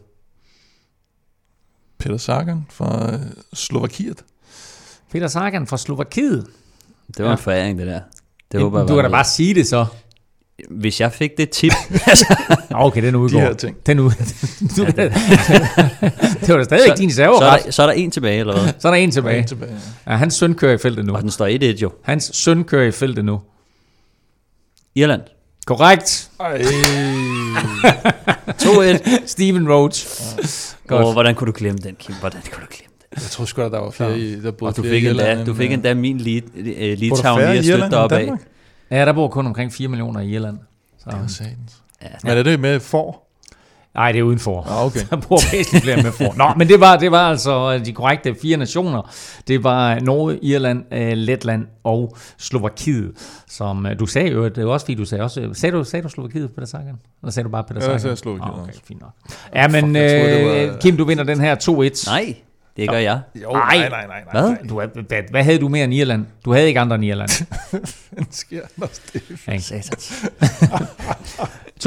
C: Peter Sagan fra øh, Slovakiet.
B: Peter Sagan fra Slovakiet.
D: Det var
B: Ja.
D: en foræring, det der. Det håber
B: du kan da bare sige det så.
D: Hvis jeg fik det tip, altså,
B: Okay, den udgår.
C: her ting.
B: Den ud. Du, det var da stadig ikke din
D: så,
B: serveret.
D: er der, så er der en tilbage, eller hvad?
B: Så er der en
C: Tilbage.
B: tilbage.
C: tilbage.
B: Ja, hans søn kører i feltet nu.
D: Og den står 1-1 jo.
B: Hans søn kører i feltet nu.
D: Irland.
B: Korrekt.
C: Ej.
D: 2-1.
B: Steven Rhodes. Godt.
D: Åh, hvordan kunne du glemme den, Kim? Hvordan kunne du glemme den?
C: Jeg tror sgu, at der var flere i, der boede
D: Og du fik, endda,
C: Irland
D: du fik
C: øh,
D: endda min lead, uh, Litauen lige at støtte dig op af.
B: Ja, der bor kun omkring 4 millioner i Irland. Så.
C: Det var satans.
D: Ja,
C: Men er det med for?
B: Nej, det er udenfor.
C: Ah, okay.
B: Der bor væsentligt flere med for. Nå, men det var, det var altså de korrekte fire nationer. Det var Norge, Irland, øh, Letland og Slovakiet, som øh, du sagde jo, det var også fordi du sagde også, sagde du, sagde du Slovakiet, Peter Sagan? Eller sagde du bare Peter
C: Ja,
B: Sagan?
C: jeg sagde Slovakiet
B: Ah, okay, fint nok. Ja, men
C: Fuck, troede,
B: øh,
C: var-
B: Kim, du vinder den her 2-1.
D: Nej, det gør jeg.
C: Jo,
B: Ej.
C: nej, nej, nej, nej.
D: Hvad?
B: Du, er- hvad, hvad havde du mere end Irland? Du havde ikke andre end Irland.
C: Hvad sker der, Steffen?
B: Ikke?
D: Satans.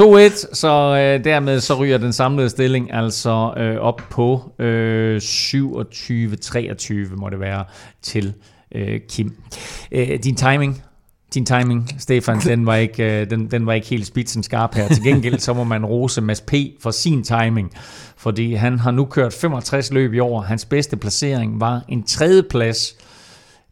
B: 2-1, så øh, dermed så ryger den samlede stilling altså øh, op på øh, 27-23, må det være, til øh, Kim. Øh, din timing, din timing, Stefan, den var ikke, øh, den, den var ikke helt spidsen skarp her. Til gengæld så må man rose Mads P. for sin timing, fordi han har nu kørt 65 løb i år. Hans bedste placering var en tredje plads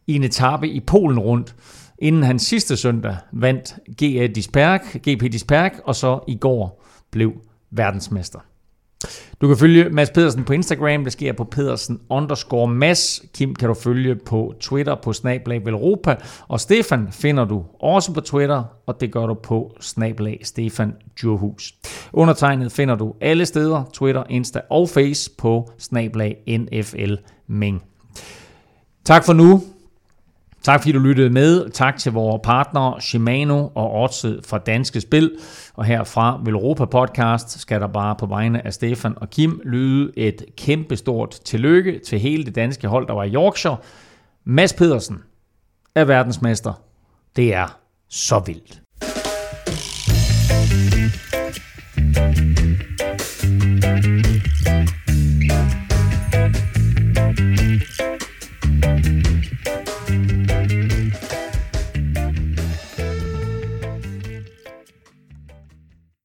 B: i en etape i Polen rundt, inden han sidste søndag vandt GP Disperg, GP Disperg og så i går blev verdensmester. Du kan følge Mads Pedersen på Instagram, det sker på Pedersen underscore Mads. Kim kan du følge på Twitter på Snablag Velropa. Og Stefan finder du også på Twitter, og det gør du på Snablag Stefan Djurhus. Undertegnet finder du alle steder, Twitter, Insta og Face på Snablag NFL Ming. Tak for nu. Tak fordi du lyttede med. Tak til vores partnere Shimano og Odset fra Danske Spil. Og her fra Europa Podcast skal der bare på vegne af Stefan og Kim lyde et kæmpe stort tillykke til hele det danske hold, der var i Yorkshire. Mads Pedersen er verdensmester. Det er så vildt.